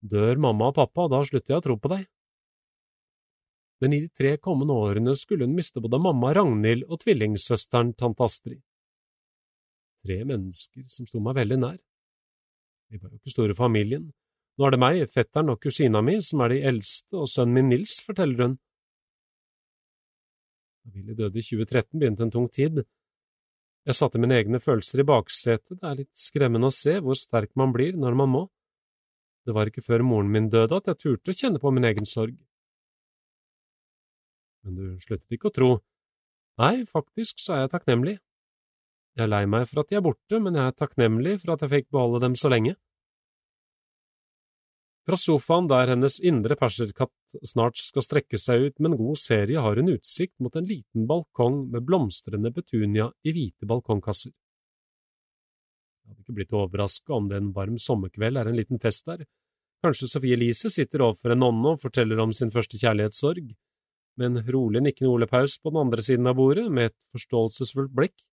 dør mamma og pappa, da slutter jeg å tro på deg. Men i de tre kommende årene skulle hun miste både mamma Ragnhild og tvillingsøsteren tante Astrid. Tre mennesker som sto meg veldig nær. Vi var jo ikke store familien. Nå er det meg, fetteren og kusina mi som er de eldste, og sønnen min Nils, forteller hun. Da Willy døde i 2013, begynte en tung tid. Jeg satte mine egne følelser i baksetet, det er litt skremmende å se hvor sterk man blir når man må. Det var ikke før moren min døde at jeg turte å kjenne på min egen sorg. Men du sluttet ikke å tro. Nei, faktisk så er jeg takknemlig. Jeg er lei meg for at de er borte, men jeg er takknemlig for at jeg fikk beholde dem så lenge. Fra sofaen der hennes indre perserkatt snart skal strekke seg ut med en god serie, har hun utsikt mot en liten balkong med blomstrende betunia i hvite balkongkasser. Jeg hadde ikke blitt overraska om det en varm sommerkveld er en liten fest der. Kanskje Sofie Elise sitter overfor en nonne og forteller om sin første kjærlighetssorg, med en rolig nikkende Ole Paus på den andre siden av bordet med et forståelsesfullt blikk.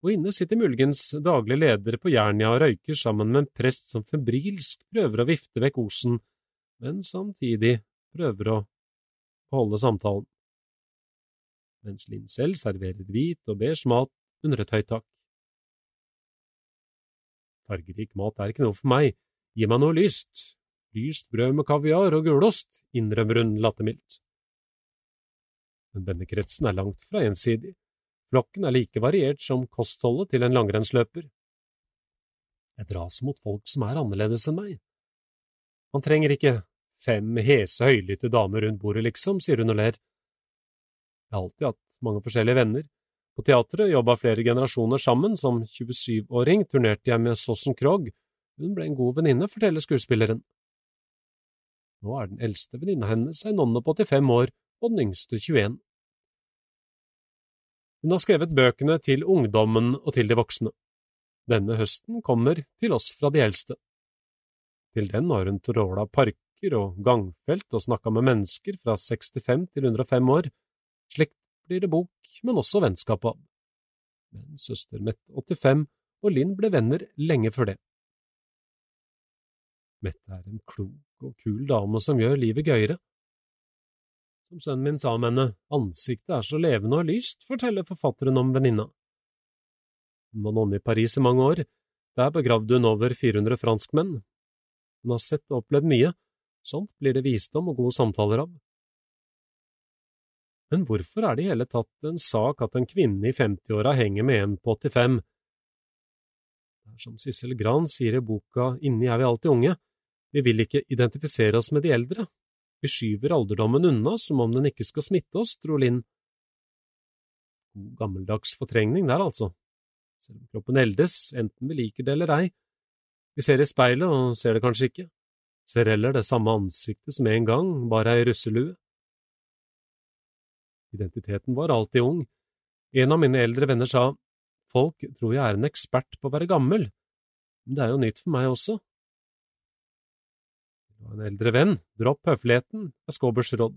Og inne sitter muligens daglig leder på Jernia og røyker sammen med en prest som febrilsk prøver å vifte vekk osen, men samtidig prøver å beholde samtalen. Mens Linn selv serverer hvit og beige mat under et høyt tak. Fargerik mat er ikke noe for meg, gi meg noe lyst, lyst brød med kaviar og gulost, innrømmer hun lattermildt. Men denne kretsen er langt fra ensidig, flokken er like variert som kostholdet til en langrennsløper. Jeg dras mot folk som er annerledes enn meg. Man trenger ikke fem hese, høylytte damer rundt bordet, liksom, sier hun og ler. Jeg har alltid hatt mange forskjellige venner. På teatret jobba flere generasjoner sammen, som 27-åring turnerte jeg med Sossen Krogh, hun ble en god venninne, forteller skuespilleren. Nå er den eldste venninna hennes ei nonne på 85 år og den yngste 21. Hun har skrevet bøkene til ungdommen og til de voksne. Denne høsten kommer til oss fra de eldste. Til den har hun tråla parker og gangfelt og snakka med mennesker fra 65 til 105 år. Slikt blir det bok, men også vennskap av. Men søster Mette 85 og Linn ble venner lenge før det. Mette er en klok og kul dame som gjør livet gøyere. Som sønnen min sa om henne, ansiktet er så levende og lyst, forteller forfatteren om venninna. Hun var nonne i Paris i mange år, der begravde hun over 400 franskmenn. Hun har sett og opplevd mye, sånt blir det visdom og gode samtaler av. Men hvorfor er det i hele tatt en sak at en kvinne i 50-åra henger med en på 85? Det er som Sissel Gran sier i boka Inni er vi alltid unge, vi vil ikke identifisere oss med de eldre. Vi skyver alderdommen unna som om den ikke skal smitte oss, tror Linn. God gammeldags fortrengning der, altså. Selv om kroppen eldes, enten vi liker det eller ei. Vi ser i speilet og ser det kanskje ikke. Ser heller det samme ansiktet som en gang, bare ei russelue. Identiteten var alltid ung. En av mine eldre venner sa, folk tror jeg er en ekspert på å være gammel, men det er jo nytt for meg også. En eldre venn, dropp høfligheten, er Skåbers råd.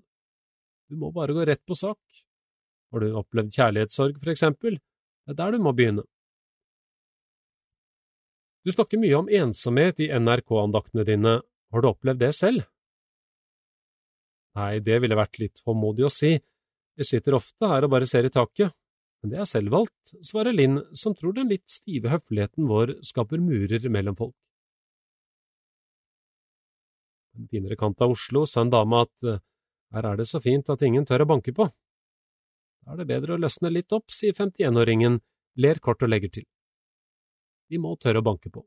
Du må bare gå rett på sak. Har du opplevd kjærlighetssorg, for eksempel? Det er der du må begynne. Du snakker mye om ensomhet i NRK-andaktene dine. Har du opplevd det selv? Nei, det ville vært litt håndmodig å si. Jeg sitter ofte her og bare ser i taket. Men det er selvvalgt, svarer Linn, som tror den litt stive høfligheten vår skaper murer mellom folk en finere kant av Oslo, sa en dame at eh, her er det så fint at ingen tør å banke på. Da er det bedre å løsne litt opp, sier 51-åringen, ler kort og legger til. Vi må tørre å banke på.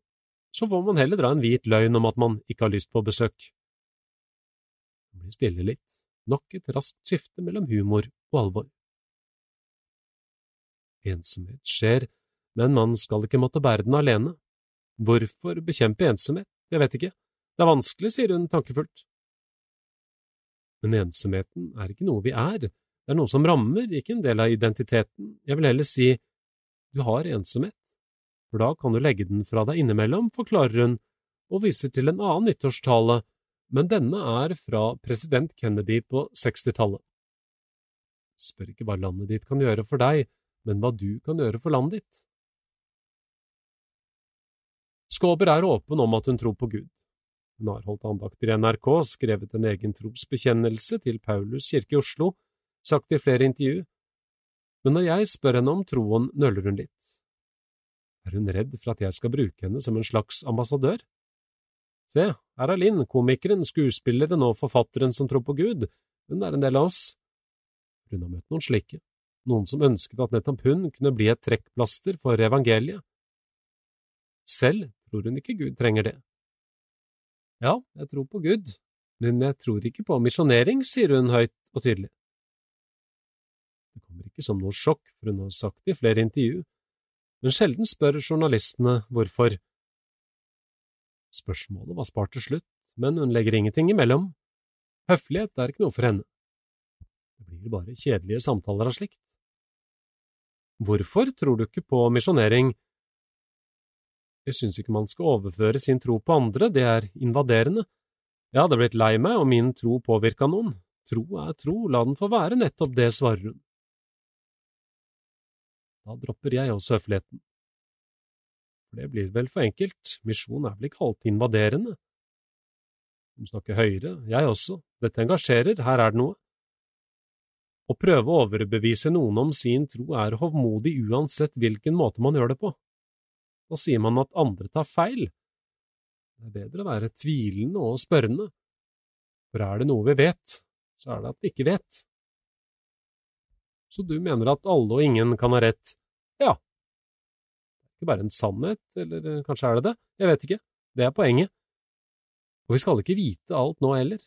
Så får man heller dra en hvit løgn om at man ikke har lyst på besøk. Det blir stille litt, nok et raskt skifte mellom humor og alvor. Ensomhet skjer, men man skal ikke måtte bære den alene. Hvorfor bekjempe ensomhet? Jeg vet ikke. Det er vanskelig, sier hun tankefullt. Men ensomheten er ikke noe vi er, det er noe som rammer, ikke en del av identiteten. Jeg vil heller si du har ensomhet, for da kan du legge den fra deg innimellom, forklarer hun og viser til en annen nyttårstale, men denne er fra president Kennedy på 60-tallet. Spør ikke hva landet ditt kan gjøre for deg, men hva du kan gjøre for landet ditt. Skåber er åpen om at hun tror på Gud. Hun har holdt andakter i NRK, skrevet en egen trosbekjennelse til Paulus kirke i Oslo, sagt i flere intervju, men når jeg spør henne om troen, nøler hun litt. Er hun redd for at jeg skal bruke henne som en slags ambassadør? Se, her er Linn, komikeren, skuespilleren og forfatteren som tror på Gud, hun er en del av oss. Hun har møtt noen slike, noen som ønsket at nettopp hun kunne bli et trekkplaster for evangeliet. Selv tror hun ikke Gud trenger det. Ja, jeg tror på Gud, men jeg tror ikke på misjonering, sier hun høyt og tydelig. Det kommer ikke som noe sjokk, for hun har sagt det i flere intervju, men sjelden spør journalistene hvorfor. Spørsmålet var spart til slutt, men hun legger ingenting imellom. Høflighet er ikke noe for henne. Det blir bare kjedelige samtaler av slikt. Hvorfor tror du ikke på misjonering? Jeg syns ikke man skal overføre sin tro på andre, det er invaderende. Jeg hadde blitt lei meg om min tro påvirka noen. Tro er tro, la den få være nettopp det, svarer hun. Da dropper jeg også høfligheten. For det blir vel for enkelt, misjon er vel ikke alltid invaderende. Hun snakker høyere, jeg også, dette engasjerer, her er det noe. Å prøve å overbevise noen om sin tro er hovmodig uansett hvilken måte man gjør det på. Da sier man at andre tar feil. Det er bedre å være tvilende og spørrende, for er det noe vi vet, så er det at vi ikke vet. Så du mener at alle og ingen kan ha rett? Ja. Det er ikke bare en sannhet, eller kanskje er det det? Jeg vet ikke. Det er poenget. Og vi skal ikke vite alt nå heller.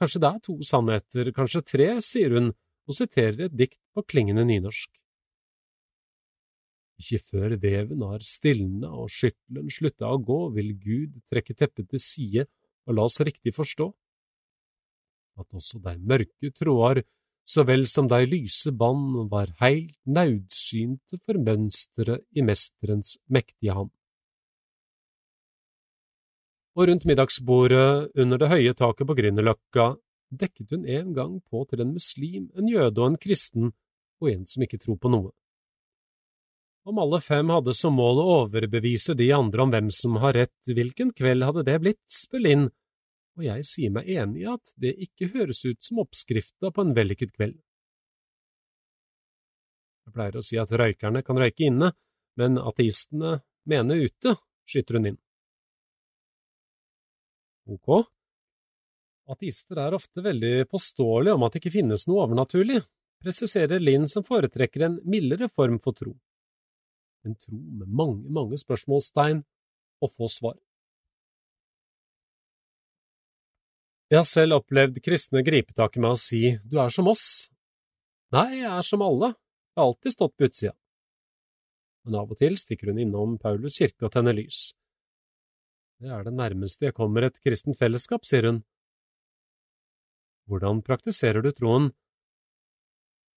Kanskje det er to sannheter, kanskje tre, sier hun og siterer et dikt på klingende nynorsk. Ikke før veven har stilna og skyttelen slutta å gå, vil Gud trekke teppet til side og la oss riktig forstå. At også dei mørke tråder, så vel som dei lyse bånd, var heilt naudsynte for mønsteret i mesterens mektige hand. Og rundt middagsbordet under det høye taket på Grünerløkka dekket hun en gang på til en muslim, en jøde og en kristen, og en som ikke tror på noe. Om alle fem hadde som mål å overbevise de andre om hvem som har rett, hvilken kveld hadde det blitt, spør Linn, og jeg sier meg enig i at det ikke høres ut som oppskrifta på en vellykket kveld. Jeg pleier å si at røykerne kan røyke inne, men ateistene mener ute, skyter hun inn. Ok. Ateister er ofte veldig påståelige om at det ikke finnes noe overnaturlig, presiserer Linn som foretrekker en mildere form for tro. En tro med mange, mange spørsmålstegn og få svar. Jeg har selv opplevd kristne gripe tak i meg og si du er som oss. Nei, jeg er som alle, jeg har alltid stått på utsida. Men av og til stikker hun innom Paulus kirke og tenner lys. Det er det nærmeste jeg kommer et kristent fellesskap, sier hun. Hvordan praktiserer du troen?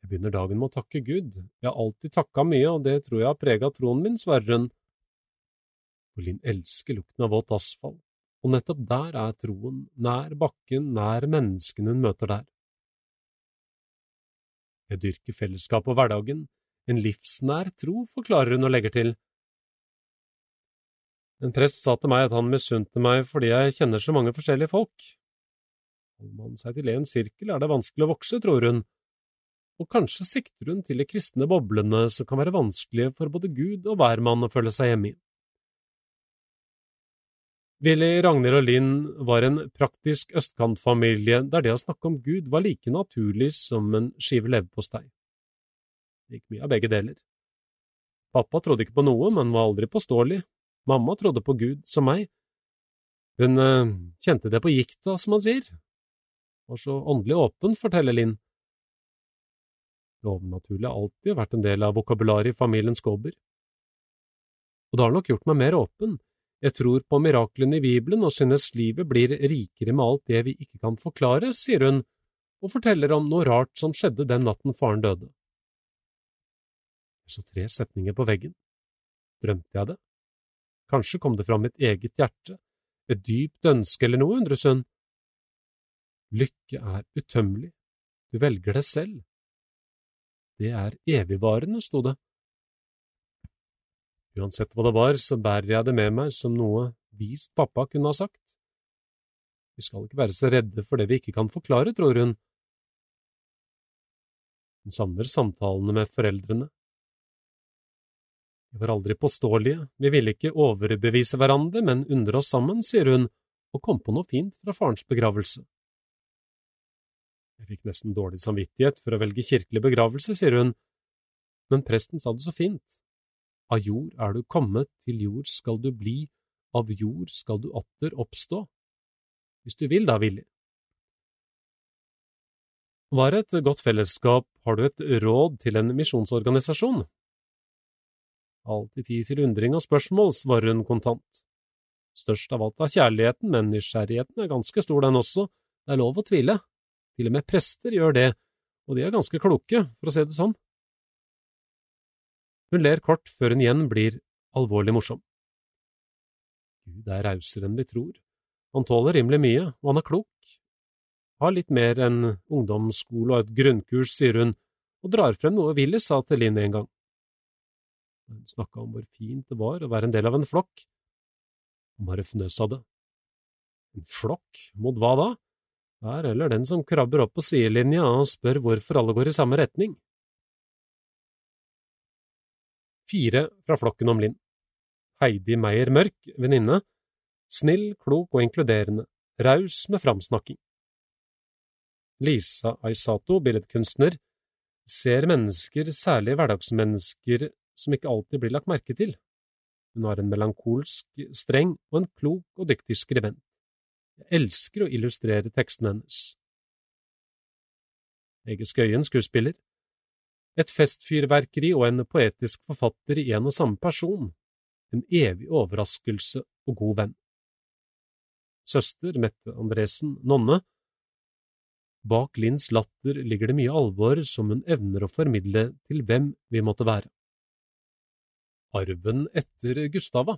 Jeg begynner dagen med å takke Gud. Jeg har alltid takka mye, og det tror jeg har prega troen min, svarer hun. For Linn elsker lukten av våt asfalt, og nettopp der er troen, nær bakken, nær menneskene hun møter der. Jeg dyrker fellesskap og hverdagen, en livsnær tro, forklarer hun og legger til. En prest sa til meg at han misunte meg fordi jeg kjenner så mange forskjellige folk. Holder man seg til én sirkel, er det vanskelig å vokse, tror hun, og kanskje sikter hun til de kristne boblene som kan være vanskelige for både Gud og hvermann å føle seg hjemme i. Willy, Ragnhild og Linn var en praktisk østkantfamilie der det å snakke om Gud var like naturlig som en skive leverpostei. Det gikk mye av begge deler. Pappa trodde ikke på noe, men var aldri påståelig, Mamma trodde på Gud som meg. Hun uh, kjente det på gikta, som han sier. Var så åndelig åpen, forteller Linn. Det overnaturlige har alltid vært en del av vokabularet i familien Skåber. Og det har nok gjort meg mer åpen. Jeg tror på miraklene i Bibelen og synes livet blir rikere med alt det vi ikke kan forklare, sier hun, og forteller om noe rart som skjedde den natten faren døde. Jeg så tre setninger på veggen. Drømte jeg det? Kanskje kom det fra mitt eget hjerte, et dypt ønske eller noe, undres hun. Lykke er utømmelig, du velger det selv. Det er evigvarende, sto det. Uansett hva det var, så bærer jeg det med meg som noe vist pappa kunne ha sagt. Vi skal ikke være så redde for det vi ikke kan forklare, tror hun. Hun savner samtalene med foreldrene, vi var aldri påståelige, vi ville ikke overbevise hverandre, men undre oss sammen, sier hun, og kom på noe fint fra farens begravelse. Jeg fikk nesten dårlig samvittighet for å velge kirkelig begravelse, sier hun, men presten sa det så fint. Av jord er du kommet, til jord skal du bli, av jord skal du atter oppstå. Hvis du vil da, Willy. Hva er et godt fellesskap, har du et råd til en misjonsorganisasjon? Alltid tid til undring og spørsmål, svarer hun kontant. Størst av alt er kjærligheten, men nysgjerrigheten er ganske stor, den også. Det er lov å tvile. Til og med prester gjør det, og de er ganske kloke, for å si det sånn. Hun ler kort før hun igjen blir alvorlig morsom. Gud er rausere enn vi tror. Han tåler rimelig mye, og han er klok. Har litt mer enn ungdomsskole og et grunnkurs, sier hun, og drar frem noe Willy sa til Linn en gang. Hun snakka om hvor fint det var å være en del av en flokk. Han bare fnøs av det. En flokk, mot hva da? Det er heller den som krabber opp på sidelinja og spør hvorfor alle går i samme retning. Fire fra flokken om Linn. Heidi Meyer Mørk, venninne. Snill, klok og inkluderende. Raus med framsnakking. Lisa Aisato, billedkunstner, ser mennesker, særlig hverdagsmennesker, som ikke alltid blir lagt merke til. Hun har en melankolsk, streng og en klok og dyktig skribent. Jeg elsker å illustrere tekstene hennes. Hege Skøyen, skuespiller. Et festfyrverkeri og en poetisk forfatter i en og samme person. En evig overraskelse og god venn. Søster Mette Andresen, nonne. Bak Linns latter ligger det mye alvor som hun evner å formidle til hvem vi måtte være. Arven etter Gustava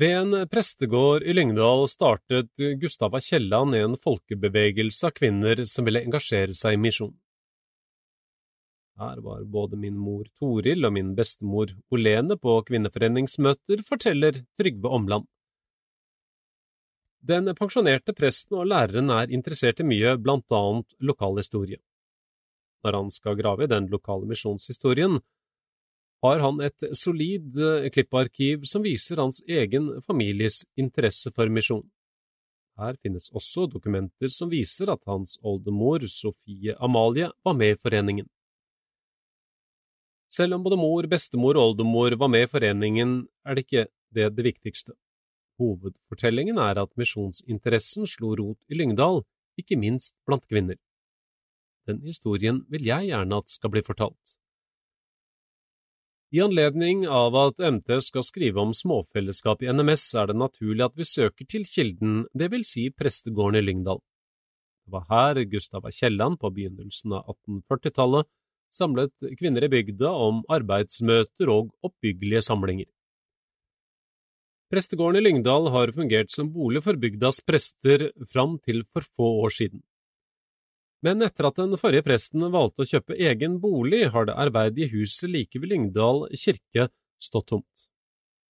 Ved en prestegård i Lyngdal startet Gustava Kielland en folkebevegelse av kvinner som ville engasjere seg i misjon. Her var både min mor Toril og min bestemor Olene på kvinneforeningsmøter, forteller Trygve Omland. Den pensjonerte presten og læreren er interessert i mye, blant annet lokalhistorie. Når han skal grave i den lokale misjonshistorien, har han et solid klipparkiv som viser hans egen families interesse for misjon. Her finnes også dokumenter som viser at hans oldemor, Sofie Amalie, var med i foreningen. Selv om både mor, bestemor og oldemor var med i foreningen, er det ikke det det viktigste. Hovedfortellingen er at misjonsinteressen slo rot i Lyngdal, ikke minst blant kvinner. Den historien vil jeg gjerne at skal bli fortalt. I anledning av at MT skal skrive om småfellesskap i NMS, er det naturlig at vi søker til kilden, vil si prestegården i Lyngdal. Det var her Gustava Kielland på begynnelsen av 1840-tallet samlet kvinner i bygda om arbeidsmøter og oppbyggelige samlinger. Prestegården i Lyngdal har fungert som bolig for bygdas prester fram til for få år siden. Men etter at den forrige presten valgte å kjøpe egen bolig, har det ærverdige huset like ved Lyngdal kirke stått tomt.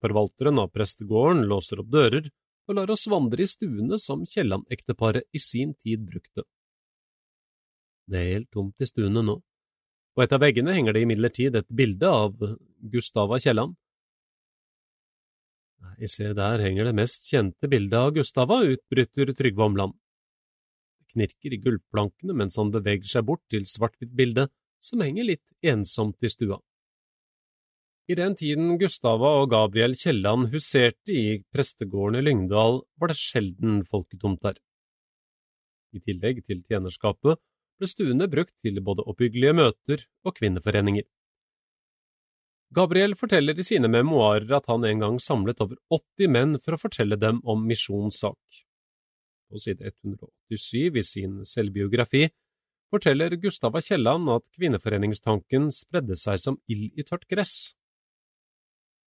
Forvalteren av prestegården låser opp dører og lar oss vandre i stuene som Kielland-ekteparet i sin tid brukte. Det er helt tomt i stuene nå. På et av veggene henger det imidlertid et bilde av Gustava Kielland. Nei, se der henger det mest kjente bildet av Gustava, utbryter Trygve Omland. Knirker i gulvplankene mens han beveger seg bort til svart-hvitt-bildet som henger litt ensomt i stua. I den tiden Gustava og Gabriel Kielland huserte i prestegården i Lyngdal, var det sjelden folketomt der. I tillegg til tjenerskapet ble stuene brukt til både oppbyggelige møter og kvinneforeninger. Gabriel forteller i sine memoarer at han en gang samlet over 80 menn for å fortelle dem om misjonssak. På side 187 i sin selvbiografi forteller Gustava Kielland at kvinneforeningstanken spredde seg som ild i tørt gress.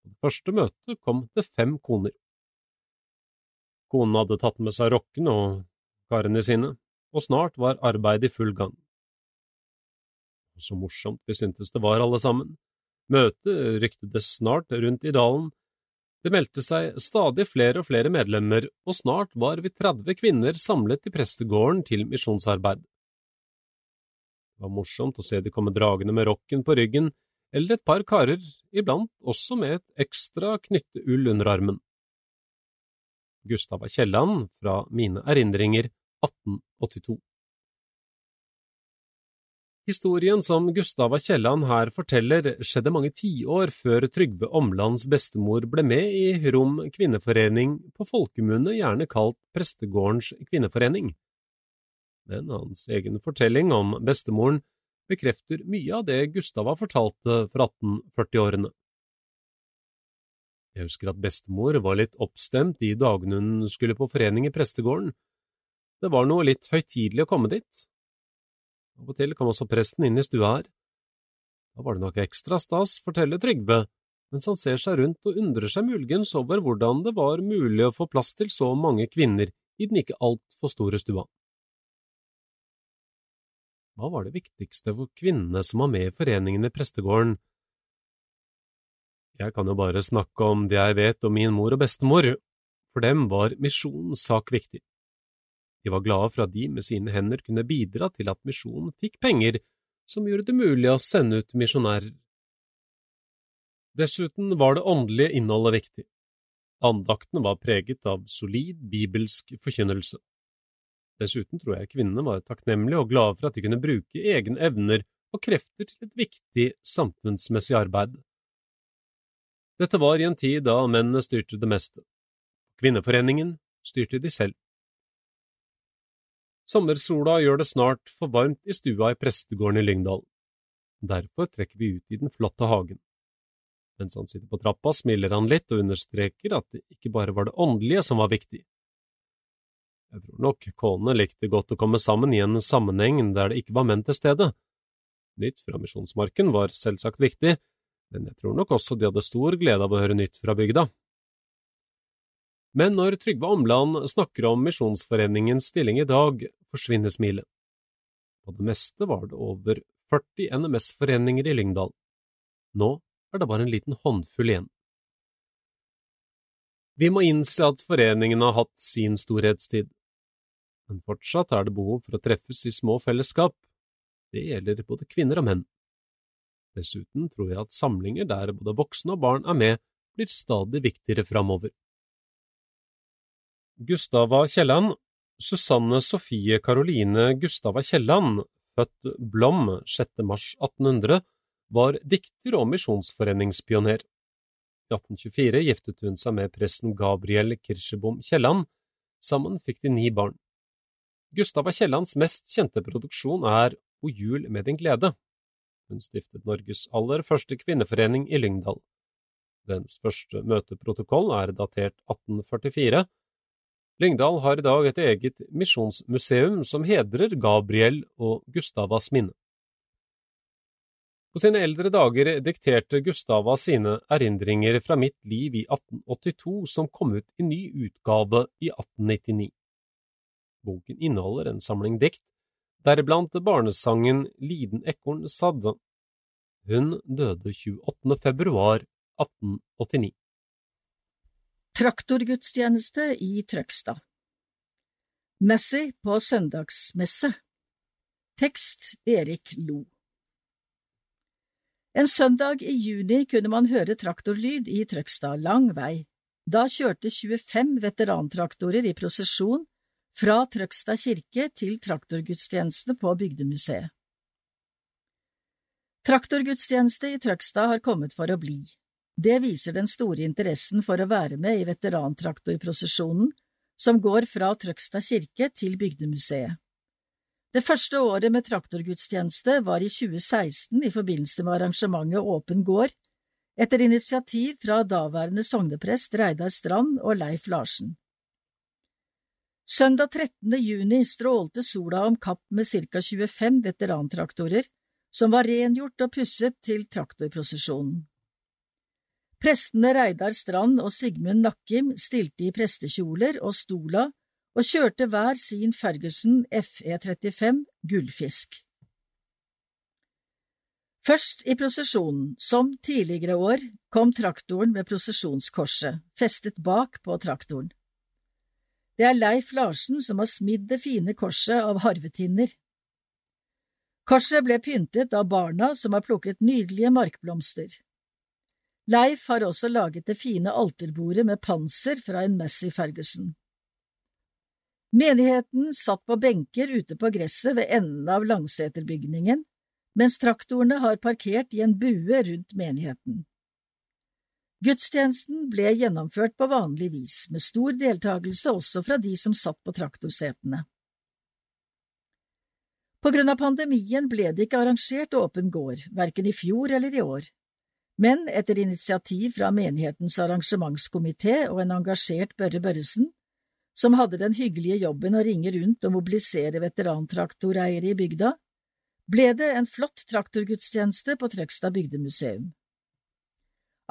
På det første møtet kom det fem koner. Konene hadde tatt med seg rokkene og karene sine, og snart var arbeidet i full gang. Så morsomt vi syntes det var, alle sammen. Møtet ryktedes snart rundt i dalen. Det meldte seg stadig flere og flere medlemmer, og snart var vi 30 kvinner samlet i prestegården til misjonsarbeid. Det var morsomt å se de komme dragende med rokken på ryggen, eller et par karer, iblant også med et ekstra knytteull under armen. Gustava Kielland, fra Mine erindringer, 1882. Historien som Gustava Kielland her forteller, skjedde mange tiår før Trygve Omlands bestemor ble med i Rom kvinneforening, på folkemunne gjerne kalt Prestegårdens kvinneforening. Men hans egen fortelling om bestemoren bekrefter mye av det Gustava fortalte fra 1840-årene. Jeg husker at bestemor var litt oppstemt de dagene hun skulle på forening i prestegården. Det var noe litt høytidelig å komme dit. Av og til kom også presten inn i stua her. Da var det nok ekstra stas, forteller Trygve, mens han ser seg rundt og undrer seg muligens over hvordan det var mulig å få plass til så mange kvinner i den ikke altfor store stua. Hva var det viktigste for kvinnene som var med i foreningen i prestegården? Jeg kan jo bare snakke om det jeg vet om min mor og bestemor, for dem var misjonens sak viktig. De var glade for at de med sine hender kunne bidra til at misjonen fikk penger som gjorde det mulig å sende ut misjonærer. Dessuten var det åndelige innholdet viktig. Andaktene var preget av solid bibelsk forkynnelse. Dessuten tror jeg kvinnene var takknemlige og glade for at de kunne bruke egne evner og krefter til et viktig samfunnsmessig arbeid. Dette var i en tid da mennene styrte det meste. Kvinneforeningen styrte de selv. Sommersola gjør det snart for varmt i stua i prestegården i Lyngdal. Derfor trekker vi ut i den flotte hagen. Mens han sitter på trappa, smiler han litt og understreker at det ikke bare var det åndelige som var viktig. Jeg tror nok konene likte godt å komme sammen i en sammenheng der det ikke var menn til stede. Nytt fra Misjonsmarken var selvsagt viktig, men jeg tror nok også de hadde stor glede av å høre nytt fra bygda. Men når Trygve Omland snakker om Misjonsforeningens stilling i dag, forsvinner smilet. På det meste var det over 40 NMS-foreninger i Lyngdal. Nå er det bare en liten håndfull igjen. Vi må innse at foreningen har hatt sin storhetstid, men fortsatt er det behov for å treffes i små fellesskap. Det gjelder både kvinner og menn. Dessuten tror jeg at samlinger der både voksne og barn er med, blir stadig viktigere framover. Gustava Kielland, Susanne Sofie Caroline Gustava Kielland, født Blom 6. mars 1800, var dikter og misjonsforeningspioner. I 1824 giftet hun seg med presten Gabriel Kirsebom Kielland. Sammen fikk de ni barn. Gustava Kiellands mest kjente produksjon er O jul med din glede. Hun stiftet Norges aller første kvinneforening i Lyngdal. Dens første møteprotokoll er datert 1844, Lyngdal har i dag et eget misjonsmuseum som hedrer Gabriel og Gustavas minne. På sine eldre dager dikterte Gustava sine erindringer fra mitt liv i 1882, som kom ut i ny utgave i 1899. Boken inneholder en samling dikt, deriblant barnesangen Liden ekorn sadde. Hun døde 28. februar 1889. Traktorgudstjeneste i Trøgstad Messi på søndagsmesse Tekst Erik Lo En søndag i juni kunne man høre traktorlyd i Trøgstad lang vei. Da kjørte 25 veterantraktorer i prosesjon fra Trøgstad kirke til traktorgudstjeneste på Bygdemuseet. Traktorgudstjeneste i Trøgstad har kommet for å bli. Det viser den store interessen for å være med i veterantraktorprosesjonen som går fra Trøgstad kirke til Bygdemuseet. Det første året med traktorgudstjeneste var i 2016 i forbindelse med arrangementet Åpen gård, etter initiativ fra daværende sogneprest Reidar Strand og Leif Larsen. Søndag 13. juni strålte sola om kapp med ca 25 veterantraktorer som var rengjort og pusset til traktorprosesjonen. Prestene Reidar Strand og Sigmund Nakkim stilte i prestekjoler og stola og kjørte hver sin Ferguson FE35 Gullfisk. Først i prosesjonen, som tidligere år, kom traktoren med prosesjonskorset, festet bak på traktoren. Det er Leif Larsen som har smidd det fine korset av harvetinner. Korset ble pyntet av barna som har plukket nydelige markblomster. Leif har også laget det fine alterbordet med panser fra en Massey Ferguson. Menigheten satt på benker ute på gresset ved enden av Langseterbygningen, mens traktorene har parkert i en bue rundt menigheten. Gudstjenesten ble gjennomført på vanlig vis, med stor deltakelse også fra de som satt på traktorsetene. På grunn av pandemien ble det ikke arrangert åpen gård, verken i fjor eller i år, men etter initiativ fra menighetens arrangementskomité og en engasjert Børre Børresen, som hadde den hyggelige jobben å ringe rundt og mobilisere veterantraktoreiere i bygda, ble det en flott traktorgudstjeneste på Trøgstad bygdemuseum.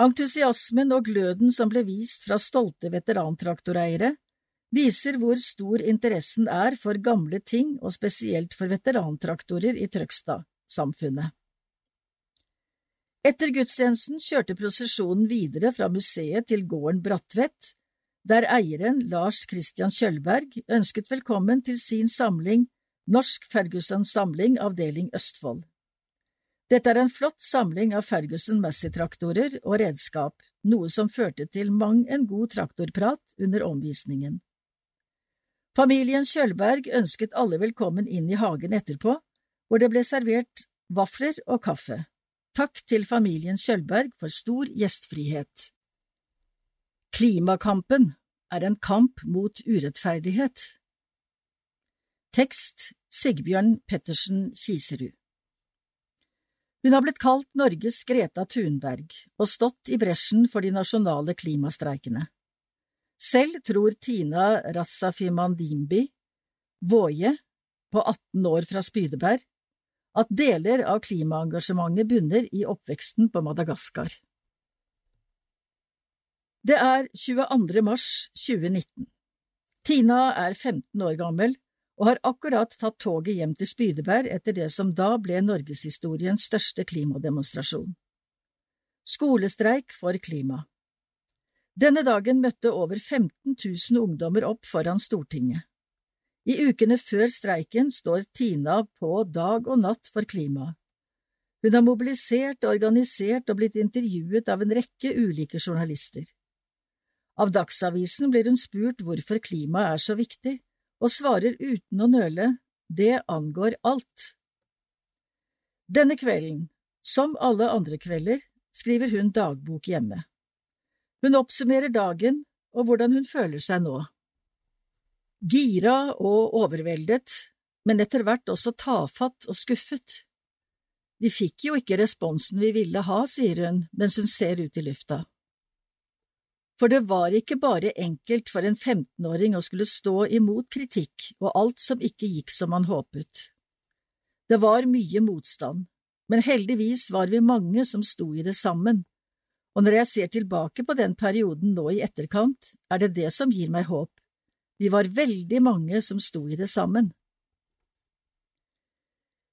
Entusiasmen og gløden som ble vist fra stolte veterantraktoreiere, viser hvor stor interessen er for gamle ting og spesielt for veterantraktorer i Trøgstad-samfunnet. Etter gudstjenesten kjørte prosesjonen videre fra museet til gården Bratvet, der eieren, Lars Christian Kjølberg, ønsket velkommen til sin samling Norsk Ferguson Samling avdeling Østfold. Dette er en flott samling av Ferguson Massey-traktorer og redskap, noe som førte til mang en god traktorprat under omvisningen. Familien Kjølberg ønsket alle velkommen inn i hagen etterpå, hvor det ble servert vafler og kaffe. Takk til familien Kjølberg for stor gjestfrihet. Klimakampen er en kamp mot urettferdighet. Tekst Sigbjørn Pettersen Kiserud Hun har blitt kalt Norges Greta Thunberg og stått i bresjen for de nasjonale klimastreikene. Selv tror Tina Rassafimandimbi, Våje, på 18 år fra Spydeberg, at deler av klimaengasjementet bunner i oppveksten på Madagaskar. Det er 22. mars 2019. Tina er 15 år gammel og har akkurat tatt toget hjem til Spydeberg etter det som da ble norgeshistoriens største klimademonstrasjon. Skolestreik for klima. Denne dagen møtte over 15 000 ungdommer opp foran Stortinget. I ukene før streiken står Tina på dag og natt for klimaet. Hun har mobilisert, organisert og blitt intervjuet av en rekke ulike journalister. Av Dagsavisen blir hun spurt hvorfor klimaet er så viktig, og svarer uten å nøle det angår alt. Denne kvelden, som alle andre kvelder, skriver hun dagbok hjemme. Hun oppsummerer dagen og hvordan hun føler seg nå. Gira og overveldet, men etter hvert også tafatt og skuffet. Vi fikk jo ikke responsen vi ville ha, sier hun mens hun ser ut i lufta. For det var ikke bare enkelt for en 15-åring å skulle stå imot kritikk og alt som ikke gikk som han håpet. Det var mye motstand, men heldigvis var vi mange som sto i det sammen, og når jeg ser tilbake på den perioden nå i etterkant, er det det som gir meg håp vi var veldig mange som sto i det sammen.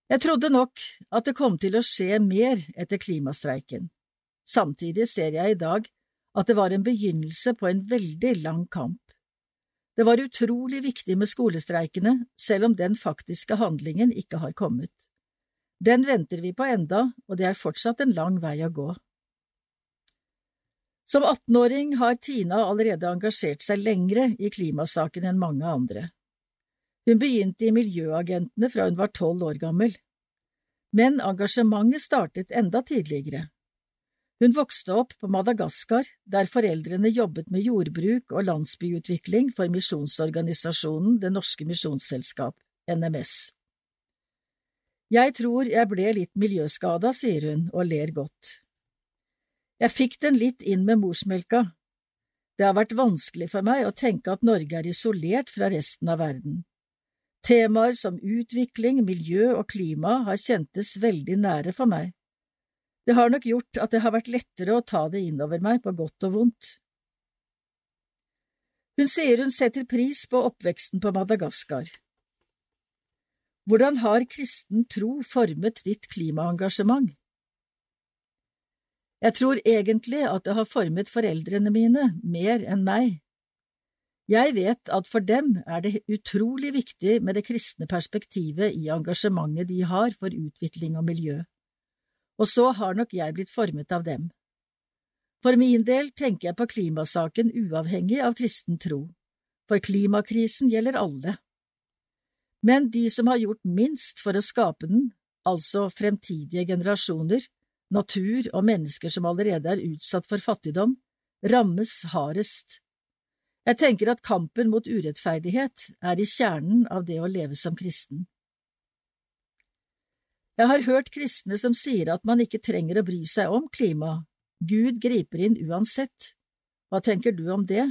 Jeg trodde nok at det kom til å skje mer etter klimastreiken. Samtidig ser jeg i dag at det var en begynnelse på en veldig lang kamp. Det var utrolig viktig med skolestreikene, selv om den faktiske handlingen ikke har kommet. Den venter vi på enda, og det er fortsatt en lang vei å gå. Som 18-åring har Tina allerede engasjert seg lengre i klimasaken enn mange andre. Hun begynte i Miljøagentene fra hun var tolv år gammel. Men engasjementet startet enda tidligere. Hun vokste opp på Madagaskar, der foreldrene jobbet med jordbruk og landsbyutvikling for misjonsorganisasjonen Det Norske Misjonsselskap, NMS. Jeg tror jeg ble litt miljøskada, sier hun og ler godt. Jeg fikk den litt inn med morsmelka. Det har vært vanskelig for meg å tenke at Norge er isolert fra resten av verden. Temaer som utvikling, miljø og klima har kjentes veldig nære for meg. Det har nok gjort at det har vært lettere å ta det innover meg på godt og vondt. Hun sier hun setter pris på oppveksten på Madagaskar. Hvordan har kristen tro formet ditt klimaengasjement? Jeg tror egentlig at det har formet foreldrene mine mer enn meg. Jeg vet at for dem er det utrolig viktig med det kristne perspektivet i engasjementet de har for utvikling og miljø, og så har nok jeg blitt formet av dem. For min del tenker jeg på klimasaken uavhengig av kristen tro, for klimakrisen gjelder alle. Men de som har gjort minst for å skape den, altså fremtidige generasjoner, natur og mennesker som allerede er utsatt for fattigdom, rammes hardest. Jeg tenker at kampen mot urettferdighet er i kjernen av det å leve som kristen. Jeg har hørt kristne som sier at man ikke trenger å bry seg om klima, Gud griper inn uansett. Hva tenker du om det?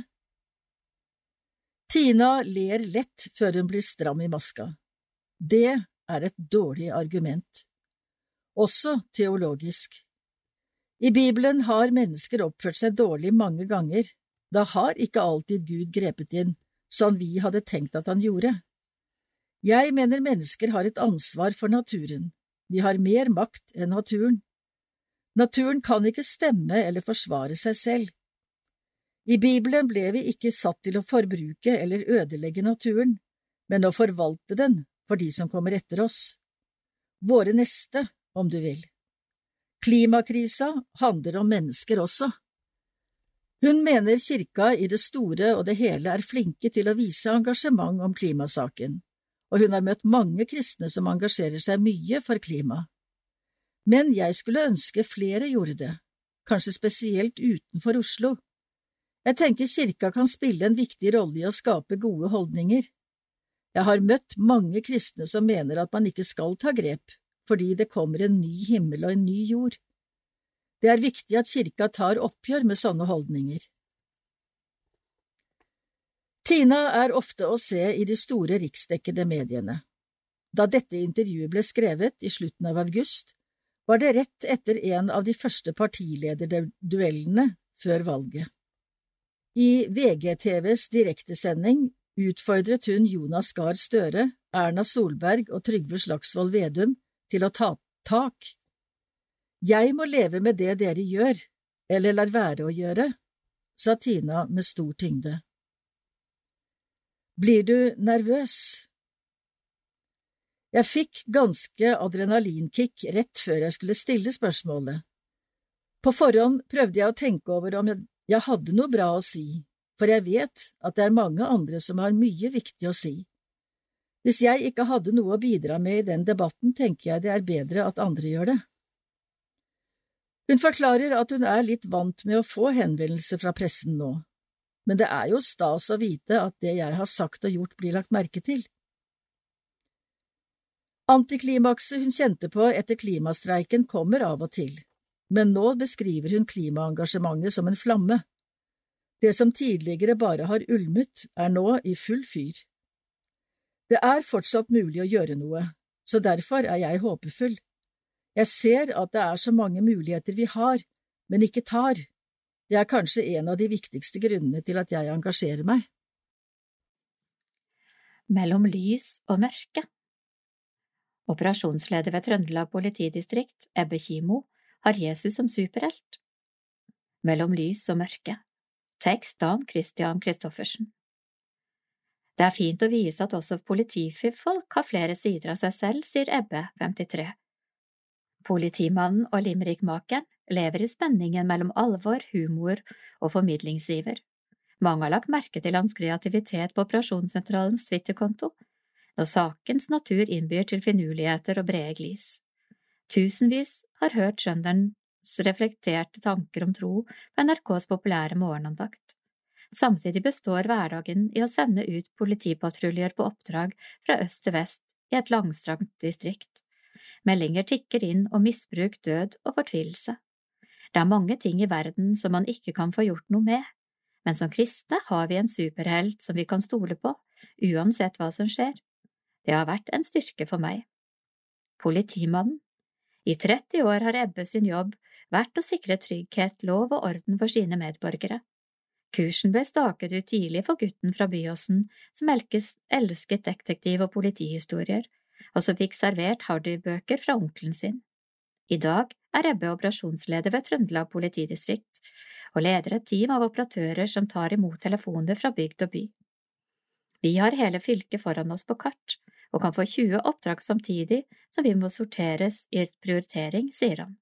Tina ler lett før hun blir stram i maska. Det er et dårlig argument også teologisk. I Bibelen har mennesker oppført seg dårlig mange ganger. Da har ikke alltid Gud grepet inn, sånn vi hadde tenkt at han gjorde. Jeg mener mennesker har et ansvar for naturen. Vi har mer makt enn naturen. Naturen kan ikke stemme eller forsvare seg selv. I Bibelen ble vi ikke satt til å forbruke eller ødelegge naturen, men å forvalte den for de som kommer etter oss. Våre neste, om du vil. Klimakrisa handler om mennesker også. Hun mener kirka i det store og det hele er flinke til å vise engasjement om klimasaken, og hun har møtt mange kristne som engasjerer seg mye for klima. Men jeg skulle ønske flere gjorde det, kanskje spesielt utenfor Oslo. Jeg tenker kirka kan spille en viktig rolle i å skape gode holdninger. Jeg har møtt mange kristne som mener at man ikke skal ta grep, fordi det kommer en ny himmel og en ny jord. Det er viktig at kirka tar oppgjør med sånne holdninger. Tina er ofte å se i de store riksdekkede mediene. Da dette intervjuet ble skrevet i slutten av august, var det rett etter en av de første partilederduellene før valget. I VGTVs direktesending utfordret hun Jonas Gahr Støre, Erna Solberg og Trygve Slagsvold Vedum til å ta tak. Jeg må leve med det dere gjør, eller lar være å gjøre, sa Tina med stor tyngde. Blir du nervøs? Jeg fikk ganske adrenalinkick rett før jeg skulle stille spørsmålet. På forhånd prøvde jeg å tenke over om jeg hadde noe bra å si, for jeg vet at det er mange andre som har mye viktig å si. Hvis jeg ikke hadde noe å bidra med i den debatten, tenker jeg det er bedre at andre gjør det. Hun forklarer at hun er litt vant med å få henvendelser fra pressen nå, men det er jo stas å vite at det jeg har sagt og gjort blir lagt merke til. Antiklimakset hun kjente på etter klimastreiken kommer av og til, men nå beskriver hun klimaengasjementet som en flamme. Det som tidligere bare har ulmet, er nå i full fyr. Det er fortsatt mulig å gjøre noe, så derfor er jeg håpefull. Jeg ser at det er så mange muligheter vi har, men ikke tar. Det er kanskje en av de viktigste grunnene til at jeg engasjerer meg. Mellom lys og mørke Operasjonsleder ved Trøndelag politidistrikt, Ebbe Kimo, har Jesus som superhelt. Mellom lys og mørke Tekst Dan Christian Christoffersen Det er fint å vise at også politifolk har flere sider av seg selv, sier Ebbe, 53. Politimannen og limerickmakeren lever i spenningen mellom alvor, humor og formidlingsiver. Mange har lagt merke til hans kreativitet på operasjonssentralens Twitter-konto, når sakens natur innbyr til finurligheter og brede glis. Tusenvis har hørt trønderens reflekterte tanker om tro på NRKs populære morgenandakt. Samtidig består hverdagen i å sende ut politipatruljer på oppdrag fra øst til vest i et langstrakt distrikt. Meldinger tikker inn om misbruk, død og fortvilelse. Det er mange ting i verden som man ikke kan få gjort noe med, men som kristne har vi en superhelt som vi kan stole på, uansett hva som skjer. Det har vært en styrke for meg. Politimannen I 30 år har Ebbe sin jobb vært å sikre trygghet, lov og orden for sine medborgere. Kursen ble staket ut tidlig for gutten fra Byåsen som elsket detektiv- og politihistorier, og som fikk servert Hardy-bøker fra onkelen sin. I dag er Ebbe operasjonsleder ved Trøndelag politidistrikt og leder et team av operatører som tar imot telefoner fra bygd og by. Vi har hele fylket foran oss på kart og kan få 20 oppdrag samtidig som vi må sorteres i prioritering, sier han.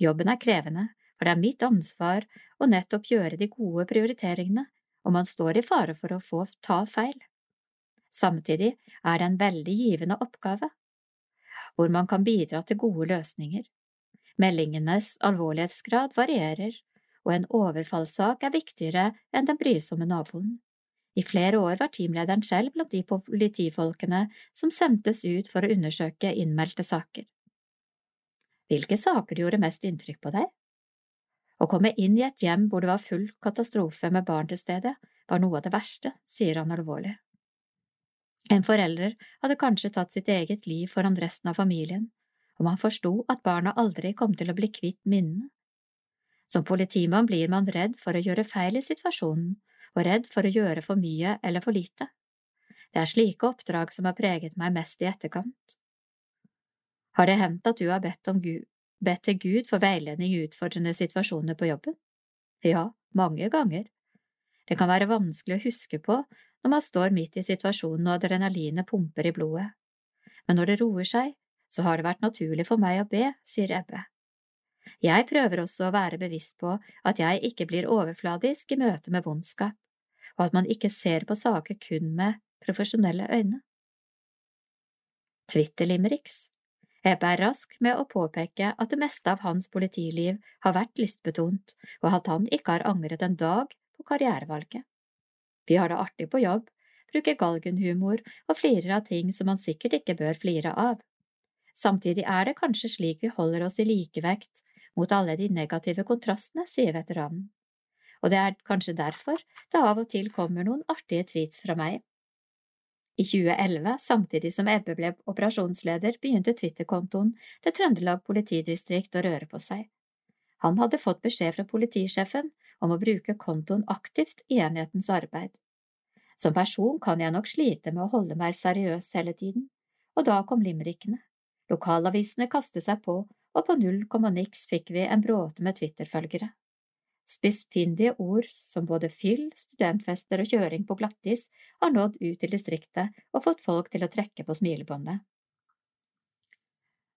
Jobben er krevende, for det er mitt ansvar å nettopp gjøre de gode prioriteringene, og man står i fare for å få ta feil. Samtidig er det en veldig givende oppgave, hvor man kan bidra til gode løsninger. Meldingenes alvorlighetsgrad varierer, og en overfallssak er viktigere enn den brysomme naboen. I flere år var teamlederen selv blant de politifolkene som sendtes ut for å undersøke innmeldte saker. Hvilke saker gjorde mest inntrykk på deg? Å komme inn i et hjem hvor det var full katastrofe med barn til stede, var noe av det verste, sier han alvorlig. En forelder hadde kanskje tatt sitt eget liv foran resten av familien, og man forsto at barna aldri kom til å bli kvitt minnene. Som politimann blir man redd for å gjøre feil i situasjonen, og redd for å gjøre for mye eller for lite. Det er slike oppdrag som har preget meg mest i etterkant. Har det hendt at du har bedt, om Gud, bedt til Gud for veiledning i utfordrende situasjoner på jobben? Ja, mange ganger. Det kan være vanskelig å huske på når man står midt i situasjonen og adrenalinet pumper i blodet. Men når det roer seg, så har det vært naturlig for meg å be, sier Ebbe. Jeg prøver også å være bevisst på at jeg ikke blir overfladisk i møte med vondskap, og at man ikke ser på saker kun med profesjonelle øyne. Twitter-limericks Ebbe er rask med å påpeke at det meste av hans politiliv har vært lystbetont, og at han ikke har angret en dag på karrierevalget. Vi har det artig på jobb, bruker galgenhumor og flirer av ting som man sikkert ikke bør flire av. Samtidig er det kanskje slik vi holder oss i likevekt mot alle de negative kontrastene, sier veteranen. Og det er kanskje derfor det av og til kommer noen artige tweets fra meg. I 2011, samtidig som Ebbe ble operasjonsleder, begynte Twitter-kontoen til Trøndelag politidistrikt å røre på seg. Han hadde fått beskjed fra politisjefen om å bruke kontoen aktivt i enhetens arbeid. Som person kan jeg nok slite med å holde meg seriøs hele tiden, og da kom limerickene. Lokalavisene kastet seg på, og på null komma niks fikk vi en bråte med Twitter-følgere. Spissfindige ord som både fyll, studentfester og kjøring på glattis har nådd ut til distriktet og fått folk til å trekke på smilebåndet.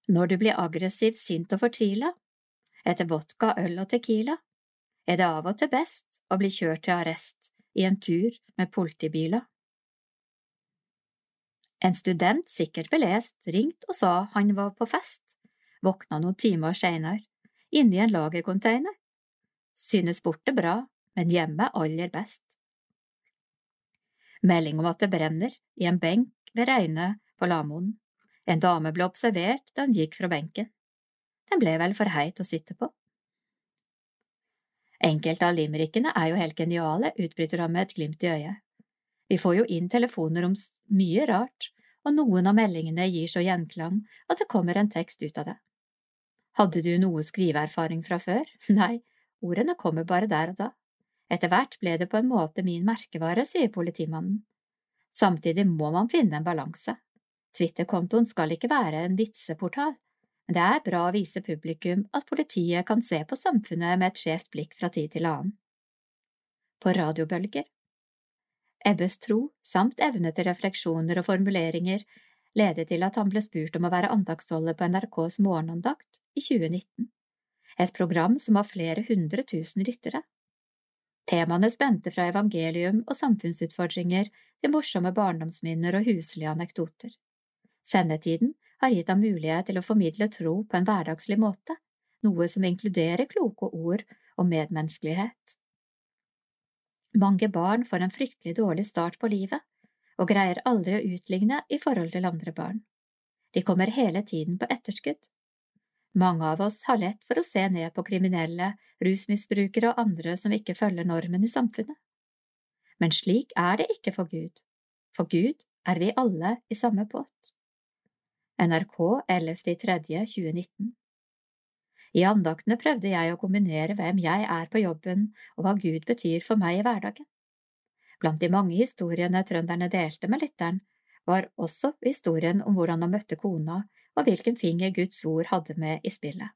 Når du blir aggressiv, sint og fortvila, etter vodka, øl og tequila, er det av og til best å bli kjørt til arrest i en tur med politibiler. En student, sikkert belest, ringte og sa han var på fest, våkna noen timer seinere, inni en lagercontainer Synes borte bra, men hjemme aller best. Melding om at det brenner, i en benk ved Reine på Lamoen. En dame ble observert da hun gikk fra benken. Den ble vel for heit å sitte på. Enkelte av limerickene er jo helt geniale, utbryter han med et glimt i øyet. Vi får jo inn telefoner om mye rart, og noen av meldingene gir så gjenklang at det kommer en tekst ut av det. Hadde du noe skriveerfaring fra før? Nei, Ordene kommer bare der og da. Etter hvert ble det på en måte min merkevare, sier politimannen. Samtidig må man finne en balanse. Twitter-kontoen skal ikke være en vitseportal, men det er bra å vise publikum at politiet kan se på samfunnet med et skjevt blikk fra tid til annen. På radiobølger Ebbes tro samt evne til refleksjoner og formuleringer ledet til at han ble spurt om å være andaktsholder på NRKs morgenandakt i 2019 et program som har flere hundre tusen lyttere. Temaene spente fra evangelium og samfunnsutfordringer til morsomme barndomsminner og huslige anekdoter. Sendetiden har gitt ham mulighet til å formidle tro på en hverdagslig måte, noe som inkluderer kloke ord og medmenneskelighet. Mange barn får en fryktelig dårlig start på livet, og greier aldri å utligne i forhold til andre barn. De kommer hele tiden på etterskudd. Mange av oss har lett for å se ned på kriminelle, rusmisbrukere og andre som ikke følger normen i samfunnet. Men slik er det ikke for Gud. For Gud er vi alle i samme båt. NRK 11.3.2019 I andaktene prøvde jeg å kombinere hvem jeg er på jobben og hva Gud betyr for meg i hverdagen. Blant de mange historiene trønderne delte med lytteren, var også historien om hvordan han møtte kona og hvilken finger Guds ord hadde med i spillet.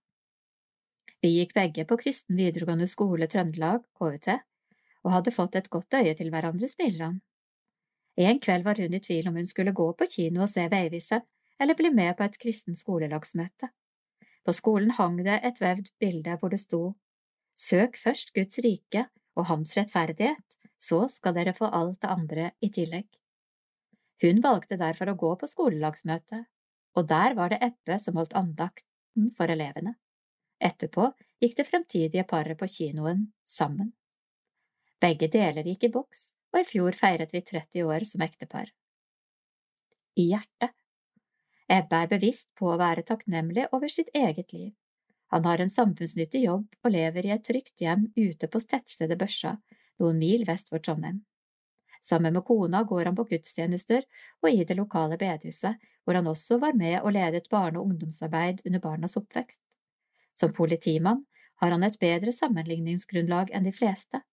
Vi gikk begge på Kristen videregående skole Trøndelag, KVT, og hadde fått et godt øye til hverandre, han. En kveld var hun i tvil om hun skulle gå på kino og se Veiviseren, eller bli med på et kristen skolelagsmøte. På skolen hang det et vevd bilde hvor det sto Søk først Guds rike og Hans rettferdighet, så skal dere få alt det andre i tillegg. Hun valgte derfor å gå på skolelagsmøte, og der var det Ebbe som holdt andakten for elevene. Etterpå gikk det fremtidige paret på kinoen sammen. Begge deler gikk i boks, og i fjor feiret vi 30 år som ektepar. I hjertet. Ebbe er bevisst på å være takknemlig over sitt eget liv. Han har en samfunnsnyttig jobb og lever i et trygt hjem ute på tettstedet Børsa, noen mil vest for Trondheim. Sammen med kona går han på gudstjenester og i det lokale bedehuset, hvor han også var med og ledet barne- og ungdomsarbeid under barnas oppvekst. Som politimann har han et bedre sammenligningsgrunnlag enn de fleste,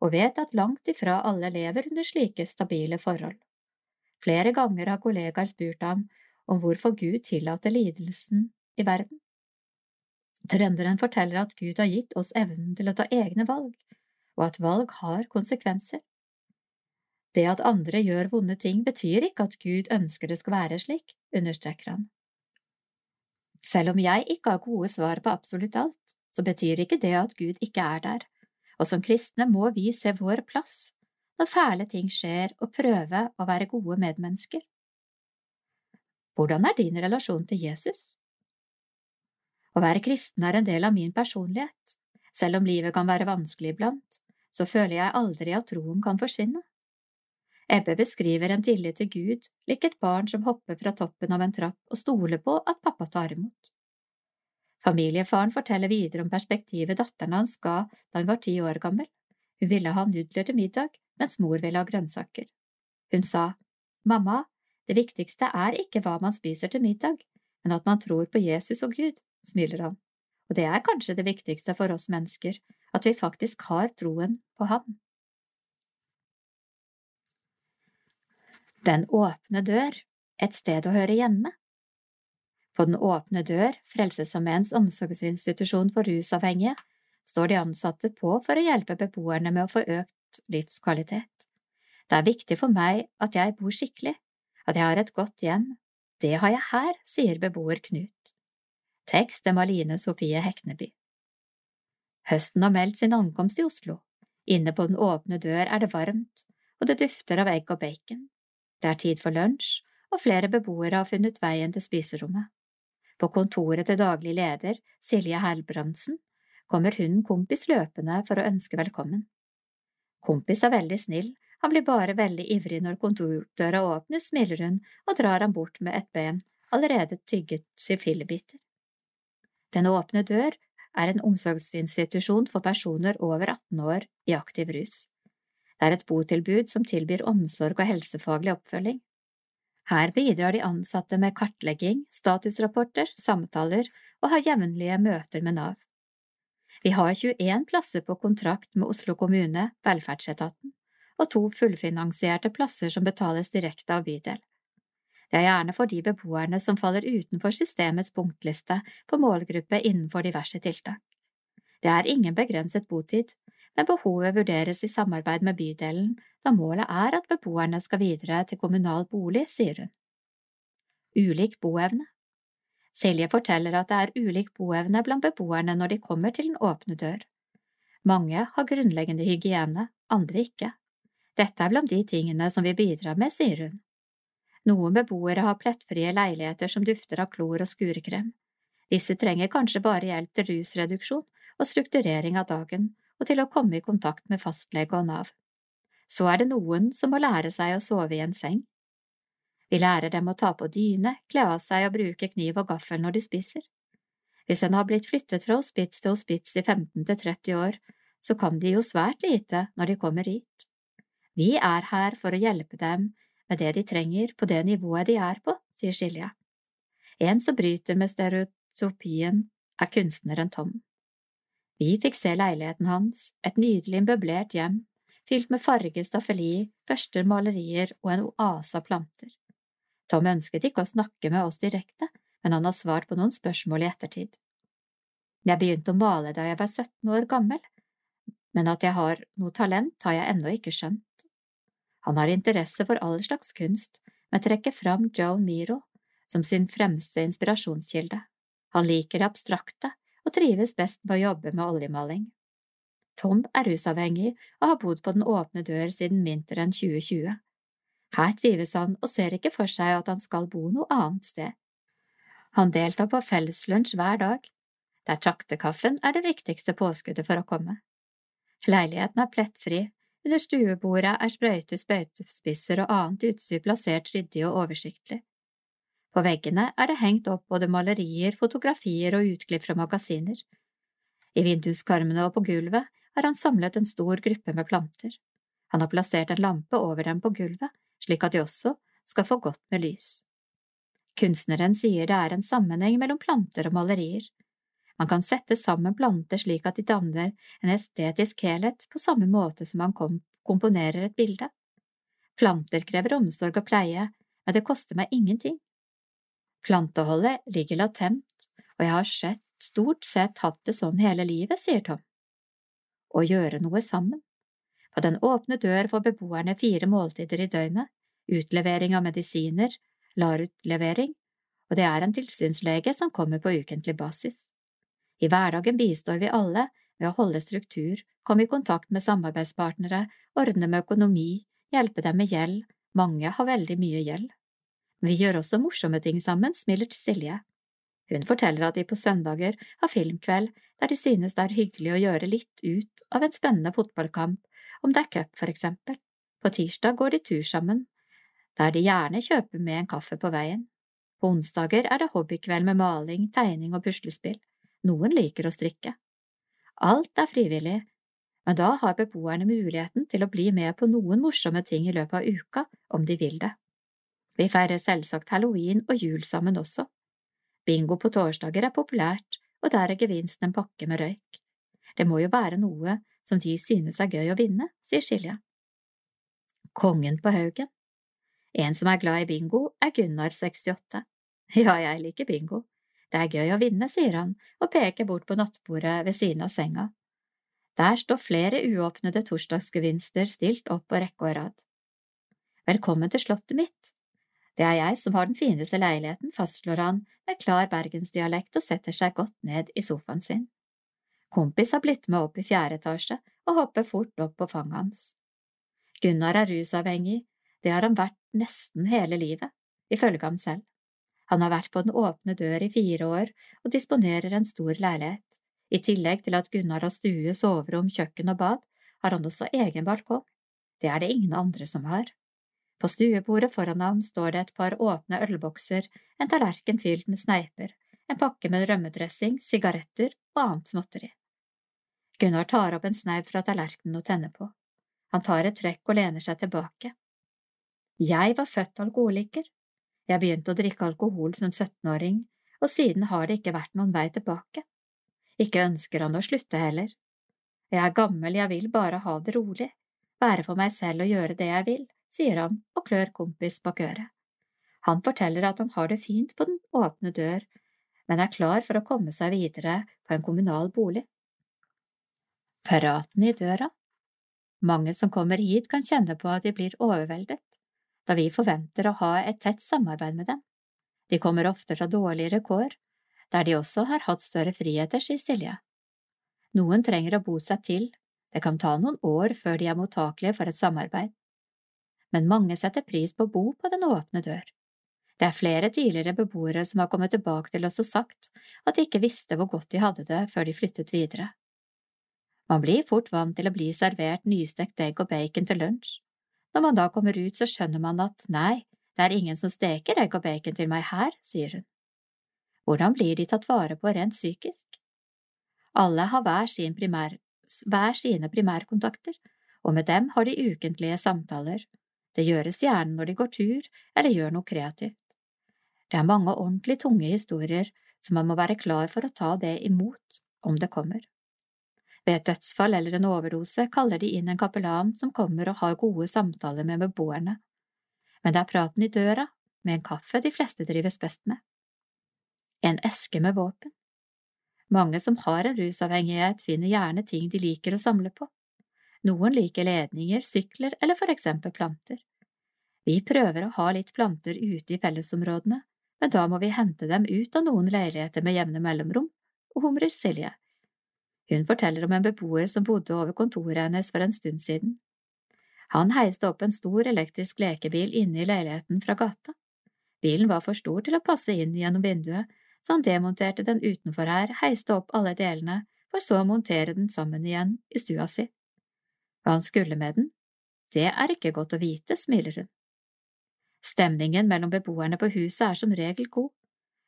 og vet at langt ifra alle lever under slike stabile forhold. Flere ganger har kollegaer spurt ham om hvorfor Gud tillater lidelsen i verden. Trønderen forteller at Gud har gitt oss evnen til å ta egne valg, og at valg har konsekvenser. Det at andre gjør vonde ting, betyr ikke at Gud ønsker det skal være slik, understreker han. Selv om jeg ikke har gode svar på absolutt alt, så betyr ikke det at Gud ikke er der, og som kristne må vi se vår plass når fæle ting skjer, og prøve å være gode medmennesker. Hvordan er din relasjon til Jesus? Å være kristen er en del av min personlighet. Selv om livet kan være vanskelig iblant, så føler jeg aldri at troen kan forsvinne. Ebbe beskriver en tillit til Gud lik et barn som hopper fra toppen av en trapp og stoler på at pappa tar imot. Familiefaren forteller videre om perspektivet datteren hans ga da hun var ti år gammel. Hun ville ha nudler til middag, mens mor ville ha grønnsaker. Hun sa, Mamma, det viktigste er ikke hva man spiser til middag, men at man tror på Jesus og Gud, smiler han, og det er kanskje det viktigste for oss mennesker, at vi faktisk har troen på ham. Den åpne dør, et sted å høre hjemme. På Den åpne dør, Frelsesarmeens omsorgsinstitusjon for rusavhengige, står de ansatte på for å hjelpe beboerne med å få økt livskvalitet. Det er viktig for meg at jeg bor skikkelig, at jeg har et godt hjem. Det har jeg her, sier beboer Knut. Tekst er Maline Sofie Hekneby. Høsten har meldt sin ankomst i Oslo. Inne på Den åpne dør er det varmt, og det dufter av egg og bacon. Det er tid for lunsj, og flere beboere har funnet veien til spiserommet. På kontoret til daglig leder, Silje Herbrandsen, kommer hunden Kompis løpende for å ønske velkommen. Kompis er veldig snill, han blir bare veldig ivrig når kontordøra åpnes, smiler hun og drar ham bort med et ben, allerede tygget til fillebiter. Den åpne dør er en omsorgsinstitusjon for personer over 18 år i aktiv rus. Det er et botilbud som tilbyr omsorg og helsefaglig oppfølging. Her bidrar de ansatte med kartlegging, statusrapporter, samtaler og har jevnlige møter med Nav. Vi har 21 plasser på kontrakt med Oslo kommune, velferdsetaten, og to fullfinansierte plasser som betales direkte av bydel. Det er gjerne for de beboerne som faller utenfor systemets punktliste på målgruppe innenfor diverse tiltak. Det er ingen begrenset botid, men behovet vurderes i samarbeid med bydelen, da målet er at beboerne skal videre til kommunal bolig, sier hun. Ulik boevne Silje forteller at det er ulik boevne blant beboerne når de kommer til den åpne dør. Mange har grunnleggende hygiene, andre ikke. Dette er blant de tingene som vi bidrar med, sier hun. Noen beboere har plettfrie leiligheter som dufter av klor og skurekrem. Disse trenger kanskje bare hjelp til rusreduksjon og strukturering av dagen, og til å komme i kontakt med fastlege og Nav. Så er det noen som må lære seg å sove i en seng. Vi lærer dem å ta på dyne, kle av seg og bruke kniv og gaffel når de spiser. Hvis en har blitt flyttet fra hospits til hospits i 15 til 30 år, så kan de jo svært lite når de kommer hit. Vi er her for å hjelpe dem med det de trenger på det nivået de er på, sier Silje. En som bryter med stereotypien, er kunstneren Tom. Vi fikk se leiligheten hans, et nydelig møblert hjem, fylt med farge, staffeli, børster, malerier og en oase av planter. Tom ønsket ikke å snakke med oss direkte, men han har svart på noen spørsmål i ettertid. Jeg begynte å male da jeg var 17 år gammel, men at jeg har noe talent, har jeg ennå ikke skjønt. Han har interesse for all slags kunst, men trekker fram Joan Miro som sin fremste inspirasjonskilde. Han liker det abstrakte, og trives best med å jobbe med oljemaling. Tom er rusavhengig og har bodd på Den åpne dør siden vinteren 2020. Her trives han og ser ikke for seg at han skal bo noe annet sted. Han deltar på felleslunsj hver dag, der traktekaffen er det viktigste påskuddet for å komme. Leiligheten er plettfri, under stuebordet er sprøyte spøytespisser og annet utstyr plassert ryddig og oversiktlig. På veggene er det hengt opp både malerier, fotografier og utklipp fra magasiner. I vinduskarmene og på gulvet har han samlet en stor gruppe med planter. Han har plassert en lampe over dem på gulvet, slik at de også skal få godt med lys. Kunstneren sier det er en sammenheng mellom planter og malerier. Man kan sette sammen planter slik at de danner en estetisk helhet på samme måte som man kom komponerer et bilde. Planter krever omsorg og pleie, men det koster meg ingenting. Planteholdet ligger latent, og jeg har sett, stort sett hatt det sånn hele livet, sier Tom. Å gjøre noe sammen. På den åpne dør får beboerne fire måltider i døgnet, utlevering av medisiner, LAR-utlevering, og det er en tilsynslege som kommer på ukentlig basis. I hverdagen bistår vi alle ved å holde struktur, komme i kontakt med samarbeidspartnere, ordne med økonomi, hjelpe dem med gjeld, mange har veldig mye gjeld. Vi gjør også morsomme ting sammen, smiler til Silje. Hun forteller at de på søndager har filmkveld der de synes det er hyggelig å gjøre litt ut av en spennende fotballkamp, om det er cup for eksempel. På tirsdag går de tur sammen, der de gjerne kjøper med en kaffe på veien. På onsdager er det hobbykveld med maling, tegning og puslespill. Noen liker å strikke. Alt er frivillig, men da har beboerne muligheten til å bli med på noen morsomme ting i løpet av uka om de vil det. Vi feirer selvsagt halloween og jul sammen også. Bingo på torsdager er populært, og der er gevinsten en pakke med røyk. Det må jo være noe som de synes er gøy å vinne, sier Silje. Kongen på haugen. En som er glad i bingo, er Gunnar 68. Ja, jeg liker bingo. Det er gøy å vinne, sier han og peker bort på nattbordet ved siden av senga. Der står flere uåpnede torsdagsgevinster stilt opp på rekke og rad. Velkommen til slottet mitt. Det er jeg som har den fineste leiligheten, fastslår han med klar bergensdialekt og setter seg godt ned i sofaen sin. Kompis har blitt med opp i fjerde etasje og hopper fort opp på fanget hans. Gunnar er rusavhengig, det har han vært nesten hele livet, ifølge ham selv. Han har vært på den åpne dør i fire år og disponerer en stor leilighet. I tillegg til at Gunnar har stue, soverom, kjøkken og bad, har han også egen balkong. Det er det ingen andre som har. På stuebordet foran ham står det et par åpne ølbokser, en tallerken fylt med sneiper, en pakke med rømmedressing, sigaretter og annet småtteri. Gunnar tar opp en sneip fra tallerkenen og tenner på. Han tar et trekk og lener seg tilbake. Jeg var født alkoholiker. Jeg begynte å drikke alkohol som 17-åring, og siden har det ikke vært noen vei tilbake. Ikke ønsker han å slutte heller. Jeg er gammel, jeg vil bare ha det rolig, være for meg selv og gjøre det jeg vil, sier han og klør kompis bak øret. Han forteller at han har det fint på den åpne dør, men er klar for å komme seg videre på en kommunal bolig. Praten i døra Mange som kommer hit kan kjenne på at de blir overveldet, da vi forventer å ha et tett samarbeid med dem. De kommer ofte fra dårligere kår, der de også har hatt større friheter, sier Silje. Noen trenger å bo seg til, det kan ta noen år før de er mottakelige for et samarbeid. Men mange setter pris på å bo på den åpne dør. Det er flere tidligere beboere som har kommet tilbake til oss og sagt at de ikke visste hvor godt de hadde det før de flyttet videre. Man blir fort vant til å bli servert nystekt egg og bacon til lunsj. Når man da kommer ut, så skjønner man at nei, det er ingen som steker egg og bacon til meg her, sier hun. Hvordan blir de tatt vare på rent psykisk? Alle har hver, sin primær, hver sine primærkontakter, og med dem har de ukentlige samtaler. Det gjøres gjerne når de går tur eller gjør noe kreativt. Det er mange ordentlig tunge historier så man må være klar for å ta det imot om det kommer. Ved et dødsfall eller en overdose kaller de inn en kapellan som kommer og har gode samtaler med beboerne. Men det er praten i døra, med en kaffe, de fleste drives best med. En eske med våpen. Mange som har en rusavhengighet, finner gjerne ting de liker å samle på. Noen liker ledninger, sykler eller for eksempel planter. Vi prøver å ha litt planter ute i fellesområdene, men da må vi hente dem ut av noen leiligheter med jevne mellomrom, humrer Silje. Hun forteller om en beboer som bodde over kontoret hennes for en stund siden. Han heiste opp en stor elektrisk lekebil inne i leiligheten fra gata. Bilen var for stor til å passe inn gjennom vinduet, så han demonterte den utenfor her, heiste opp alle delene, for så å montere den sammen igjen i stua si. Hva han skulle med den? Det er ikke godt å vite, smiler hun. Stemningen mellom beboerne på huset er som regel god,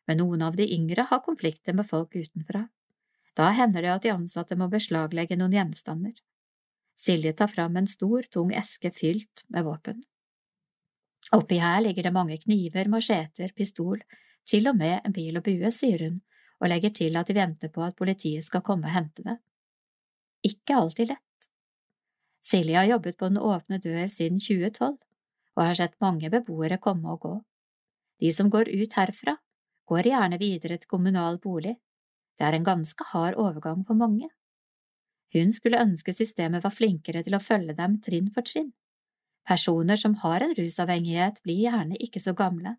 men noen av de yngre har konflikter med folk utenfra. Da hender det at de ansatte må beslaglegge noen gjenstander. Silje tar fram en stor, tung eske fylt med våpen. Oppi her ligger det mange kniver, macheter, pistol, til og med en bil og bue, sier hun, og legger til at de venter på at politiet skal komme og hente det. Ikke alltid lett. Silje har jobbet på Den åpne dør siden 2012 og har sett mange beboere komme og gå. De som går ut herfra, går gjerne videre til kommunal bolig. Det er en ganske hard overgang for mange. Hun skulle ønske systemet var flinkere til å følge dem trinn for trinn. Personer som har en rusavhengighet, blir gjerne ikke så gamle.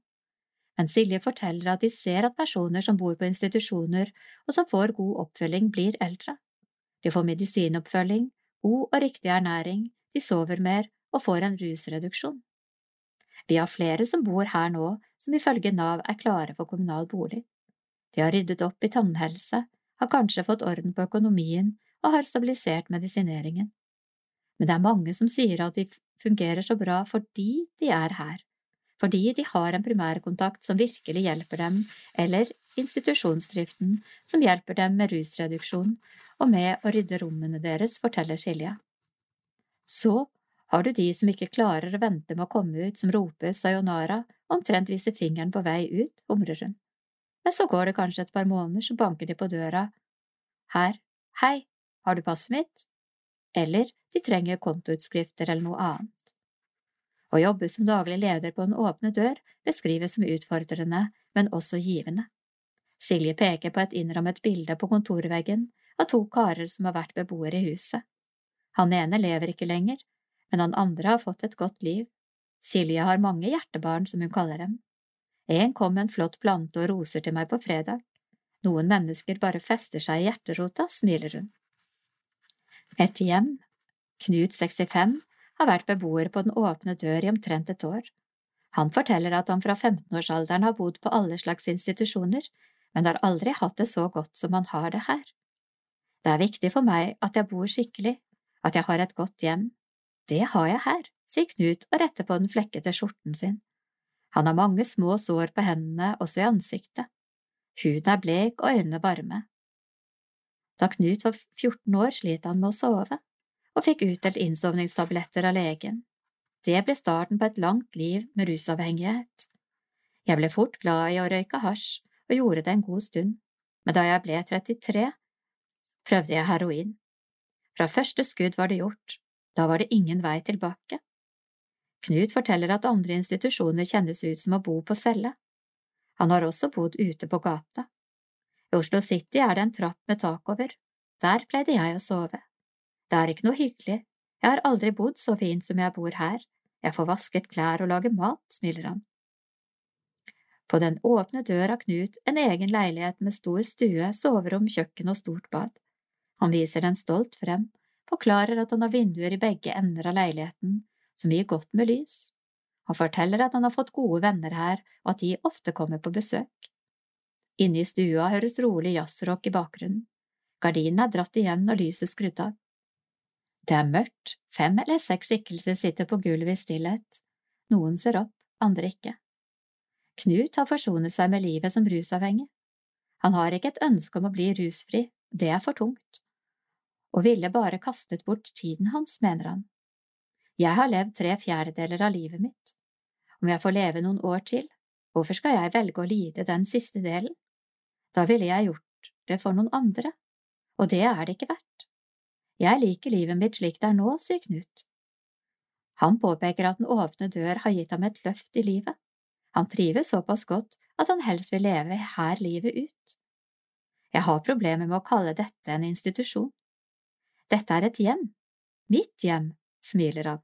Men Silje forteller at de ser at personer som bor på institusjoner og som får god oppfølging, blir eldre. De får medisinoppfølging, god og riktig ernæring, de sover mer og får en rusreduksjon. Vi har flere som bor her nå som ifølge Nav er klare for kommunal bolig. De har ryddet opp i tannhelse, har kanskje fått orden på økonomien og har stabilisert medisineringen. Men det er mange som sier at de fungerer så bra fordi de er her, fordi de har en primærkontakt som virkelig hjelper dem, eller institusjonsdriften som hjelper dem med rusreduksjon og med å rydde rommene deres, forteller Silje. Så har du de som ikke klarer å vente med å komme ut, som roper sayonara, omtrent viser fingeren på vei ut, humrer hun. Men så går det kanskje et par måneder, så banker de på døra. Her, hei, har du passet mitt? Eller de trenger kontoutskrifter eller noe annet. Å jobbe som daglig leder på en åpne dør beskrives som utfordrende, men også givende. Silje peker på et innrammet bilde på kontorveggen av to karer som har vært beboere i huset. Han ene lever ikke lenger, men han andre har fått et godt liv. Silje har mange hjertebarn, som hun kaller dem. En kom med en flott plante og roser til meg på fredag. Noen mennesker bare fester seg i hjerterota, smiler hun. Et hjem, Knut 65, har vært beboer på Den åpne dør i omtrent et år. Han forteller at han fra 15-årsalderen har bodd på alle slags institusjoner, men har aldri hatt det så godt som han har det her. Det er viktig for meg at jeg bor skikkelig, at jeg har et godt hjem. Det har jeg her, sier Knut og retter på den flekkete skjorten sin. Han har mange små sår på hendene, også i ansiktet. Huden er blek og øynene varme. Da Knut var 14 år, slet han med å sove, og fikk utdelt innsovningstabletter av legen. Det ble starten på et langt liv med rusavhengighet. Jeg ble fort glad i å røyke hasj, og gjorde det en god stund, men da jeg ble 33, prøvde jeg heroin. Fra første skudd var det gjort, da var det ingen vei tilbake. Knut forteller at andre institusjoner kjennes ut som å bo på celle. Han har også bodd ute på gata. I Oslo City er det en trapp med tak over. Der pleide jeg å sove. Det er ikke noe hyggelig, jeg har aldri bodd så fint som jeg bor her, jeg får vasket klær og lage mat, smiler han. På den åpne dør har Knut en egen leilighet med stor stue, soverom, kjøkken og stort bad. Han viser den stolt frem, forklarer at han har vinduer i begge ender av leiligheten, som gir godt med lys. Han forteller at han har fått gode venner her, og at de ofte kommer på besøk. Inne i stua høres rolig jazzrock i bakgrunnen. Gardinene er dratt igjen og lyset skrudd av. Det er mørkt, fem eller seks skikkelser sitter på gulvet i stillhet. Noen ser opp, andre ikke. Knut har forsonet seg med livet som rusavhengig. Han har ikke et ønske om å bli rusfri, det er for tungt, og ville bare kastet bort tiden hans, mener han. Jeg har levd tre fjerdedeler av livet mitt. Om jeg får leve noen år til, hvorfor skal jeg velge å lide den siste delen? Da ville jeg gjort det for noen andre, og det er det ikke verdt. Jeg liker livet mitt slik det er nå, sier Knut. Han påpeker at Den åpne dør har gitt ham et løft i livet. Han trives såpass godt at han helst vil leve her livet ut. Jeg har problemer med å kalle dette en institusjon. Dette er et hjem. Mitt hjem, smiler han.